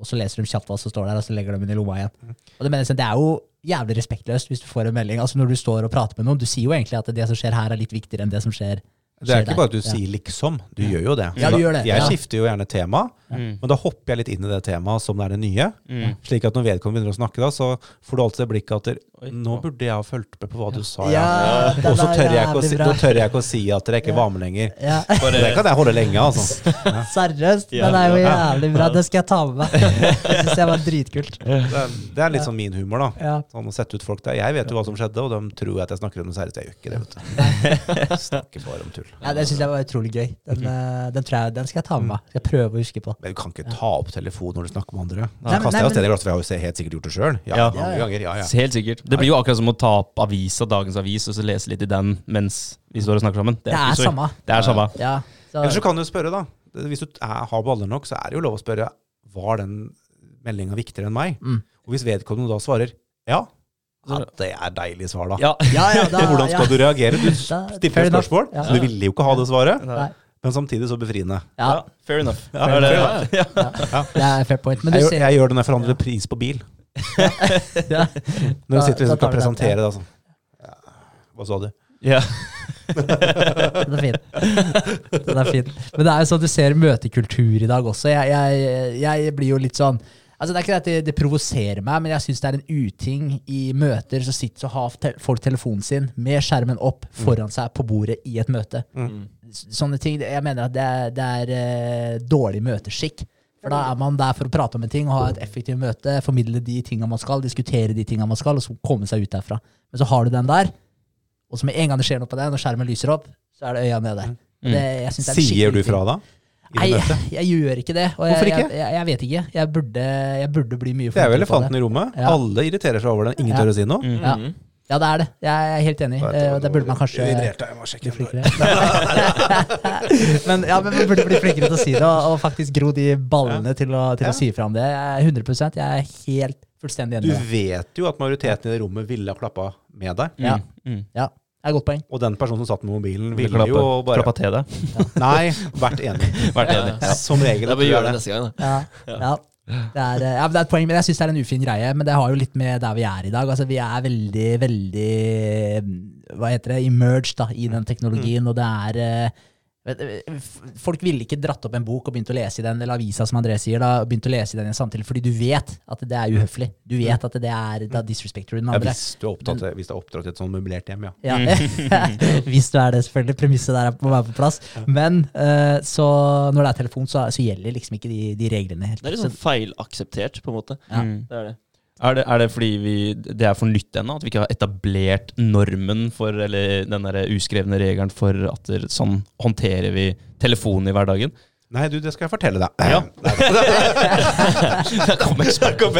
Og så leser de kjapt hva som står der, og så legger de den i lomma igjen. Og det, mener jeg, det er jo jævlig respektløst hvis du får en melding. Altså Når du står og prater med noen, du sier jo egentlig at det som skjer her, er litt viktigere enn det som skjer Det er ikke der. bare at du Ja. sier liksom, du gjør jo det. Ja, du gjør det, Jeg ja. skifter jo gjerne tema, Mm. men da hopper jeg litt inn i det temaet som det er det nye. Mm. Slik at når vedkommende begynner å snakke, da, så får du alltid det blikket at Nå burde jeg ha fulgt med på hva du sa, Ja, ja. Og så tør, jeg ikke å si- tør jeg ikke å si at dere ikke var med lenger. Ja. For det kan jeg holde lenge, altså. Seriøst, Ja. den er jo jævlig bra. Det skal jeg ta med meg. Det syns jeg var dritkult. Det er, det er litt sånn min humor, da. Ja. Sånn å sette ut folk der. Jeg vet jo hva som skjedde, og de tror at jeg snakker om noe seriøst. Jeg gjør ikke det, vet du. Snakker bare om tull. Ja, det syns jeg var utrolig gøy. Den, eh, den, tror jeg, den skal jeg ta med meg. Skal jeg prøve å huske på. Men du kan ikke ta opp telefonen når du snakker med andre. Da kaster jeg av sted i glasset, for jeg har jo helt sikkert gjort det sjøl. Ja, Ja. mange ganger. Ja, ja. Helt sikkert. Det blir jo akkurat som å ta opp avisa, dagens avis, og så lese litt i den mens vi står og snakker sammen. Det er sorry. samme. Det er samme. Ja, så, Ellers så kan du spørre, da. Hvis du er, har baller nok, så er det jo lov å spørre var den meldinga viktigere enn meg. Mm. Og hvis vedkommende da svarer ja, ja det er deilig svar, da. Ja. ja, ja, da, Hvordan skal ja. du reagere? Du stiller enough. spørsmål, Ja. så du ville jo ikke ha det svaret, Nei. men samtidig så befriende. Ja, Ja, fair enough. Ja, Er det- fair ja. det er fair point. Men du Jeg, gjør- jeg gjør det når jeg forhandler pris på bil. Ja. Når du sitter da og skal presentere da sånn ja, Hva sa du? Ja. Den er fin. Den er fin. Men det er jo sånn at du ser møtekultur i dag også. Jeg, jeg, jeg blir jo litt sånn Altså Det er ikke det at det, det provoserer meg, men jeg syns det er en uting i møter så sitter så har te folk telefonen sin med skjermen opp foran seg på bordet i et møte. Mm. Sånne ting, Jeg mener at det er, det er uh, dårlig møteskikk. For da er man der for å prate om en ting og ha et effektivt møte, formidle de tinga man skal, diskutere de tinga man skal, og så komme seg ut derfra. Men så har du den der, og så med en gang det skjer noe på deg, når skjermen lyser opp, så er det øya nede. Og Det, jeg det er Sier du fra da? Nei, jeg, jeg gjør ikke det. Og jeg, Hvorfor ikke? Jeg, jeg, jeg vet ikke. Jeg burde, jeg burde bli mye Det Det er jo flinkere på elefanten i rommet. Ja. Alle irriterer seg over den. Ingen Ja. tør å si noe. Mm. Ja. Ja, det er det. Jeg er helt enig. Det, det burde man kanskje bli flinkere. men, ja, men man burde bli flinkere til å si det, og, faktisk gro de ballene til, å, til Ja. å si fra om det. Jeg er 100 Jeg er helt fullstendig enig. Du vet jo at majoriteten i det rommet ville ha klappa med deg. Ja. Mm. Ja, det er godt poeng. Og den personen som satt med mobilen, Vil ville jo klappe, bare klappa til deg. Nei, vært enig. Vært enig. Ja. Som regel. Da bør vi gjøre det det. neste gang. Da. Ja, ja. Det er, eh, ja, det er et poeng, men jeg syns det er en ufin greie. Men det har jo litt med der vi er i dag. Altså, vi er veldig, veldig Hva heter det? Emerged da, i den teknologien, og det er eh, Folk ville ikke dratt opp en bok og begynt å lese i den, eller avisa, som André sier, da, og begynt å lese i den i samtidig, fordi du vet at det er uhøflig. Du vet at det er Da disrespecter du den Ja, hvis du er opptatt, hvis du er oppdratt i et sånn møblert hjem, ja. Ja. Hvis du er det, selvfølgelig. Premisset der må være på plass. Men eh, så når det er telefon, så, så gjelder liksom ikke de, de reglene helt. Det er litt sånn feilakseptert, på en måte. Ja. Mm. Det er det. Er det, er det fordi vi, det er for nytt ennå? At vi ikke har etablert normen for, eller den der uskrevne regelen for at sånn håndterer vi telefonen i hverdagen? Nei, du, det skal jeg fortelle deg. Ja. Der kom eksperten.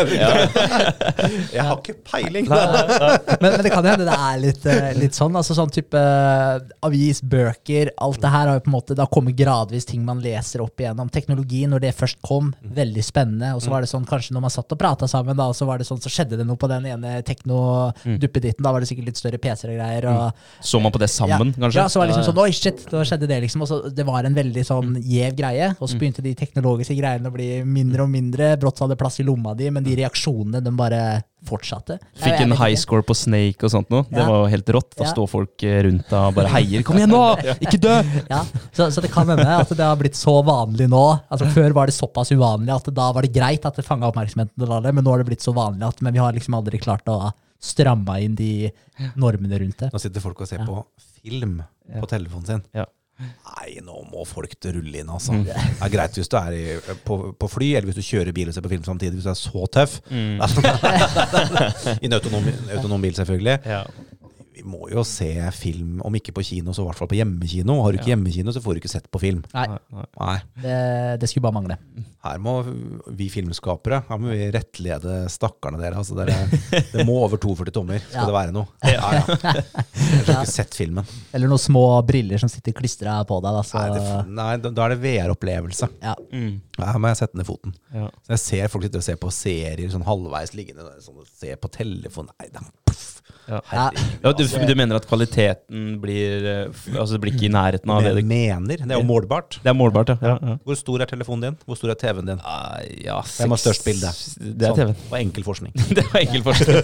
Jeg har ikke peiling. men, men det kan hende det er litt, eh, litt sånn. altså Sånn type eh, avis, bøker, alt det her har jo på en måte Da kommer gradvis ting man leser opp igjennom. Teknologi, når det først kom, veldig spennende. Og så var det sånn kanskje når man satt og prata sammen, da, så var det sånn, så skjedde det noe på den ene tekno-duppeditten. Da var det sikkert litt større PC-er og greier. Og, Så man på det sammen, ja, kanskje? Ja, så var det liksom sånn Oi, shit, da skjedde det, liksom. Og så det var en veldig sånn gjev greie. Og så begynte de teknologiske greiene å bli mindre og mindre. Brått så hadde plass i lomma di, men de reaksjonene, de bare fortsatte. Fikk en high score på Snake og sånt noe. Det var jo helt rått. Da Ja. står folk eh, rundt deg og bare heier. 'Kom igjen nå! Ikke dø!' Ja, så, så det kan hende at det har blitt så vanlig nå. Altså Før var det såpass uvanlig at da var det greit at det fanga oppmerksomheten men nå har det blitt så vanlig at men vi har liksom aldri klart å stramme inn de normene rundt det. Nå sitter folk og ser på film på telefonen sin. Ja. Nei, nå må folk rulle inn, altså. Det er greit hvis du er i, på, på fly, eller hvis du kjører bil og ser på film samtidig, hvis du er så tøff. I en autonom, autonom bil, selvfølgelig. Ja. Vi må jo se film, om ikke på kino, så i hvert fall på hjemmekino. Har du ikke hjemmekino, så får du ikke sett på film. Nei, Nei. det, det skulle bare mangle. Her må vi filmskapere her må vi rettlede stakkarene dere. Altså dere det må over 42 tommer, skal Ja. det være noe. Ja, ja. Jeg har ikke sett filmen. Eller noen små briller som sitter klistra på deg. Da, så, Nei, det, nei da er det VR-opplevelse. ja. Mm. Her må jeg sette ned foten. Ja. Så jeg ser folk sitter og ser på serier sånn halvveis liggende, sånn, ser på telefon Nei da, puff. Ja. Ja, du, altså. du mener at kvaliteten blir eh, Altså det blir ikke i nærheten av det Men mener, det er jo målbart. Det er målbart, ja. ja. Hvor stor er telefonen din? Hvor stor er TV-en din? Ah, ja Hvem har størst bilde? Det er TV-en. Sånn, og enkel forskning. Det var enkel forskning.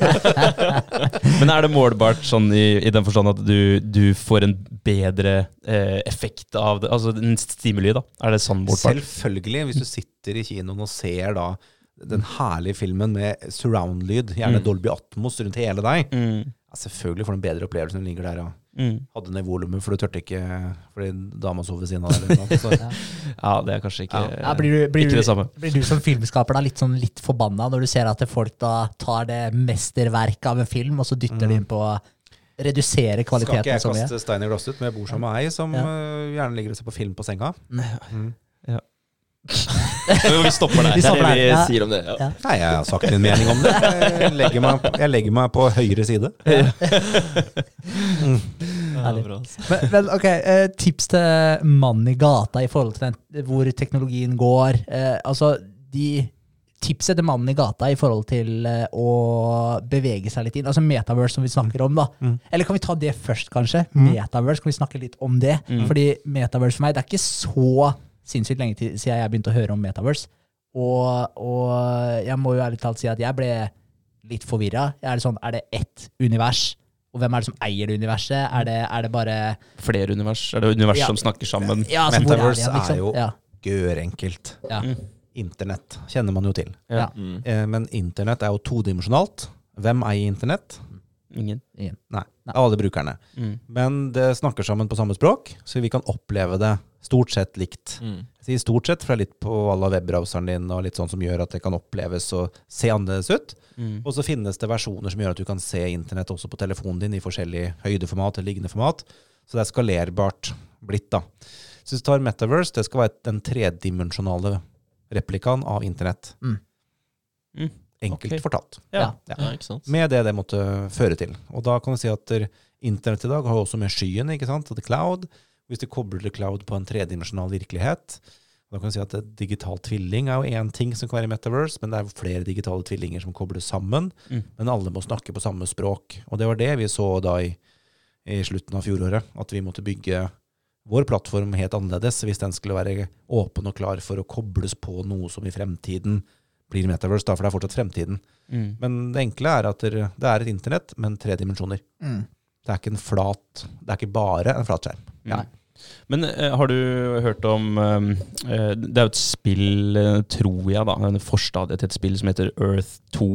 Men er det målbart sånn i, i den forstand at du, du får en bedre eh, effekt av det? Altså en stimuli, da? Er det sånn målbart? Selvfølgelig, hvis du sitter i kinoen og ser da den herlige filmen med surround-lyd, gjerne Mm. Dolby Atmos rundt hele deg. Mm. Ja, selvfølgelig får du en bedre opplevelse når du ligger der og Mm. hadde ned volumet, for du tørte ikke fordi dama sov ved siden av deg. Ja, det er kanskje ikke, Ja, blir, du, blir, ikke det samme. blir du som filmskaper da litt sånn litt forbanna når du ser at folk da tar det mesterverket av en film, og så dytter de inn på redusere skal ikke jeg kaste stein i glasset, men jeg bor sammen med ei som Ja. øh, gjerne ligger og ser på film på senga. Mm. Vi stopper der. Vi Det er stopper det vi ja. sier om det. Ja. Nei, jeg har sagt min mening om det. Jeg legger meg, jeg legger meg på høyre side. Ja, bra, altså. Men, men ok, eh, tips til mannen i gata i forhold til den, hvor teknologien går. Eh, altså, de Tipset til mannen i gata i forhold til eh, å bevege seg litt inn. Altså Metaverse, som vi snakker om. da. Mm. Eller kan vi ta det først, kanskje? Mm. Metaverse, kan vi snakke litt om det? Mm. Fordi Metaverse for meg, det er ikke så sinnssykt lenge til, siden jeg begynte å høre om Metaverse. Og, og jeg må jo ærlig talt si at jeg ble litt forvirra. Er det sånn, er det ett univers? Og hvem er det som eier det universet? Er det, er det bare Flere univers? Er det univers Ja. som snakker sammen? ja, altså, Metaverse er, det, liksom? er jo- ja, Gørenkelt. ja. Mm. Internett kjenner man jo til. Ja. Mm. Men internett er jo todimensjonalt. Hvem eier internett? Ingen. Ingen. Nei, Nei. alle brukerne. Mm. Men det snakker sammen på samme språk, så vi kan oppleve det stort sett likt. Mm. Jeg sier stort sett, for det er litt på alle webbrowseren din og litt sånn som gjør at det kan oppleves og se annerledes ut. Mm. Og så finnes det versjoner som gjør at du kan se internett også på telefonen din i forskjellig høydeformat eller liggende format. Så det er skalerbart blitt, da. Så hvis du tar Metaverse, det skal være den tredimensjonale replikaen av internett. Mm. Enkelt okay. fortalt. Ja. Ja. Ja, ikke sant? Med det det måtte føre til. Og da kan vi si at internett i dag har også med skyen, ikke sant, the cloud. Hvis du kobler the cloud på en tredimensjonal virkelighet, da kan vi si at digital tvilling er jo én ting som kan være i metaverse, men det er flere digitale tvillinger som kobles sammen. Mm. Men alle må snakke på samme språk. Og det var det vi så da i, i slutten av fjoråret, at vi måtte bygge vår plattform helt annerledes hvis den skulle være åpen og klar for å kobles på noe som i fremtiden blir metaverse, da, for det er fortsatt fremtiden. Mm. Men det enkle er at det er et internett, men tre dimensjoner. Mm. Det er ikke en flat Det er ikke bare en flat skjerm. Ja. Men uh, har du hørt om eh, eh, Det er jo et spill, uh, tror jeg, da, en forstadie til et spill som heter Earth 2.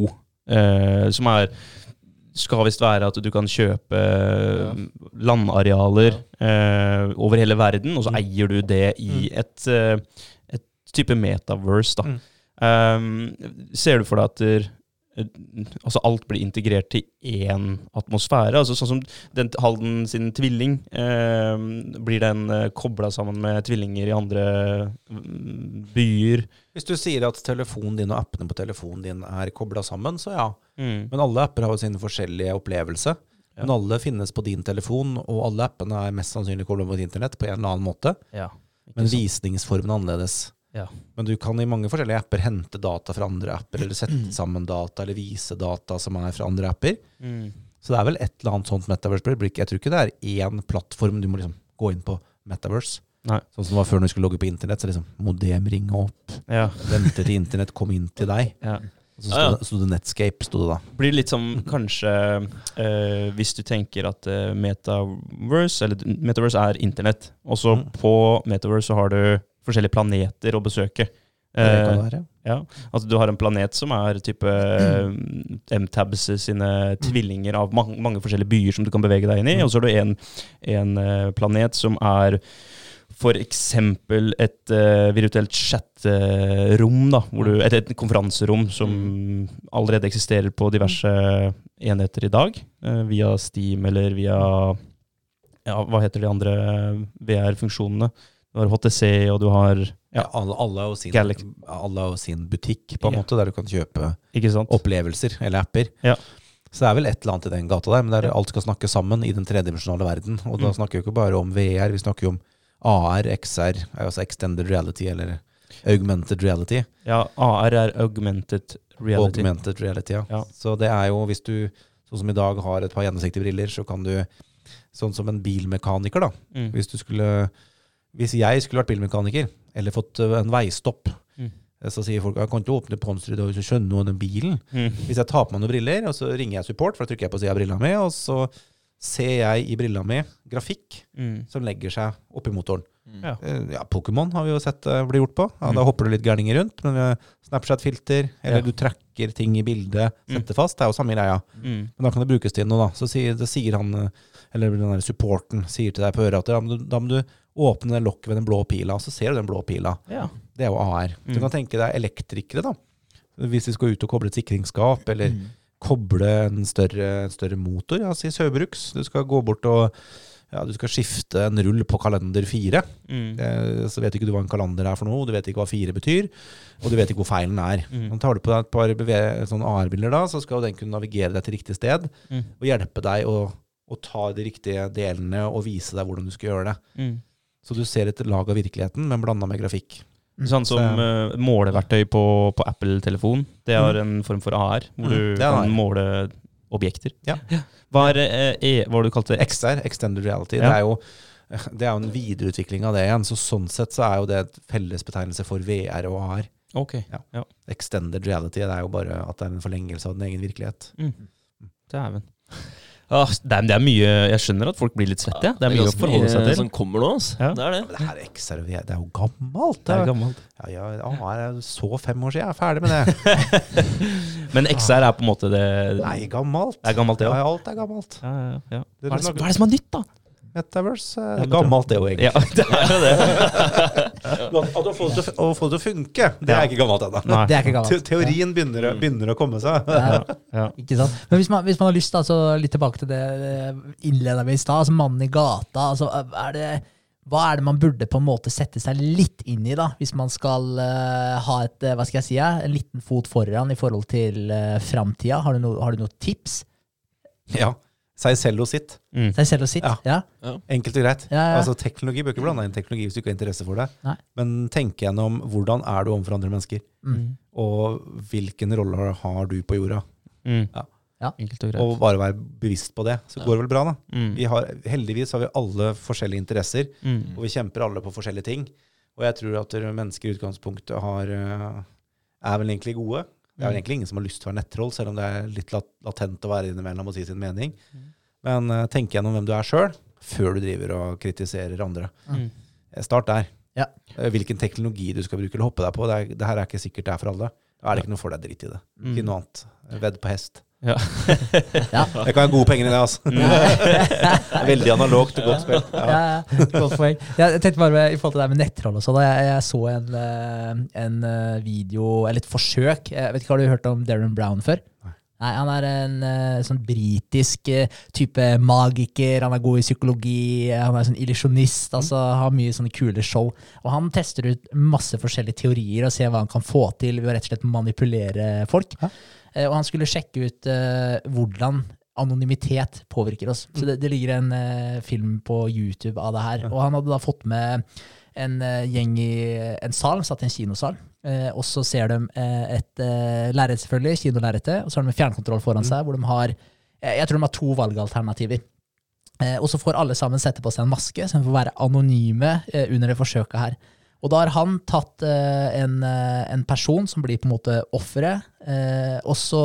eh, som er skal visst være at du kan kjøpe ja. landarealer eh, over hele verden, og så Mm. eier du det i et, eh, et type metaverse. Da. Mm. Um, ser du for deg at der, eh, altså alt blir integrert til én atmosfære? Altså Sånn som den Halden sin tvilling. Um, blir den uh, kobla sammen med tvillinger i andre um, byer? Hvis du sier at telefonen din og appene på telefonen din er kobla sammen, så ja. Mm. Men alle apper har jo sin forskjellige opplevelse. Ja. Men alle finnes på din telefon, og alle appene er mest sannsynlig kobla mot internett på en eller annen måte. Ja. Men visningsformen er annerledes. Ja. Men du kan i mange forskjellige apper hente data fra andre apper, eller sette sammen data, eller vise data som er fra andre apper. Mm. Så det er vel et eller annet sånt Metaverse-blikk. Jeg tror ikke det er én plattform du må liksom gå inn på Metaverse. Nei. Sånn som det var før når du skulle logge på internett. Så liksom modem ringe opp, Ja. vente til internett kom inn til deg. ja. Så Ja, ja. sto det, sto det Netscape, sto det da. Blir det litt som kanskje eh, Hvis du tenker at eh, Metaverse Eller Metaverse er internett, og så Mm. på Metaverse så har du forskjellige planeter å besøke. Det kan Eh, være. Ja, altså du har en planet som er type MTabs sine tvillinger av mange, mange forskjellige byer som du kan bevege deg inn i, Mm. og så har du en, en eh, planet som er eksempel et uh, virtuelt chatterom, da, du, et, et konferanserom som allerede eksisterer på diverse enheter i dag, uh, via Steam eller via ja, hva heter de andre VR-funksjonene? Du har HTC, og du har Ja, ja, alle, har sin, alle har sin butikk, på en Ja. måte, der du kan kjøpe opplevelser eller apper. Ja. Så det er vel et eller annet i den gata der, men der alt skal snakke sammen i den tredimensjonale verden. Og da Mm. snakker vi ikke bare om VR, vi snakker jo om AR, XR, altså extended reality, eller augmented reality. Ja, AR er augmented reality. Augmented reality, ja. Ja. Så det er jo, hvis du, sånn som i dag, har et par gjennomsiktige briller, så kan du, sånn som en bilmekaniker da, Mm. hvis du skulle, hvis jeg skulle vært bilmekaniker, eller fått en veistopp, Mm. så sier folk, jeg kan ikke åpne panseret og skjønne noe om den bilen. Mm. Hvis jeg tar på meg noen briller, og så ringer jeg support, for da trykker jeg på sida av brilla mi, og så ser jeg i brilla mi grafikk Mm. som legger seg oppi motoren. Ja. Eh, Ja, Pokémon har vi jo sett det bli gjort på. Ja, Da hopper du litt gærninger rundt. Men eh, Snapchat-filter, eller Ja. du tracker ting i bildet, setter fast, det er jo samme greia. Mm. Men da kan det brukes til noe, da. Så sier, det sier han, eh, eller den der supporten, sier til deg på øret at ja, men du, da må du åpne det lokket ved den blå pila, og så ser du den blå pila. Ja. Det er jo AR. Du Mm. kan tenke deg elektrikere, da. Hvis de skal ut og koble et sikringsskap, eller koble en større, større motor, ja, si Søbruks. Du skal gå bort og ja, du skal skifte en rull på kalender fire. Mm. Eh, Så vet ikke du hva en kalender er for noe, du vet ikke hva fire betyr, og du vet ikke hvor feilen er. Mm. Tar du på deg et par AR-bilder da, så skal den kunne navigere deg til riktig sted, Mm. og hjelpe deg å, å ta de riktige delene og vise deg hvordan du skal gjøre det. Mm. Så du ser et lag av virkeligheten, men blanda med grafikk. Sånn som eh, måleverktøy på, på Apple-telefon. Det er en form for AR, hvor Mm, du kan måle objekter. Ja. Hva er eh, e, hva har du kalt det? XR, Extended Reality, Ja. det er jo det er jo en videreutvikling av det igjen. Så sånn sett så er jo det et fellesbetegnelse for VR og AR. Ok. Ja. Ja. Extended Reality det er jo bare at det er en forlengelse av din egen virkelighet. Mm. Dæven. Ah, det, er, det er mye Jeg skjønner at folk blir litt svette. Ja. Det er mye å forholde seg til. som kommer nå, altså. Ja. Det er det. Men det her er ikke og det er jo gammelt. Det er gammelt. Ja, ja, er jo så fem år siden, jeg er ferdig med det. Men XR er på en måte det Nei, gammelt. Det er gammelt, det Ja, ja alt er gammelt. Ja, ja, ja. Hva, er det, hva er det som er nytt, da? Metaverse Ja, er gammelt, det òg, egentlig. Ja, det er jo det. At å få det til å- å det funke, det Ja. er ikke gammelt ennå. Te teorien begynner, å- begynner å komme seg. Ja. Ja. Ikke sant? Men hvis man, hvis man har lyst, da, så litt tilbake til det eh, innleda vi i stad. Altså mannen i gata. Altså, er det, hva er det man burde på en måte sette seg litt inn i, da, hvis man skal uh, ha et, eh, hva skal jeg si, en liten fot foran i forhold til uh, framtida? Har har du noen tips? Ja. Seg selv og sitt. Mm. Seg selv og sitt? Ja. Ja. Enkelt og greit. Ja, ja. Altså, teknologi bør ikke blande inn teknologi hvis du ikke har interesse for det. Nei. Men tenk gjennom hvordan er du overfor andre mennesker, Mm. og hvilken rolle har- du på jorda. Mm. Ja. Ja. Enkelt og greit. Og bare være bevisst på det, så går det vel bra, da. Mm. Vi har, heldigvis har vi alle forskjellige interesser, Mm. og vi kjemper alle på forskjellige ting. Og jeg tror at mennesker i utgangspunktet har, eh, er vel egentlig gode. Det er jo egentlig ingen som har lyst til å være nettroll, selv om det er litt latent å være innimellom og si sin mening. Men uh, tenk gjennom hvem du er sjøl, før du driver og kritiserer andre. Mm. Eh, Start der. Ja. Eh, Hvilken teknologi du skal bruke eller hoppe deg på. Det, er, det her er ikke sikkert det er for alle. Da er det ikke noe for deg, drit i det. Mm. Ikke noe annet. Vedd på hest. Ja. Det kan ha gode penger i det, altså. Veldig analogt og godt spilt. Ja, Ja. ja, godt poeng. Jeg tenkte bare med, I forhold til det med nettroll og sånn, jeg, jeg så en, eh, en eh, video, eller et forsøk Jeg vet ikke, Har du hørt om Darren Brown før? Nei, Han er en eh, sånn britisk type magiker. Han er god i psykologi. Han er sånn illusjonist. altså Har mye sånne kule show. Og Han tester ut masse forskjellige teorier og ser hva han kan få til ved å rett og slett manipulere folk. Eh, Og han skulle sjekke ut eh, hvordan anonymitet påvirker oss. Så det, det ligger en eh, film på YouTube av det her. Og han hadde da fått med en eh, gjeng i en sal, satt i en kinosal. Eh, og så ser de eh, et uh, lerret, selvfølgelig, kinolerretet, og så har de en fjernkontroll foran seg, hvor de har eh, jeg tror de har to valgalternativer. Eh, og så får alle sammen sette på seg en maske, så de får være anonyme eh, under det forsøket her. Og da har han tatt eh, en, eh, en person som blir på en måte offeret, eh, og så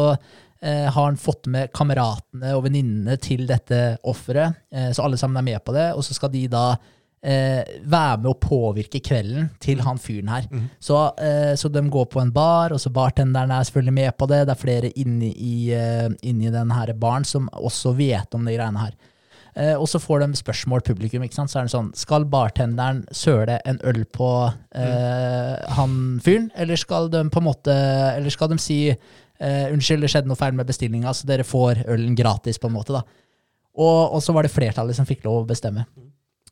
har han fått med kameratene og venninnene til dette offeret, så alle sammen er med på det, og så skal de da eh, være med å påvirke kvelden til han fyren her. Så, eh, så de går på en bar, og så bartenderen er selvfølgelig med på det. Det er flere inni i, inni den her baren som også vet om de greiene her. Eh, og så får de spørsmål, publikum. ikke sant? Så er det sånn Skal bartenderen søle en øl på eh, han fyren, eller skal de på en måte Eller skal de si eh, unnskyld, det skjedde noe feil med bestillinga, så dere får ølen gratis, på en måte. da. Og, og så var det flertallet som fikk lov å bestemme.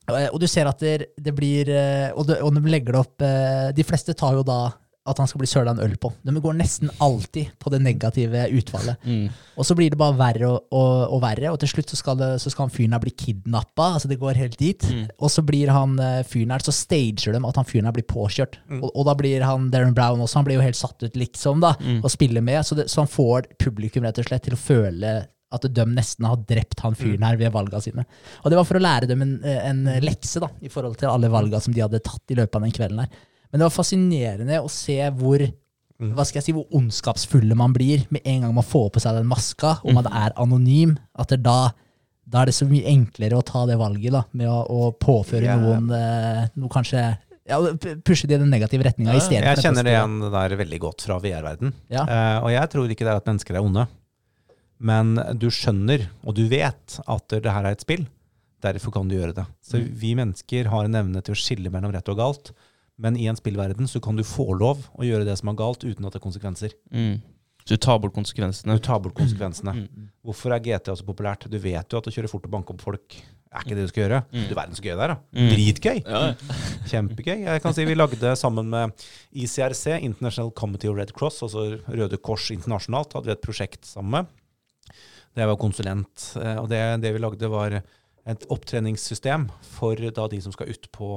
Eh, Og du ser at det, det blir eh, og, det, og de legger det opp eh, De fleste tar jo da at han skal bli søla en øl på. De går nesten alltid på det negative utfallet. Mm. Og så blir det bare verre og, og, og verre, og til slutt så skal, det, så skal han fyren her bli kidnappa. Altså det går helt dit. Og så blir han eh, fyren her, så stager de at han fyren her blir påkjørt. Og, og da blir han Darren Brown også, han blir jo helt satt ut, liksom, da, og spiller med. Så, det, så han får publikum rett og slett til å føle at de nesten har drept han fyren her ved valga sine. Og det var for å lære dem en, en lekse da, i forhold til alle valga som de hadde tatt i løpet av den kvelden her. Men det var fascinerende å se hvor hva skal jeg si, hvor ondskapsfulle man blir med en gang man får på seg den maska, og man er anonym. At det da, da er det så mye enklere å ta det valget da, med å, å påføre yeah. noen eh, noe kanskje ja, Pushe det i den negative retninga Ja, Jeg for kjenner det igjen det der veldig godt fra VR-verden. Ja. Uh, og jeg tror ikke det er at mennesker er onde. Men du skjønner, og du vet, at det her er et spill. Derfor kan du gjøre det. Så Mm. vi mennesker har en evne til å skille mellom rett og galt. Men i en spillverden så kan du få lov å gjøre det som er galt, uten at det er konsekvenser. Mm. Så du tar bort konsekvensene. Du tar bort konsekvensene. Mm. Hvorfor er GTA så populært? Du vet jo at å kjøre fort og banke opp folk er ikke det du skal gjøre. Mm. Du verden så gøy det er, da. Mm. Dritgøy. Ja, Kjempegøy. Jeg kan si Vi lagde sammen med ICRC, International Committee of Red Cross, altså Røde Kors internasjonalt, hadde vi et prosjekt sammen med. Det var konsulent. eh, Og det, det vi lagde, var et opptreningssystem for da de som skal ut på,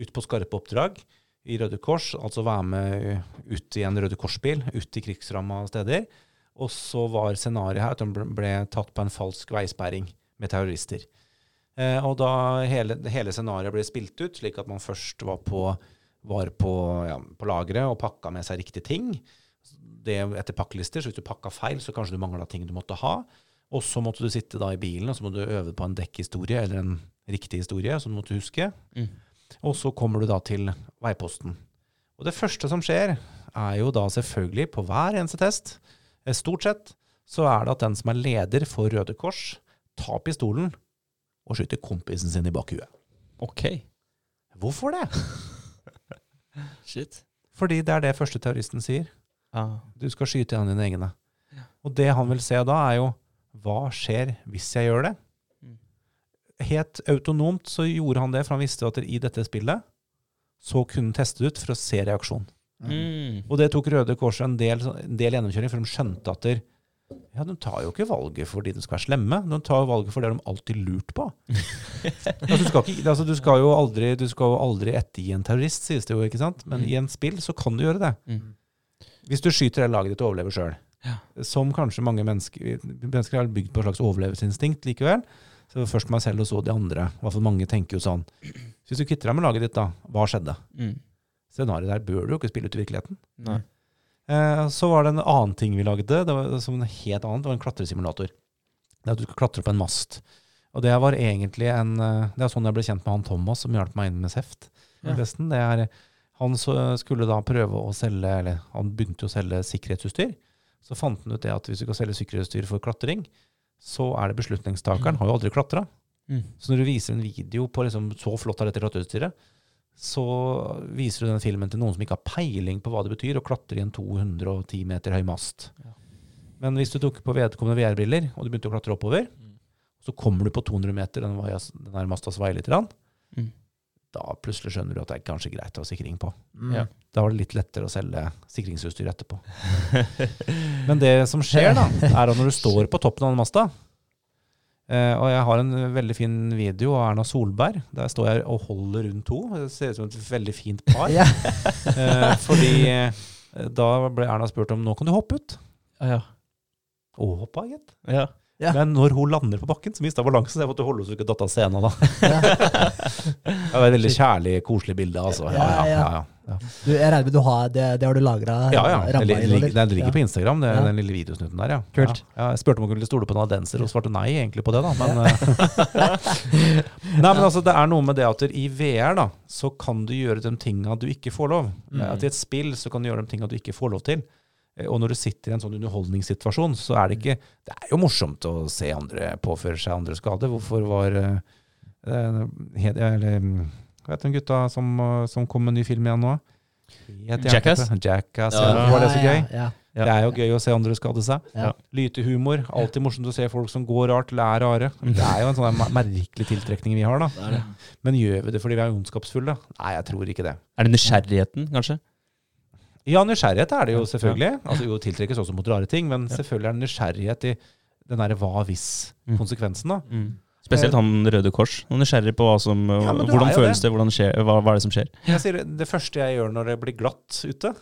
ut på skarpe oppdrag i Røde Kors. Altså være med ut i en Røde Kors-bil, ut i krigsramma steder. Og så var scenarioet her at de ble- tatt på en falsk veisperring med terrorister. Eh, og da hele, hele scenarioet ble spilt ut, slik at man først var på, var på, ja, på lageret og pakka med seg riktige ting. Det etter pakkelister, så hvis du pakka feil, så kanskje du mangla ting du måtte ha. Og så måtte du sitte da i bilen, og så måtte du øve på en dekkhistorie, eller en riktig historie, som du måtte huske. Mm. Og så kommer du da til veiposten. Og det første som skjer, er jo da selvfølgelig på hver eneste test, eh, stort sett, så er det at den som er leder for Røde Kors, tar pistolen og skyter kompisen sin i bakhuet. Ok. Hvorfor det? Shit. Fordi det er det første terroristen sier. Ah. Du skal skyte en av dine egne. Og det han vil se da, er jo hva skjer hvis jeg gjør det? Helt autonomt så gjorde han det, for han visste at i dette spillet så kunne han teste ut for å se reaksjon. Mm. Og det tok Røde Kors en del, en del gjennomkjøring, for de skjønte at der, ja, de tar jo ikke valget fordi de skal være slemme, de tar jo valget for det de alltid lurt på. altså, du, skal ikke, altså, du skal jo aldri, du skal jo aldri ettergi en terrorist, sies det jo, ikke sant? Men Mm. i en spill så kan du gjøre det. Mm. Hvis du skyter det laget ditt og overlever sjøl, Ja. som kanskje mange mennesker Mennesker har bygd på et slags overlevelsesinstinkt likevel. Så først meg selv og så de andre. I hvert fall mange tenker jo sånn. Hvis du kvitter deg med laget ditt, da, hva skjedde? Mm. Scenarioet der bør du jo ikke spille ut i virkeligheten. Nei. Eh, så var det en annen ting vi lagde, det var som en helt annen, det var en klatresimulator. Det er at du skal klatre opp en mast. Og det var egentlig en eh, Det er sånn jeg ble kjent med han Thomas, som hjalp meg inn med Seft. Ja. Det er, han skulle da prøve å selge, eller han begynte å selge sikkerhetsutstyr. Så fant han ut det at hvis du skal selge sikkerhetsutstyr for klatring, så er det beslutningstakeren, har jo aldri klatra. Mm. Så når du viser en video på liksom, så flott av dette klatreutstyret, så viser du den filmen til noen som ikke har peiling på hva det betyr å klatre i en 210 meter høy mast. Ja. Men hvis du tok på vedkommende VR-briller, og du begynte å klatre oppover, Mm. så kommer du på 200 meter, den, den masta svaier litt, Mm. Da plutselig skjønner du at det er kanskje greit å ha sikring på. Mm. Ja. Da var det litt lettere å selge sikringsutstyr etterpå. Men det som skjer, da, er at når du står på toppen av den masta eh, Og jeg har en veldig fin video av Erna Solberg. Der står jeg og holder rundt to. Det ser ut som et veldig fint par. Eh, fordi eh, da ble Erna spurt om nå kan du hoppe ut. Ja. Og hoppa, gitt. ja. Ja. Men når hun lander på bakken, så mista hun balansen. Jeg måtte holde henne så hun ikke datt av scenen. da. det var et veldig kjærlig, koselig bilde. altså. Ja, ja, ja. Du, jeg regner med du har det, det har du lagra? Ja, ja. Det, ligger, li- ligger på Instagram, det, den lille videosnutten der, ja. Kult. Jeg spurte om hun kunne stole på nadenser, og svarte nei egentlig på det, da. Men, eh, nei, men altså, det er noe med det at i VR da, så kan du gjøre de tinga du ikke får lov. Mm. At I et spill så kan du gjøre de tinga du ikke får lov til. Eh, Og når du sitter i en sånn underholdningssituasjon, så er det ikke Det er jo morsomt å se andre påføre seg andre skade. Hvorfor var eh, eh, eller, mm, Hva heter den gutta som, som kom med en ny film igjen nå? Jackass? Jackass, Ja. ja. Var det så gøy? Ja, ja, Ja. Det er jo gøy å se andre skade seg. Ja. Lytehumor. Alltid morsomt å se folk som går rart, eller are rare. Det er jo en sånn merkelig tiltrekning vi har, da. Det det. Men gjør vi det fordi vi er ondskapsfulle? Nei, jeg tror ikke det. Er det nysgjerrigheten, kanskje? Ja, nysgjerrighet er det jo selvfølgelig. Altså Jo tiltrekkes også mot rare ting, men selvfølgelig er det nysgjerrighet i den derre hva Mm. hvis-konsekvensen, da. Spesielt han Røde Kors. Han er nysgjerrig på som, Ja, hvordan føles det, hvordan skjer, hva, hva er det som skjer. Det, det første jeg gjør når det blir glatt ute,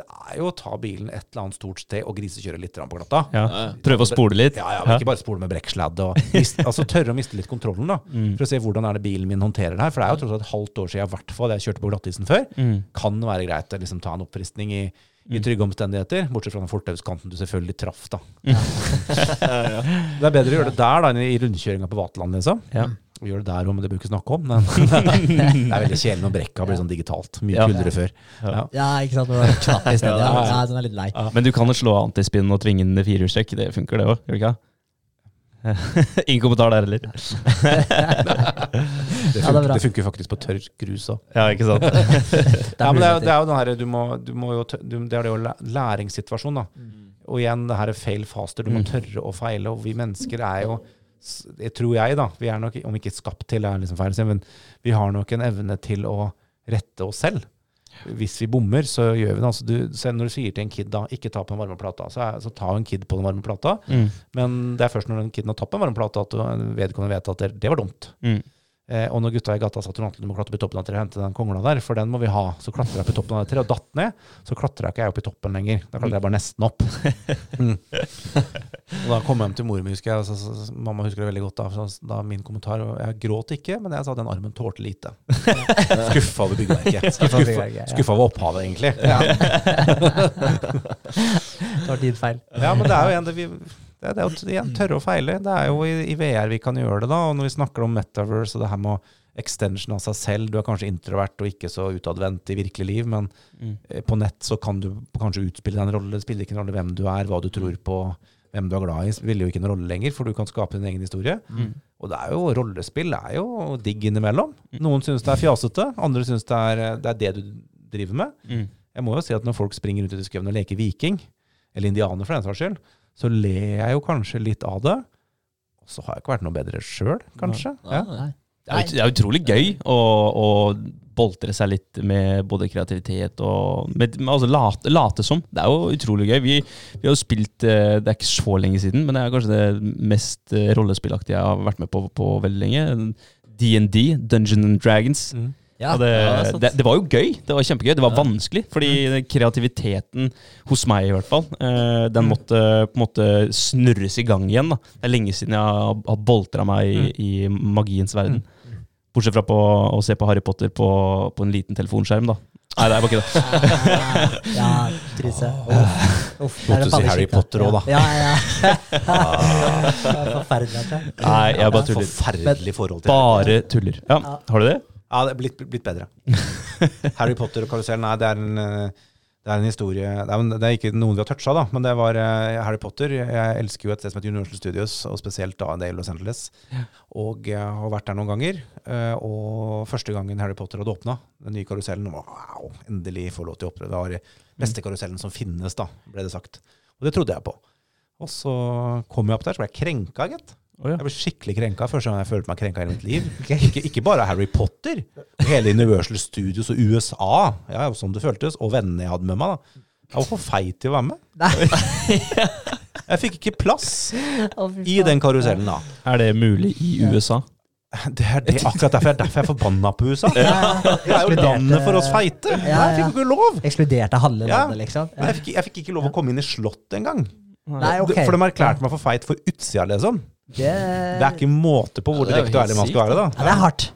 det er jo å ta bilen et eller annet stort sted og grisekjøre litt på glatta. Ja. Ja. Prøve å spole litt. Ja, ja, men Ikke bare spole med brekksladd. altså Tørre å miste litt kontrollen. da Mm. For å se hvordan er det bilen min håndterer det her. For det er jo tross alt et halvt år siden i hvert fall jeg kjørte på glattisen før. Mm. Kan være greit å liksom ta en oppfriskning i, i trygge omstendigheter. Bortsett fra den fortauskanten du selvfølgelig traff. da Det er bedre å gjøre det der da enn i rundkjøringa på Vaterland. liksom Ja. Vi gjør det der òg, men det bør vi ikke snakke om. Men det er veldig kjedelig når brekka blir sånn digitalt. Mye Ja. kulere før. Ja. Ja, ikke sant? Når du knapp i stedet. Ja, Ja, den er litt lei. Men du kan jo slå antispinn og tvinge den i firehjulstrekk. Det funker, det òg? Gjør det ikke? Ingen kommentar der heller. Det, Ja, det er funker, det funker faktisk på tørr grus òg. Ja, ikke sant? Ja, men det, er, det er jo den her, du du må jo, du, det er det jo læringssituasjonen, læringssituasjon, da. Og igjen, det her er fail faster. Du må Mm. tørre å feile. Og vi mennesker er jo, det tror jeg, da Vi er nok, om ikke skapt til, er liksom feil, men vi har nok en evne til å rette oss selv. Hvis vi bommer, så gjør vi det. Altså, du, når du sier til en kid da, ikke ta på den varme plata, så, er, så ta en kid på den varme plata. Mm. Men det er først når den kiden har tatt på den varme plata, at du- vedkommende vet at det, det var dumt. Mm. Eh, og når gutta i gata sa at du må klatre opp i toppen av treet og hente den kongla der, for den må vi ha. Så klatra jeg opp i toppen av det treet og datt ned. Så klatra ikke jeg opp i toppen lenger. Da klatra jeg bare nesten opp. Mm. Og da kom jeg hjem til mor mi, husker jeg. Så, så, så, mamma husker det veldig godt. Da, så, da min kommentar var Jeg gråt ikke, men jeg sa den armen tålte lite. Skuffa over byggverket. Skuffa over Skuffa, ja. over opphavet, egentlig. Det var din feil. Ja, men det er jo en det vi det, det er jo tørre å feile. Det er jo i, i VR vi kan gjøre det, da. Og når vi snakker om metaverse og det her med extension av seg selv Du er kanskje introvert og ikke så utadvendt i virkelig liv, men Mm. eh, på nett så kan du kanskje utspille deg en rolle. Det spiller ikke en rolle hvem du er, hva du tror på, hvem du er glad i. Spiller jo ikke en rolle lenger, for du kan skape din egen historie. Mm. Og det er jo rollespill er jo digg innimellom. Noen syns det er fjasete, andre syns det, er- det er det du driver med. Mm. Jeg må jo si at når folk springer rundt i skauen og leker viking, eller indianer for den saks skyld, så ler jeg jo kanskje litt av det. Og så har jeg ikke vært noe bedre sjøl, kanskje. Ja. Nei. Det er, det er utrolig gøy å, å boltre seg litt med både kreativitet og med, med, altså late, late som. Det er jo utrolig gøy. Vi, vi har jo spilt eh, Det er ikke så lenge siden, men det er kanskje det mest eh, rollespillaktige jeg har vært med på på veldig lenge. DND, Dungeon and Dragons. Mm. Ja. Det, Ja, det det, var jo gøy. Det var kjempegøy. Det var vanskelig, fordi kreativiteten hos meg i hvert fall, eh, den måtte på en måte snurres i gang igjen. da. Det er lenge siden jeg har, boltra meg i, i magiens verden. Bortsett fra på å se på Harry Potter på, på en liten telefonskjerm, da. Nei, det er bare ikke det. Ja, Trise. Uff, Måtte å si Harry Potter også, da. Ja, ja. ja. Er Forferdelig. altså. Nei, jeg bare tuller. Forferdelig forhold til Bare tuller. Ja, har du det? Ja, det er blitt, blitt bedre. Harry Potter og karusellen, nei, det er en, eh, det er en historie det er, det er ikke noen vi har toucha, da, men det var uh, Harry Potter. Jeg elsker jo et sted som heter Universal Studios, og spesielt da det i Los Angeles. Og jeg har vært der noen ganger. eh, Og første gangen Harry Potter hadde åpna, den nye karusellen Wow, endelig får lov til å oppleve. Det var den beste karusellen som finnes, da, ble det sagt. Og det trodde jeg på. Og så kom jeg opp der, så ble jeg krenka, gitt. Å, ja. Jeg ble skikkelig krenka. Første gang jeg følte meg krenka i mitt liv. Ikke, ikke bare Harry Potter. Hele Universal Studios og USA. Ja, sånn det føltes. Og vennene jeg hadde med meg. da. Jeg var for feit til å være med. Nei. Jeg fikk ikke plass i den karusellen da. Er det mulig i USA? Det er det, akkurat derfor, jeg- derfor jeg er forbanna på USA. Det er jo landet for oss feite. Ja, Jeg fikk jo ikke lov. Ekskluderte halve landet, liksom. Jeg fikk, jeg fikk ikke lov å komme inn i slottet engang. Okay. For de erklærte meg for feit for utsida, liksom. Det, Det er ikke måte på hvor Ja, det er direkte og ærlig man skal være, da. ja, det er hardt.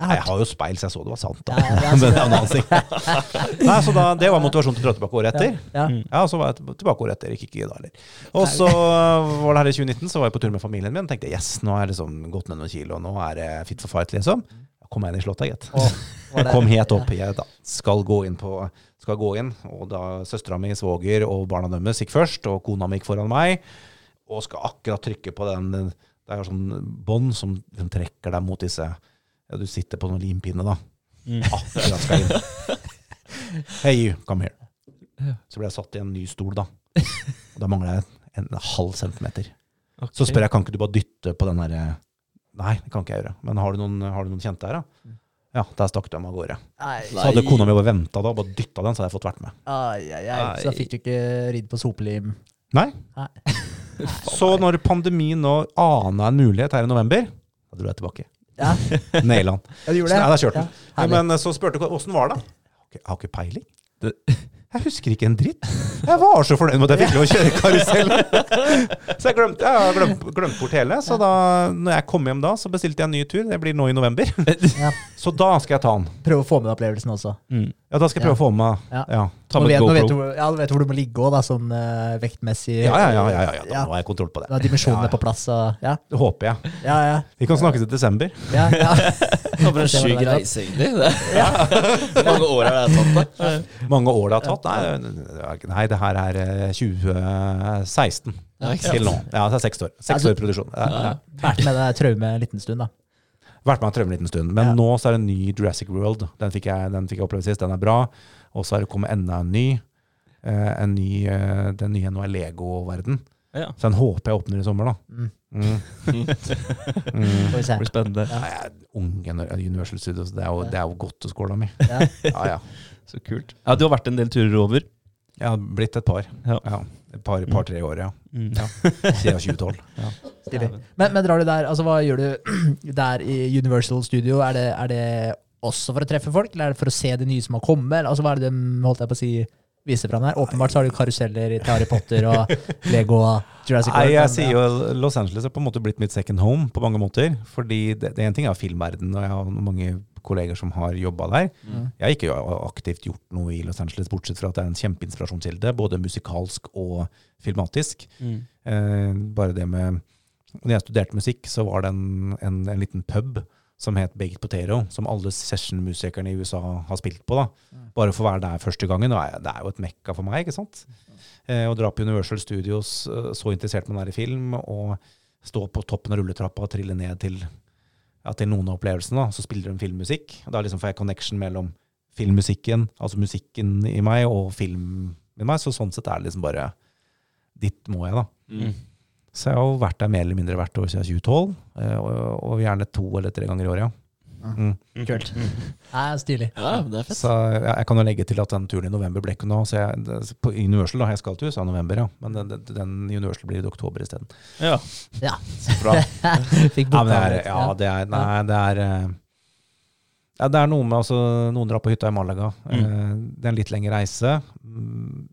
Det er Nei, jeg har jo speil, så jeg så det var sant. da. Ja, ja, det er. Nei, så da, det var motivasjonen til å dra tilbake året etter. Ja. Ja, så var jeg tilbake året etter. Ikke, ikke da heller. Og så var det her i 2019, så var jeg på tur med familien min. og Tenkte yes, nå har jeg liksom gått ned noen kilo, nå er det fit for fight, liksom. Da kom jeg inn i slottet, gitt. Og, det- Kom helt opp. Jeg da skal gå inn på skal gå inn, og da søstera mi, svoger og barna deres gikk først, og kona mi gikk foran meg, og skal akkurat trykke på den Det er jo sånn bånd som, som trekker deg mot disse ja, Du sitter på noen limpinne, da. Mm. Akkurat skal inn. Hey you, come here. Så ble jeg satt i en ny stol, da. Og da mangla jeg en halv centimeter. Så spør jeg kan ikke du bare dytte på den derre Nei, det kan ikke jeg gjøre. Men har du noen, har du noen kjente her, da? Ja, der stakk de av gårde. Nei. Så hadde kona mi bare venta da, bare dytta den, så hadde jeg fått vært med. Ai, ai, ai. Så da fikk du ikke ridd på sopelim? Nei. Nei. Så når pandemien nå ana en mulighet her i november, da dro jeg tilbake. Ja, Naila den. ja du gjorde Så, det? nei, da kjørte den. Ja, herlig. men eh, så spurte hun åssen var det. Jeg har ikke- Jeg har ikke peiling. Det- Jeg husker ikke en dritt. Jeg var så fornøyd med at jeg fikk lov å kjøre karusell. Så jeg glemte, jeg har glemt, glemt bort hele. Så da når jeg kom hjem da, så bestilte jeg en ny tur. Det blir nå i november. Ja. Så da skal jeg ta den. Prøve å få med deg opplevelsen også. Mm. Ja, da skal jeg prøve å få med Ja. Ja. Ta Nå med vet, nå vet, du, ja, du vet hvor du må ligge òg, sånn uh, vektmessig. Ja, ja, ja, ja, ja, ja. Da, Ja. Har jeg kontroll på det. Da er dimensjonene Ja, ja. på plass. Og, ja, Det håper jeg. ja, ja. Vi kan snakkes i desember. ja, ja. Det var en sjuk reise, egentlig. Ja. Hvor mange år har det tatt, da? Mange år det har tatt? Nei, nei det her er eh, 2016 Ja, ikke sant? til nå. Ja, det er seks år. Seks Altså- år produksjon. Ja, ja. Vært med deg traumet en liten stund, da. Vært med og trømme en liten stund. Men Ja. nå så er det en ny Jurassic World. Den fikk jeg, den fikk jeg oppleve sist. Den er bra. Og så er det kommet enda en ny. Eh, en ny eh, den nye nå er Lego-verden. Ja. Så den håper jeg åpner i sommer, da. Mm. Mm. Mm. Det blir spennende. Ja. Ja, Ungen Universal Studios. Det er jo, det er jo godteskåla mi. Ja. Ja, ja. Så kult. Ja, du har vært en del turer over. Jeg har blitt et par. Ja. Ja. Et par, par tre år, ja. Mm. Ja. Siden 2012. Stilig. Men, men drar du der, altså hva gjør du der i Universal Studio? Er det, er det også for å treffe folk, eller er det for å se det nye som har kommet? Eller, Altså, hva er det de holdt jeg på å si, viser fram her? Åpenbart så har du karuseller til Harry Potter og Lego og Jurassic World. Nei, jeg sier jo Los Angeles er på en måte blitt mitt second home på mange måter. Fordi det, det er en ting er filmverden, og jeg har mange kolleger som har jobba der. Mm. Jeg har ikke aktivt gjort noe i Los Angeles, bortsett fra at det er en kjempeinspirasjonskilde, både musikalsk og filmatisk. Mm. Eh, bare det med Når jeg studerte musikk, så var det en, en, en liten pub som het Baked Potato, som alle session-musikerne i USA har spilt på. da. Bare for å være der første gangen. Det er jo et mekka for meg. ikke sant? Eh, å dra på Universal Studios, eh, så interessert man er i film, og stå på toppen av rulletrappa og trille ned til, ja, til noen av opplevelsene. da, Så spiller de filmmusikk. og Da liksom får jeg connection mellom filmmusikken, altså musikken i meg, og filmen i meg. Så sånn sett er det liksom bare Dit må jeg, da. Mm. Så jeg har jo vært der mer eller mindre hvert år siden 2012, eh, og, og gjerne to eller tre ganger i året, ja. Mm. Kult. Nei, stilig. Ja, det er fett. Så jeg, jeg kan jo legge til at den turen i november ble ikke noe. Så jeg, det- på Universal, da, jeg skal til USA i november, ja. Men den, den, den Universal blir i oktober isteden. Ja. Ja. Bra. Fikk Ja, men det er, litt. ja, det er Nei, det er eh, ja, det er noe med altså, Noen drar på hytta i Malaga. Mm. Eh, Det er en litt lengre reise. Mm,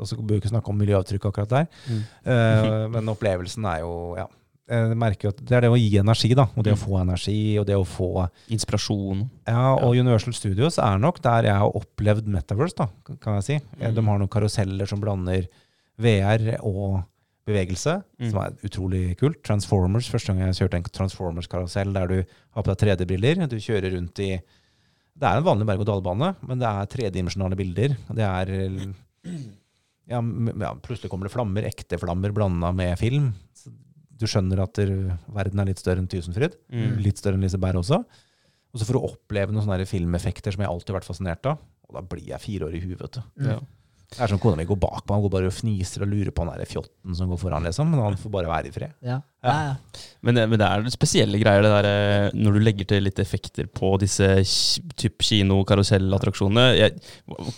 Og så bør vi ikke snakke om miljøavtrykk akkurat der. Mm. Eh, men opplevelsen er jo ja, jeg merker at Det er det å gi energi, da. Og det å Mm. få energi, og det å få Inspirasjon. Ja, og Universal Studios er nok der jeg har opplevd Metaverse, da, kan jeg si. Eh, Mm. De har noen karuseller som blander VR og bevegelse, Mm. som er utrolig kult. Transformers, første gang jeg kjørte en Transformers-karusell der du har på deg 3D-briller. Du kjører rundt i Det er en vanlig berg-og-dal-bane, men det er tredimensjonale bilder. Det er eh, ja, ja, plutselig kommer det flammer, ekte flammer blanda med film. Så Du skjønner at der, verden er litt større enn Tusenfryd. Mm. Litt større enn Liseberg også. Og så for å oppleve noen sånne filmeffekter som jeg alltid har vært fascinert av. Og da blir jeg fire år i huet, vet du. Ja. Det er som kona mi går bak meg, han går bare og fniser og lurer på han der fjotten som går foran, liksom. Men han får bare være i fred. Ja. Ja. Ja, Men, det- men det er spesielle greier, det der eh, når du legger til litt effekter på disse typ kino- karusellattraksjonene.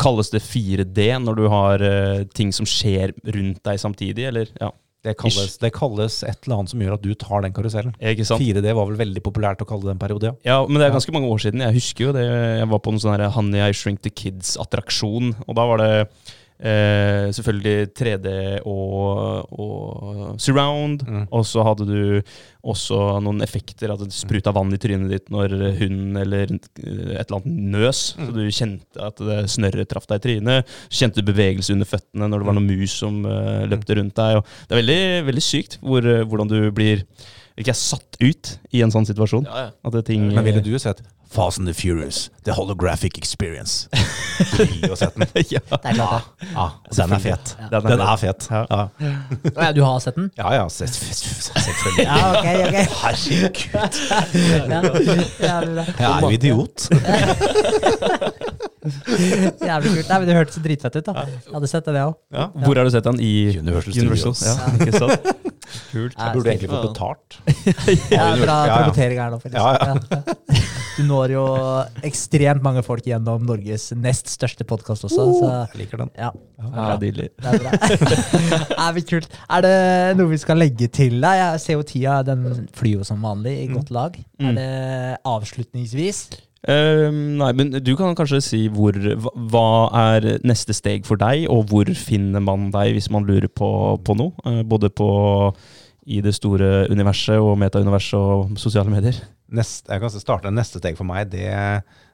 Kalles det 4D når du har uh, ting som skjer rundt deg samtidig, eller? Ja, Det kalles, det kalles et eller annet som gjør at du tar den karusellen. ikke sant? 4D var vel veldig populært å kalle det en periode, ja. Ja, men det er ganske mange år siden. Jeg husker jo det. Jeg var på en sånn Honey I Shrink the Kids-attraksjon, og da var det eh, selvfølgelig 3D og, og surround. Mm. Og så hadde du også noen effekter, at det spruta vann i trynet ditt når hund eller et eller annet nøs. Så du kjente at det snørret traff deg i trynet. Så kjente du bevegelse under føttene når det var noen mus som uh, løpte rundt deg. Og det er veldig, veldig sykt hvor, eh, hvordan du blir ikke er satt ut i en sånn situasjon. Ja, ja. At ting Men ville du sett Fast and the Furious, The Holographic Experience? Du ville jo sett den. ja. Det er klart det. Ja, den er fet. Ja. Den er fet. Ja. Ja, Å ja, du har sett den? ja, ja selvfølgelig. Ja, ok, ok. Herregud. Jeg er jo idiot. Jævlig kult. Nei, men Det hørtes dritfett ut. da. Jeg hadde sett det, det òg. Ja. Hvor har du sett den? I Universal Universal. Studios. Ja, ikke sant? Kult. Jeg burde egentlig fått betalt. Ja, bra Ja, ja. promotering her nå. Felix. Ja, ja. Ja. Du når jo ekstremt mange folk gjennom Norges nest største podkast også. Så Jeg liker den. ja, Ja, Nydelig. det er bra. er vi kult. Er det noe vi skal legge til? Jeg ser jo tida, den flyr jo som vanlig i godt lag. Mm. Er det avslutningsvis? Eh, nei, men du kan kanskje si hvor hva- er neste steg for deg, og hvor finner man deg hvis man lurer på, på noe? Uh, både på i det store universet og metauniverset og sosiale medier. Nest, jeg kan starte Neste steg for meg, det,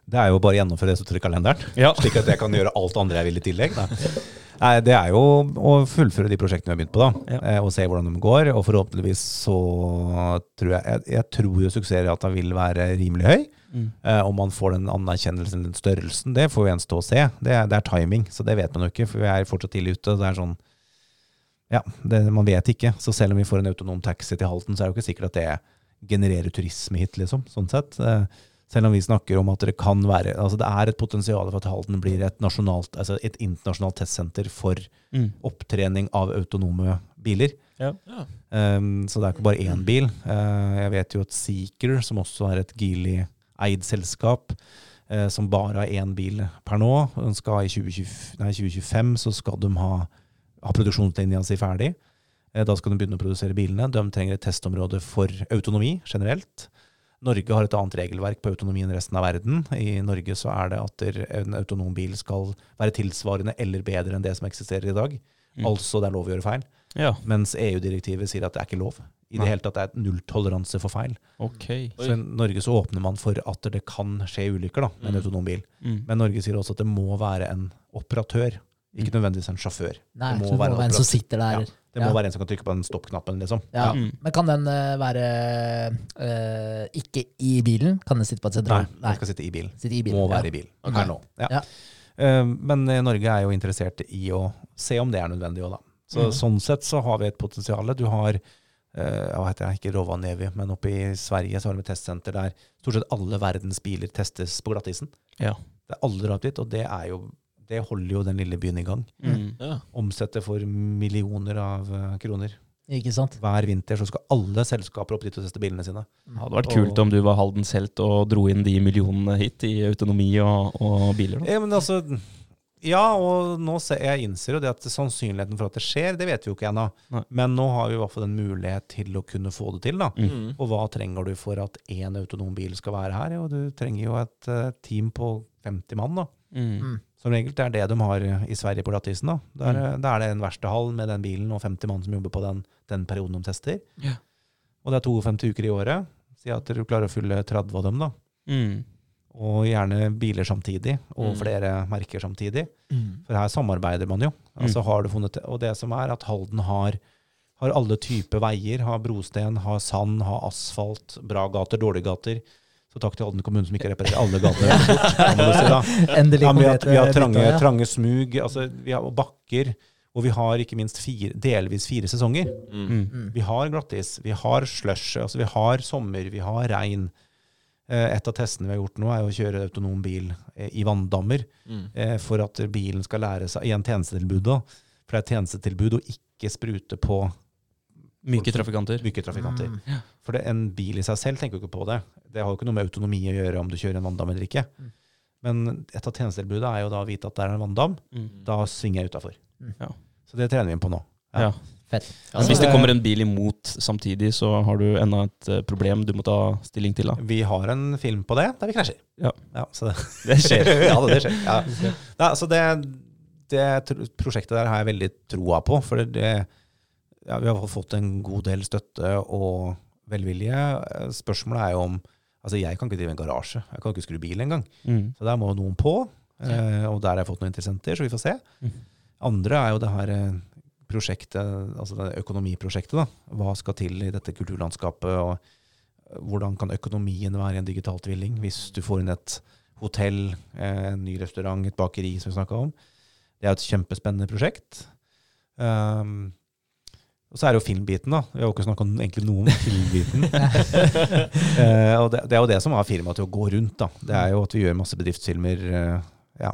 det er jo bare å gjennomføre esoterikalenderen. Ja. Slik at jeg kan gjøre alt andre jeg vil i tillegg. Da. Nei, det er jo å fullføre de prosjektene vi har begynt på, da. Ja. eh, Og se hvordan de går. Og forhåpentligvis så tror jeg Jeg, jeg tror jo suksessraten vil være rimelig høy. Mm. Eh, om man får den anerkjennelsen, den størrelsen, det får jo gjenstå å se. Det, er- det er timing, så det vet man jo ikke. For vi er fortsatt tidlig ute. Det er sånn Ja, det, man vet ikke. Så selv om vi får en autonom taxi til Halten, så er det jo ikke sikkert at det genererer turisme hit, liksom. Sånn sett. Eh, selv om vi snakker om at det kan være Altså det er et potensial for at Halden blir et nasjonalt, altså et internasjonalt testsenter for Mm. opptrening av autonome biler. Ja. Ja. Um, så det er ikke bare én bil. Uh, jeg vet jo at Seeker, som også er et Geely-eid selskap, eh, som bare har én bil per nå, skal ha i 2020, nei, 2025 så skal de ha, ha produksjonslinja si ferdig. Eh, da skal de begynne å produsere bilene. De trenger et testområde for autonomi generelt. Norge har et annet regelverk på autonomi enn resten av verden. I Norge så er det at en autonom bil skal være tilsvarende eller bedre enn det som eksisterer i dag. Mm. Altså det er lov å gjøre feil. Ja. Mens EU-direktivet sier at det er ikke lov. I det hele tatt det er nulltoleranse for feil. Okay. Så i Norge så åpner man for at det kan skje ulykker da, med en Mm. autonom bil. Mm. Men Norge sier også at det må være en operatør, ikke nødvendigvis en sjåfør. Nei, det må det være må en være en som sitter der. Ja, Det må Ja. være en som kan trykke på den stoppknappen, liksom. Ja. Mm. Men kan den uh, være uh, ikke i bilen? Kan den sitte på et sentral? Nei, den skal sitte i bil. sitte i bilen. Må ja. være i bil. Okay. Her nå. Ja. Ja. Eh, men Norge er jo interessert i å se om det er nødvendig òg, da. Så Mm. Sånn sett så har vi et potensial. Du har Uh, hva heter det, ikke Rovaniemi, men oppe i Sverige så har de et testsenter der stort sett alle verdens biler testes på glattisen. Ja. Det er alle drar dit, og det, er jo, det holder jo den lille byen i gang. Mm. Ja. Omsetter for millioner av eh, kroner. Ikke sant? Hver vinter så skal alle selskaper opp dit og teste bilene sine. Det hadde vært kult om du var Haldens helt og dro inn de millionene hit i autonomi og, og biler. Da. Ja, men altså, ja, og nå ser jeg innser jo det at sannsynligheten for at det skjer, det vet vi jo ikke ennå. Men nå har vi i hvert fall en mulighet til å kunne få det til. da. Mm. Og hva trenger du for at én autonom bil skal være her? Jo, du trenger jo et uh, team på 50 mann. da. Mm. Som regel det er det de har i Sverige på glattisen. Da Der, Da er det en verkstedhall med den bilen og 50 mann som jobber på den, den perioden de tester. Yeah. Og det er 52 uker i året. Si at du klarer å fylle 30 av dem, da. Mm. Og gjerne biler samtidig, og Mm. flere merker samtidig. Mm. For her samarbeider man jo. Altså har du funnet, og det som er at Halden har, har alle typer veier. Har brosten, har sand, har asfalt, bra gater, dårlige gater. Så takk til Halden kommune som ikke reparerer alle gatene. da. Endelig Ja, vi, har, vi har trange, trange smug, altså, vi har bakker, og vi har ikke minst fire, delvis fire sesonger. Mm. Mm. Mm. Vi har glattis, vi har slush, altså vi har sommer, vi har regn. Eh, Et av testene vi har gjort nå, er å kjøre autonom bil eh, i vanndammer Mm. eh, for at bilen skal lære seg igjen tjenestetilbud. da. For det er et tjenestetilbud å ikke sprute på Myke trafikanter. myke trafikanter. Mm. For det, en bil i seg selv tenker jo ikke på det. Det har jo ikke noe med autonomi å gjøre om du kjører en vanndam eller ikke. Mm. Men et av tjenestetilbudene er jo da å vite at det er en vanndam. Mm. Da svinger jeg utafor. Mm. Ja. Så det trener vi inn på nå. Ja. Fett. Ja, hvis det kommer en bil imot samtidig, så har du enda et eh, problem du må ta stilling til. da. Vi har en film på det der vi krasjer. Ja. så det, Det skjer. ja, det, skjer. Ja. ja så det, det prosjektet der har jeg veldig troa på. For det, ja, vi har fått en god del støtte og velvilje. Spørsmålet er jo om Altså, jeg kan ikke drive en garasje. Jeg kan ikke skru bil engang. Mm. Så der må noen på. Eh, og der har jeg fått noen interessenter, så vi får se. Mhm. Andre er jo det her eh, prosjektet, altså det økonomiprosjektet. da. Hva skal til i dette kulturlandskapet? og eh, Hvordan kan økonomien være i en digital tvilling hvis du får inn et hotell, eh, en ny restaurant, et bakeri, som vi snakka om. Det er et kjempespennende prosjekt. Um, og så er det jo filmbiten, da. Vi har jo ikke snakka egentlig noe om filmbiten. uh, og det, det er jo det som har firmaet til å gå rundt. da. Det er jo at vi gjør masse bedriftsfilmer. Uh, ja,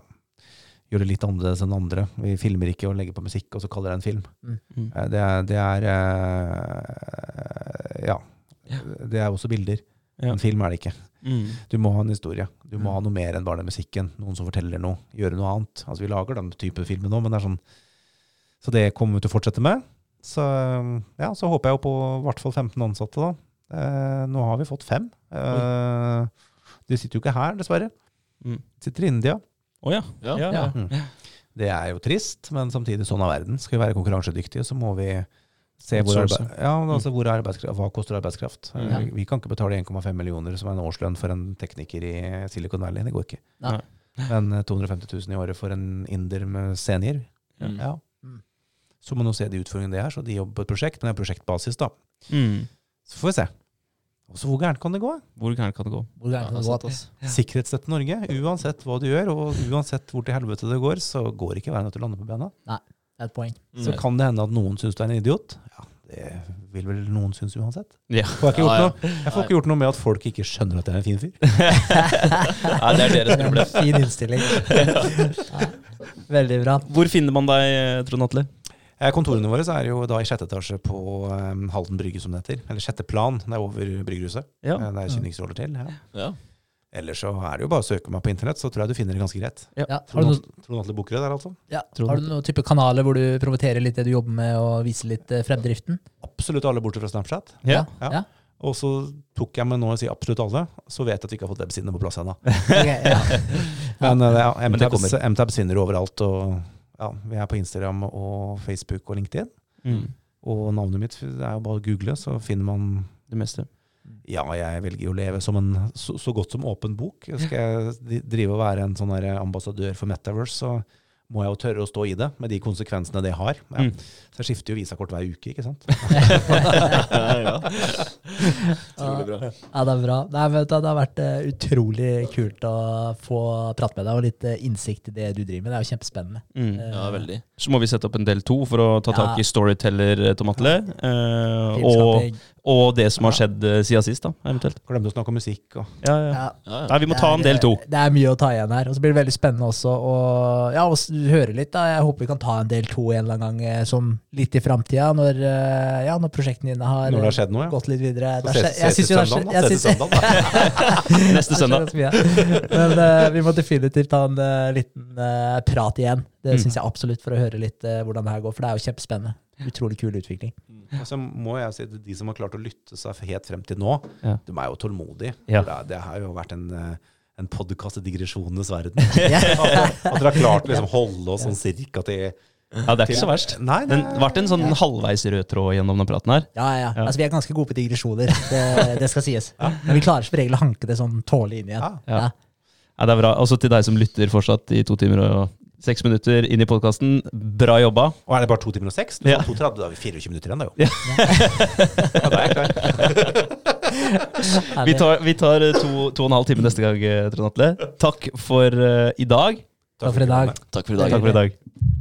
Gjør det litt annerledes enn andre. Vi filmer ikke og legger på musikk, og så kaller det en film. Mm. Eh, det er, det er eh, ja. Ja. Det er også bilder. Ja. En film er det ikke. Mm. Du må ha en historie. Du må Mm. ha noe mer enn bare den musikken. Noen som forteller noe. Gjøre noe annet. Altså Vi lager den type filmer nå, men det er sånn Så det kommer vi til å fortsette med. Så ja, så håper jeg jo på i hvert fall 15 ansatte, da. Eh, nå har vi fått fem. Eh, De sitter jo ikke her, dessverre. Mm. Sitter i India. Å ja. Ja. Ja, ja. Mm. Det er jo trist, men samtidig sånn er verden. Skal vi være konkurransedyktige, så må vi se hvor, ja, altså hvor er arbeidskraft, hva koster arbeidskraft. Eh, Ja. Vi, kan ikke betale 1,5 millioner som er en årslønn for en tekniker i Silicon Valley. Det går ikke. Nei. Men eh, 250 000 i året for en inder med senior, Mm. ja. Mm. Så må man jo se de utfordringene det er, så de jobber på et prosjekt, men det er prosjektbasis, da. Mm. Så får vi se. Og så hvor gærent kan det gå? Hvor gærent kan det gå? Hvor gærent kan det det gå? sant, Ja. Sikkerhetsnett Norge, uansett hva du gjør, og uansett hvor til helvete det går, så går ikke verden at å lande på bena. Det er et poeng. Så Mm. kan det hende at noen syns du er en idiot. Ja, det vil vel noen synes uansett. Ja. Får jeg, ikke gjort Ja, ja. Noe, jeg får ikke gjort noe med at folk ikke skjønner at jeg er en fin fyr. Nei, det er deres er problem. fin innstilling. Ja. Veldig bra. Hvor finner man deg, Trond Atle? Eh, Kontorene våre er jo da i sjette etasje på um, Halden brygge, som det heter. Eller sjette plan. Det er over bryggerhuset. Ja. Eh, Det er kynningsroller til. Ja. Ja. Ellers så er det jo bare å søke meg på internett, så tror jeg du finner det ganske greit. Ja. Har, du Trond Atle- Bukkerød der, altså. ja. Har du noen type kanaler hvor du promoterer litt det du jobber med, og viser litt eh, fremdriften? Absolutt alle bortsett fra Snapchat. Ja. Ja. Ja. Og så tok jeg med nå å si absolutt alle, så vet jeg at vi ikke har fått websidene på plass ennå. okay, ja. Men ja, MTabs, finner finner overalt. Og ja, vi er på Instagram og Facebook og LinkedIn. Mm. Og navnet mitt er jo bare å google, så finner man Det meste. Ja, jeg velger å leve som en så, så godt som åpen bok. Skal jeg drive og være en sånn ambassadør for Metaverse, så må jeg jo tørre å stå i det, med de konsekvensene det har. Ja. Mm. Så jeg skifter jo visakort hver uke, ikke sant. ja. Utrolig bra. Ja, det er bra. Nei, du, det har vært eh, utrolig kult å få prate med deg og litt eh, innsikt i det du driver med. Det er jo kjempespennende. Mm. Eh, Ja, veldig. Så må vi sette opp en del to for å ta tak i Storyteller, Tom Atle. eh, og, og det som har skjedd siden sist, da, eventuelt. Glemte å snakke om musikk og Ja, ja. Ja. Ja, ja. Nei, vi må ta en del to. Det er mye å ta igjen her. Og så blir det veldig spennende også å ja, høre litt. da. Jeg håper vi kan ta en del to en eller annen gang, sånn litt i framtida, når, eh, ja, når prosjektene dine har når det har eh, skjedd noe. Ja. gått litt videre. Så ses, ses til søndagen, da. Ses til da. Neste søndag. Men uh, vi må definitivt ta en uh, liten uh, prat igjen. Det Mm. syns jeg absolutt, for å høre litt hvordan det her går. For det er jo kjempespennende. Utrolig kul utvikling. Og så må jeg si at de som har klart å lytte seg helt frem til nå, Ja. de er jo tålmodige. Ja. Det, det har jo vært en, en podkast i digresjonenes verden. At dere har klart å liksom holde oss sånn cirka til Ja, det er ikke så verst. Nei, Men det det ble en sånn halvveis rød tråd gjennom den praten her. Ja, ja. Ja. Altså, vi er ganske gode på digresjoner, det, det skal sies. Men vi klarer som regel å hanke det sånn tålelig inn igjen. Ja. Ja. Ja. Ja, det er bra. Også til deg som lytter fortsatt i to timer og seks minutter inn i podkasten. Bra jobba. Og er det bare to timer og seks? Du Ja. 2.30, da har vi 24 minutter igjen, da jo. Ja. ja, da er jeg klar. Vi tar, vi tar eh, to, to og en halv time neste gang, eh, Trond Atle. Takk for eh, i dag. Takk for i dag. Takk for i dag. Takk for i dag.